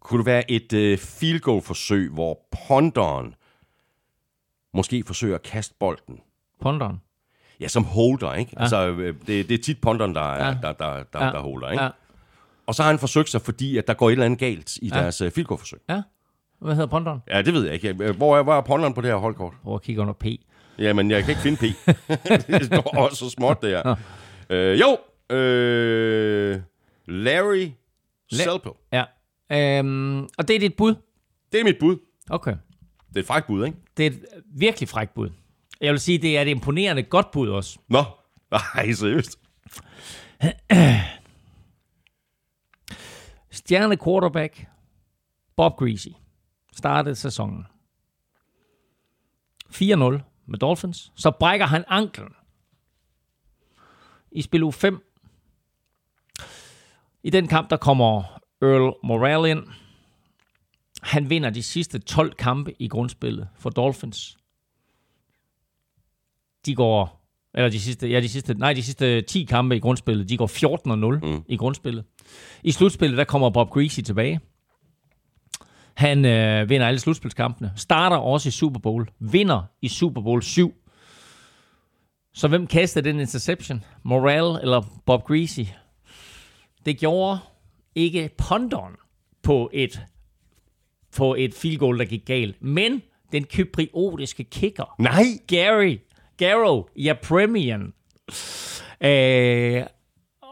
Speaker 2: Kunne det være et øh, field goal forsøg, hvor ponderen måske forsøger at kaste bolden?
Speaker 1: Ponderen.
Speaker 2: Ja, som holder, ikke? Ja. Altså, øh, det, det er tit ponderen, der, er,
Speaker 1: Ja.
Speaker 2: der, der, der,
Speaker 1: Ja.
Speaker 2: der holder, ikke?
Speaker 1: Ja.
Speaker 2: Og så har han forsøgt sig, fordi at der går et eller andet galt i
Speaker 1: Ja.
Speaker 2: deres øh, field goal forsøg.
Speaker 1: Ja. Hvad hedder ponderen?
Speaker 2: Ja, det ved jeg ikke. Øh, Hvor er, hvor er ponderen på det her holdkort?
Speaker 1: Prøv at kigge under P.
Speaker 2: Jamen, jeg kan ikke finde P. det står også så småt, det her. øh, jo, øh, Larry Selpo.
Speaker 1: Ja. Øhm, og det er dit bud?
Speaker 2: Det er mit bud.
Speaker 1: Okay.
Speaker 2: Det er et frækt bud, ikke?
Speaker 1: Det er et virkelig frækt bud. Jeg vil sige, det er et imponerende godt bud også.
Speaker 2: Nå, nej, seriøst.
Speaker 1: Stjerne quarterback Bob Greasy startede sæsonen 4-0 med Dolphins. Så brækker han anklen i spil uge 5. I den kamp, der kommer Earl Morrell ind. Han vinder de sidste 12 kampe i grundspillet for Dolphins. De går, eller de sidste, ja, de sidste, nej, de sidste 10 kampe i grundspillet, de går 14-0 mm. i grundspillet. I slutspillet, der kommer Bob Greasy tilbage. Han øh, vinder alle slutspilskampene. Starter også i Super Bowl. Vinder i Super Bowl 7. Så hvem kastede den interception? Morrell eller Bob Greasy? Det gjorde ikke ponderen på et, på et field goal, der gik galt. Men den kypriotiske kicker,
Speaker 2: Nej!
Speaker 1: Gary, Garrow, ja, Premian. Øh,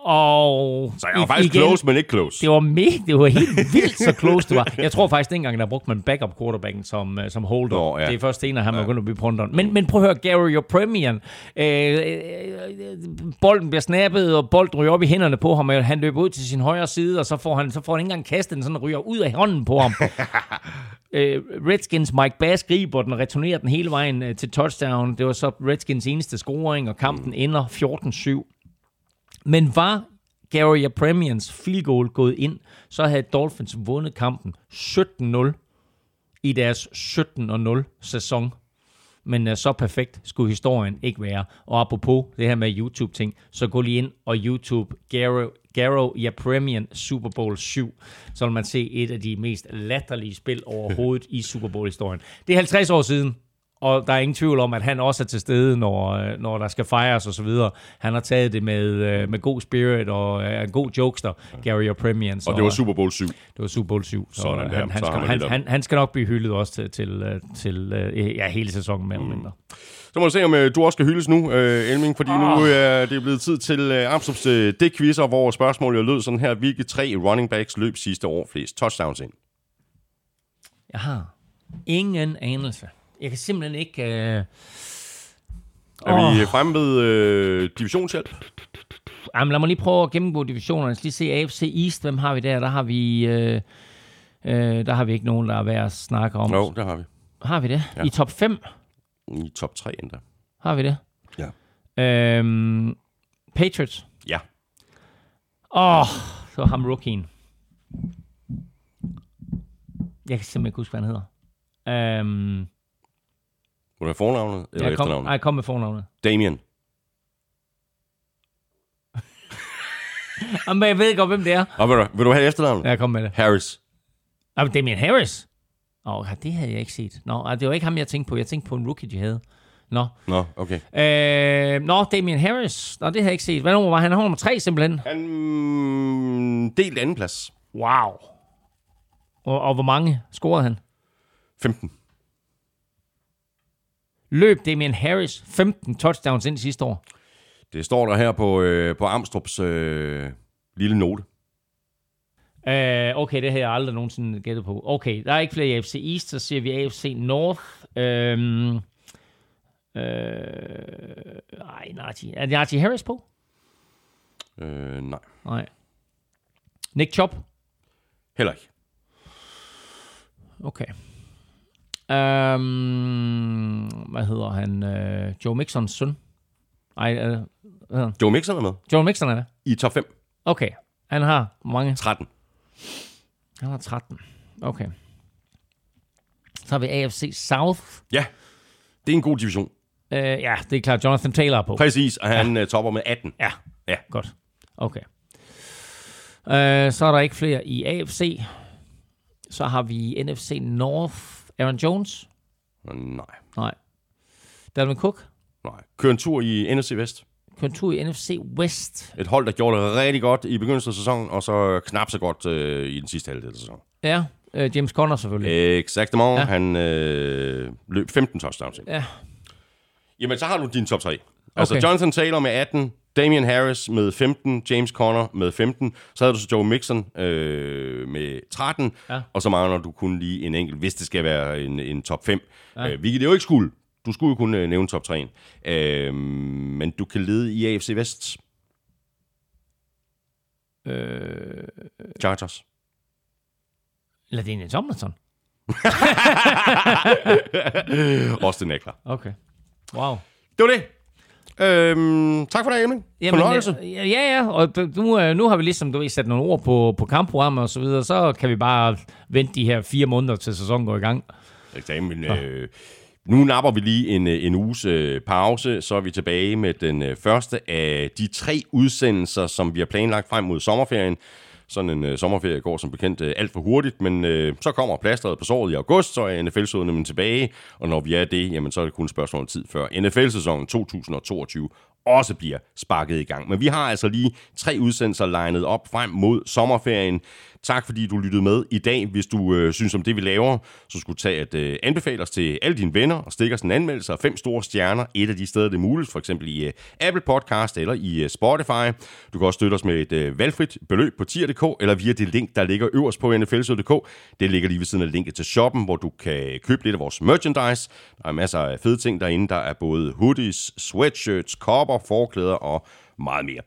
Speaker 1: og
Speaker 2: Så jeg var faktisk close, men ikke close.
Speaker 1: det var, mega, det var helt vildt, så close det var. Jeg tror faktisk, dengang, der brugte man backup quarterbacken som, øh, som holder.
Speaker 2: Nå, ja.
Speaker 1: Det er først senere, han ja. begyndte at blive ponderen. Men, men prøv at høre, Gary og Premian. Øh, øh, bolden bliver snappet, og bolden ryger op i hænderne på ham, og han løber ud til sin højre side, og så får han, så får han ikke engang kastet den, sådan ryger ud af hånden på ham. øh, Redskins Mike Bass griber den og returnerer den hele vejen øh, til touchdown. Det var så Redskins eneste scoring, og kampen ender 14-7. Men var Gary Apremians field goal gået ind, så havde Dolphins vundet kampen 17-0 i deres 17-0 sæson. Men uh, så perfekt skulle historien ikke være. Og apropos det her med YouTube-ting, så gå lige ind og YouTube Garo, Garo Premian Super Bowl 7. Så vil man se et af de mest latterlige spil overhovedet i Super Bowl-historien. Det er 50 år siden, og der er ingen tvivl om, at han også er til stede, når, øh, når der skal fejres og så videre. Han har taget det med, øh, med god spirit og er en god jokester, Gary Premian. Så,
Speaker 2: Og det var Super Bowl 7.
Speaker 1: det var Super Bowl 7. Så
Speaker 2: Sådan
Speaker 1: øh, han, han,
Speaker 2: har
Speaker 1: skal, han, han, han skal nok blive hyldet også til, til, øh, til øh, ja, hele sæsonen mere eller mindre.
Speaker 2: Så må du se, om øh, du også skal hyldes nu, øh, Elming, fordi oh. nu er det blevet tid til øh, Amstrup's øh, dækquizzer, hvor spørgsmålet lød sådan her. Hvilke tre running backs løb sidste år flest touchdowns ind?
Speaker 1: Jeg har ingen anelse. Jeg kan simpelthen ikke... Øh...
Speaker 2: Er
Speaker 1: Åh.
Speaker 2: vi fremme ved øh, divisionshjælp?
Speaker 1: Jamen, lad mig lige prøve at gennemgå divisionerne. Skal lige se AFC East. Hvem har vi der? Der har vi... Øh... Øh, der har vi ikke nogen, der er værd at snakke om.
Speaker 2: Jo, det har vi.
Speaker 1: Har vi det?
Speaker 2: Ja.
Speaker 1: I top 5
Speaker 2: I top 3 endda.
Speaker 1: har vi det.
Speaker 2: Ja.
Speaker 1: Øhm, Patriots.
Speaker 2: Ja.
Speaker 1: Åh, oh, så ham rookien. Jeg kan simpelthen ikke huske, hvad han hedder. Øhm,
Speaker 2: Vil du have fornavnet eller
Speaker 1: jeg, kom,
Speaker 2: efternavnet?
Speaker 1: nej, jeg kom med fornavnet.
Speaker 2: Damien.
Speaker 1: Jamen, jeg ved godt, hvem det er.
Speaker 2: Og vil du, vil du have efternavnet?
Speaker 1: Jeg kom med det.
Speaker 2: Harris.
Speaker 1: Jamen, Damien Harris. Åh, oh, det havde jeg ikke set. Nå, det var ikke ham, jeg tænkte på. Jeg tænkte på en rookie, de havde. Nå,
Speaker 2: Nå, okay.
Speaker 1: øh, nå Damien Harris. Nå, det havde jeg ikke set. Hvad nummer var han? Han var nummer tre, simpelthen.
Speaker 2: Han mm, delt anden plads.
Speaker 1: Wow. Og, og hvor mange scorede han?
Speaker 2: 15.
Speaker 1: Løb Damien Harris 15 touchdowns ind sidste år.
Speaker 2: Det står der her på, øh, på Amstrup's øh, lille note.
Speaker 1: Uh, okay, det har jeg aldrig nogensinde gættet på. Okay, der er ikke flere i AFC East, så ser vi AFC North. Øhm, øh, ej, Najee. Er Najee Harris på?
Speaker 2: Øh, nej,
Speaker 1: Nej. Nick Chubb?
Speaker 2: heller ikke.
Speaker 1: Okay. Um, hvad hedder han? Uh, Joe Mixons søn? Ej, uh, hvad hedder han?
Speaker 2: Joe Mixon er med
Speaker 1: Joe Mixon er det?
Speaker 2: i top 5.
Speaker 1: Okay. Han har hvor mange?
Speaker 2: 13.
Speaker 1: Han har 13. Okay. Så har vi AFC South.
Speaker 2: Ja, det er en god division.
Speaker 1: Uh, ja, det er klart. Jonathan Taylor er på.
Speaker 2: Præcis, og han ja. topper med 18.
Speaker 1: Ja,
Speaker 2: Ja.
Speaker 1: godt. Okay. Uh, så er der ikke flere i AFC. Så har vi NFC North Aaron Jones.
Speaker 2: Nej,
Speaker 1: Nej. Dalvin Cook.
Speaker 2: nej. Kør en tur i NFC Vest.
Speaker 1: Kører en tur i NFC West.
Speaker 2: Et hold, der gjorde det rigtig godt i begyndelsen af sæsonen, og så knap så godt øh, i den sidste halvdel af sæsonen.
Speaker 1: Ja, uh, James Conner selvfølgelig.
Speaker 2: Exactement.
Speaker 1: Ja.
Speaker 2: Han øh, løb 15 touchdowns.
Speaker 1: Ja.
Speaker 2: Jamen, så har du din top 3. Altså
Speaker 1: Okay.
Speaker 2: Jonathan Taylor med 18, Damian Harris med 15, James Conner med 15. Så havde du så Joe Mixon øh, med 13,
Speaker 1: Ja.
Speaker 2: og så mangler du kun lige en enkelt, hvis det skal være en, en top 5. Ja. Øh, hvilket det jo ikke skulle. Du skulle jo kun øh, nævne top 3. Øh, men du kan lede i AFC Vest.
Speaker 1: Øh,
Speaker 2: Chargers.
Speaker 1: er en Tomlinson.
Speaker 2: Austin Eckler.
Speaker 1: Okay. Wow.
Speaker 2: Det var det. Øhm, tak for det, Emil. Fornøjelse.
Speaker 1: øh, Ja, ja, og du- nu, øh, nu har vi ligesom du ved, sat nogle ord på, på kampprogrammet og så videre, så kan vi bare vente de her fire måneder til sæsonen går i gang.
Speaker 2: eksamen. Øh, nu napper vi lige en, øh, en uges øh, pause, så er vi tilbage med den øh, første af de tre udsendelser, som vi har planlagt frem mod sommerferien. Sådan en øh, sommerferie går som bekendt øh, alt for hurtigt, men øh, så kommer plasteret på såret i august, så er NFL-sæsonen nemlig tilbage, og når vi er det, jamen, så er det kun et spørgsmål om tid før NFL-sæsonen 2022 også bliver sparket i gang. Men vi har altså lige tre udsendelser legnet op frem mod sommerferien. Tak fordi du lyttede med i dag. Hvis du øh, synes om det, vi laver, så skulle du tage at øh, anbefale os til alle dine venner og stikke os en anmeldelse af fem store stjerner. Et af de steder, det er muligt, for eksempel i øh, Apple Podcast eller i øh, Spotify. Du kan også støtte os med et øh, valgfrit beløb på tier.dk eller via det link, der ligger øverst på nflsød.dk. Det ligger lige ved siden af linket til shoppen, hvor du kan købe lidt af vores merchandise. Der er masser af fede ting derinde. Der er både hoodies, sweatshirts, kopper, forklæder og meget mere.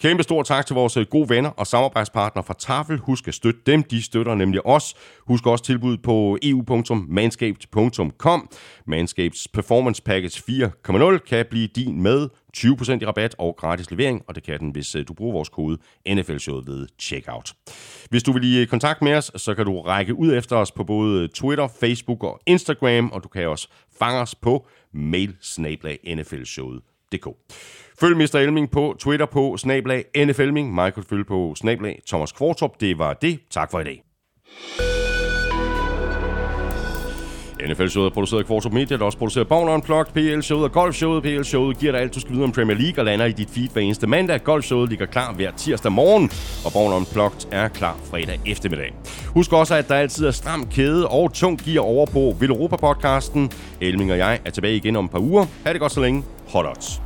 Speaker 2: Kæmpe stor tak til vores øh, gode venner og samarbejdspartnere fra Tafel. Husk at støtte dem, de støtter nemlig os. Husk også tilbuddet på eu.manscaped.com. Manscapes Performance Package 4.0 kan blive din med 20% i rabat og gratis levering, og det kan den, hvis øh, du bruger vores kode nfl ved checkout. Hvis du vil i øh, kontakt med os, så kan du række ud efter os på både Twitter, Facebook og Instagram, og du kan også fange os på mail Følg Mr. Elming på Twitter på snablag NFLming. Michael Følg på snablag Thomas Kvartrup. Det var det. Tak for i dag. NFL-showet er produceret af Kvartrup Media, der også producerer Bowler Unplugged, PL-showet og Golf-showet. PL-showet giver dig alt, du skal vide om Premier League og lander i dit feed hver eneste mandag. Golf-showet ligger klar hver tirsdag morgen, og Bowler Unplugged er klar fredag eftermiddag. Husk også, at der altid er stram kæde og tung gear over på Vil Europa-podcasten. Elming og jeg er tilbage igen om et par uger. Ha' det godt så længe. Hot odds.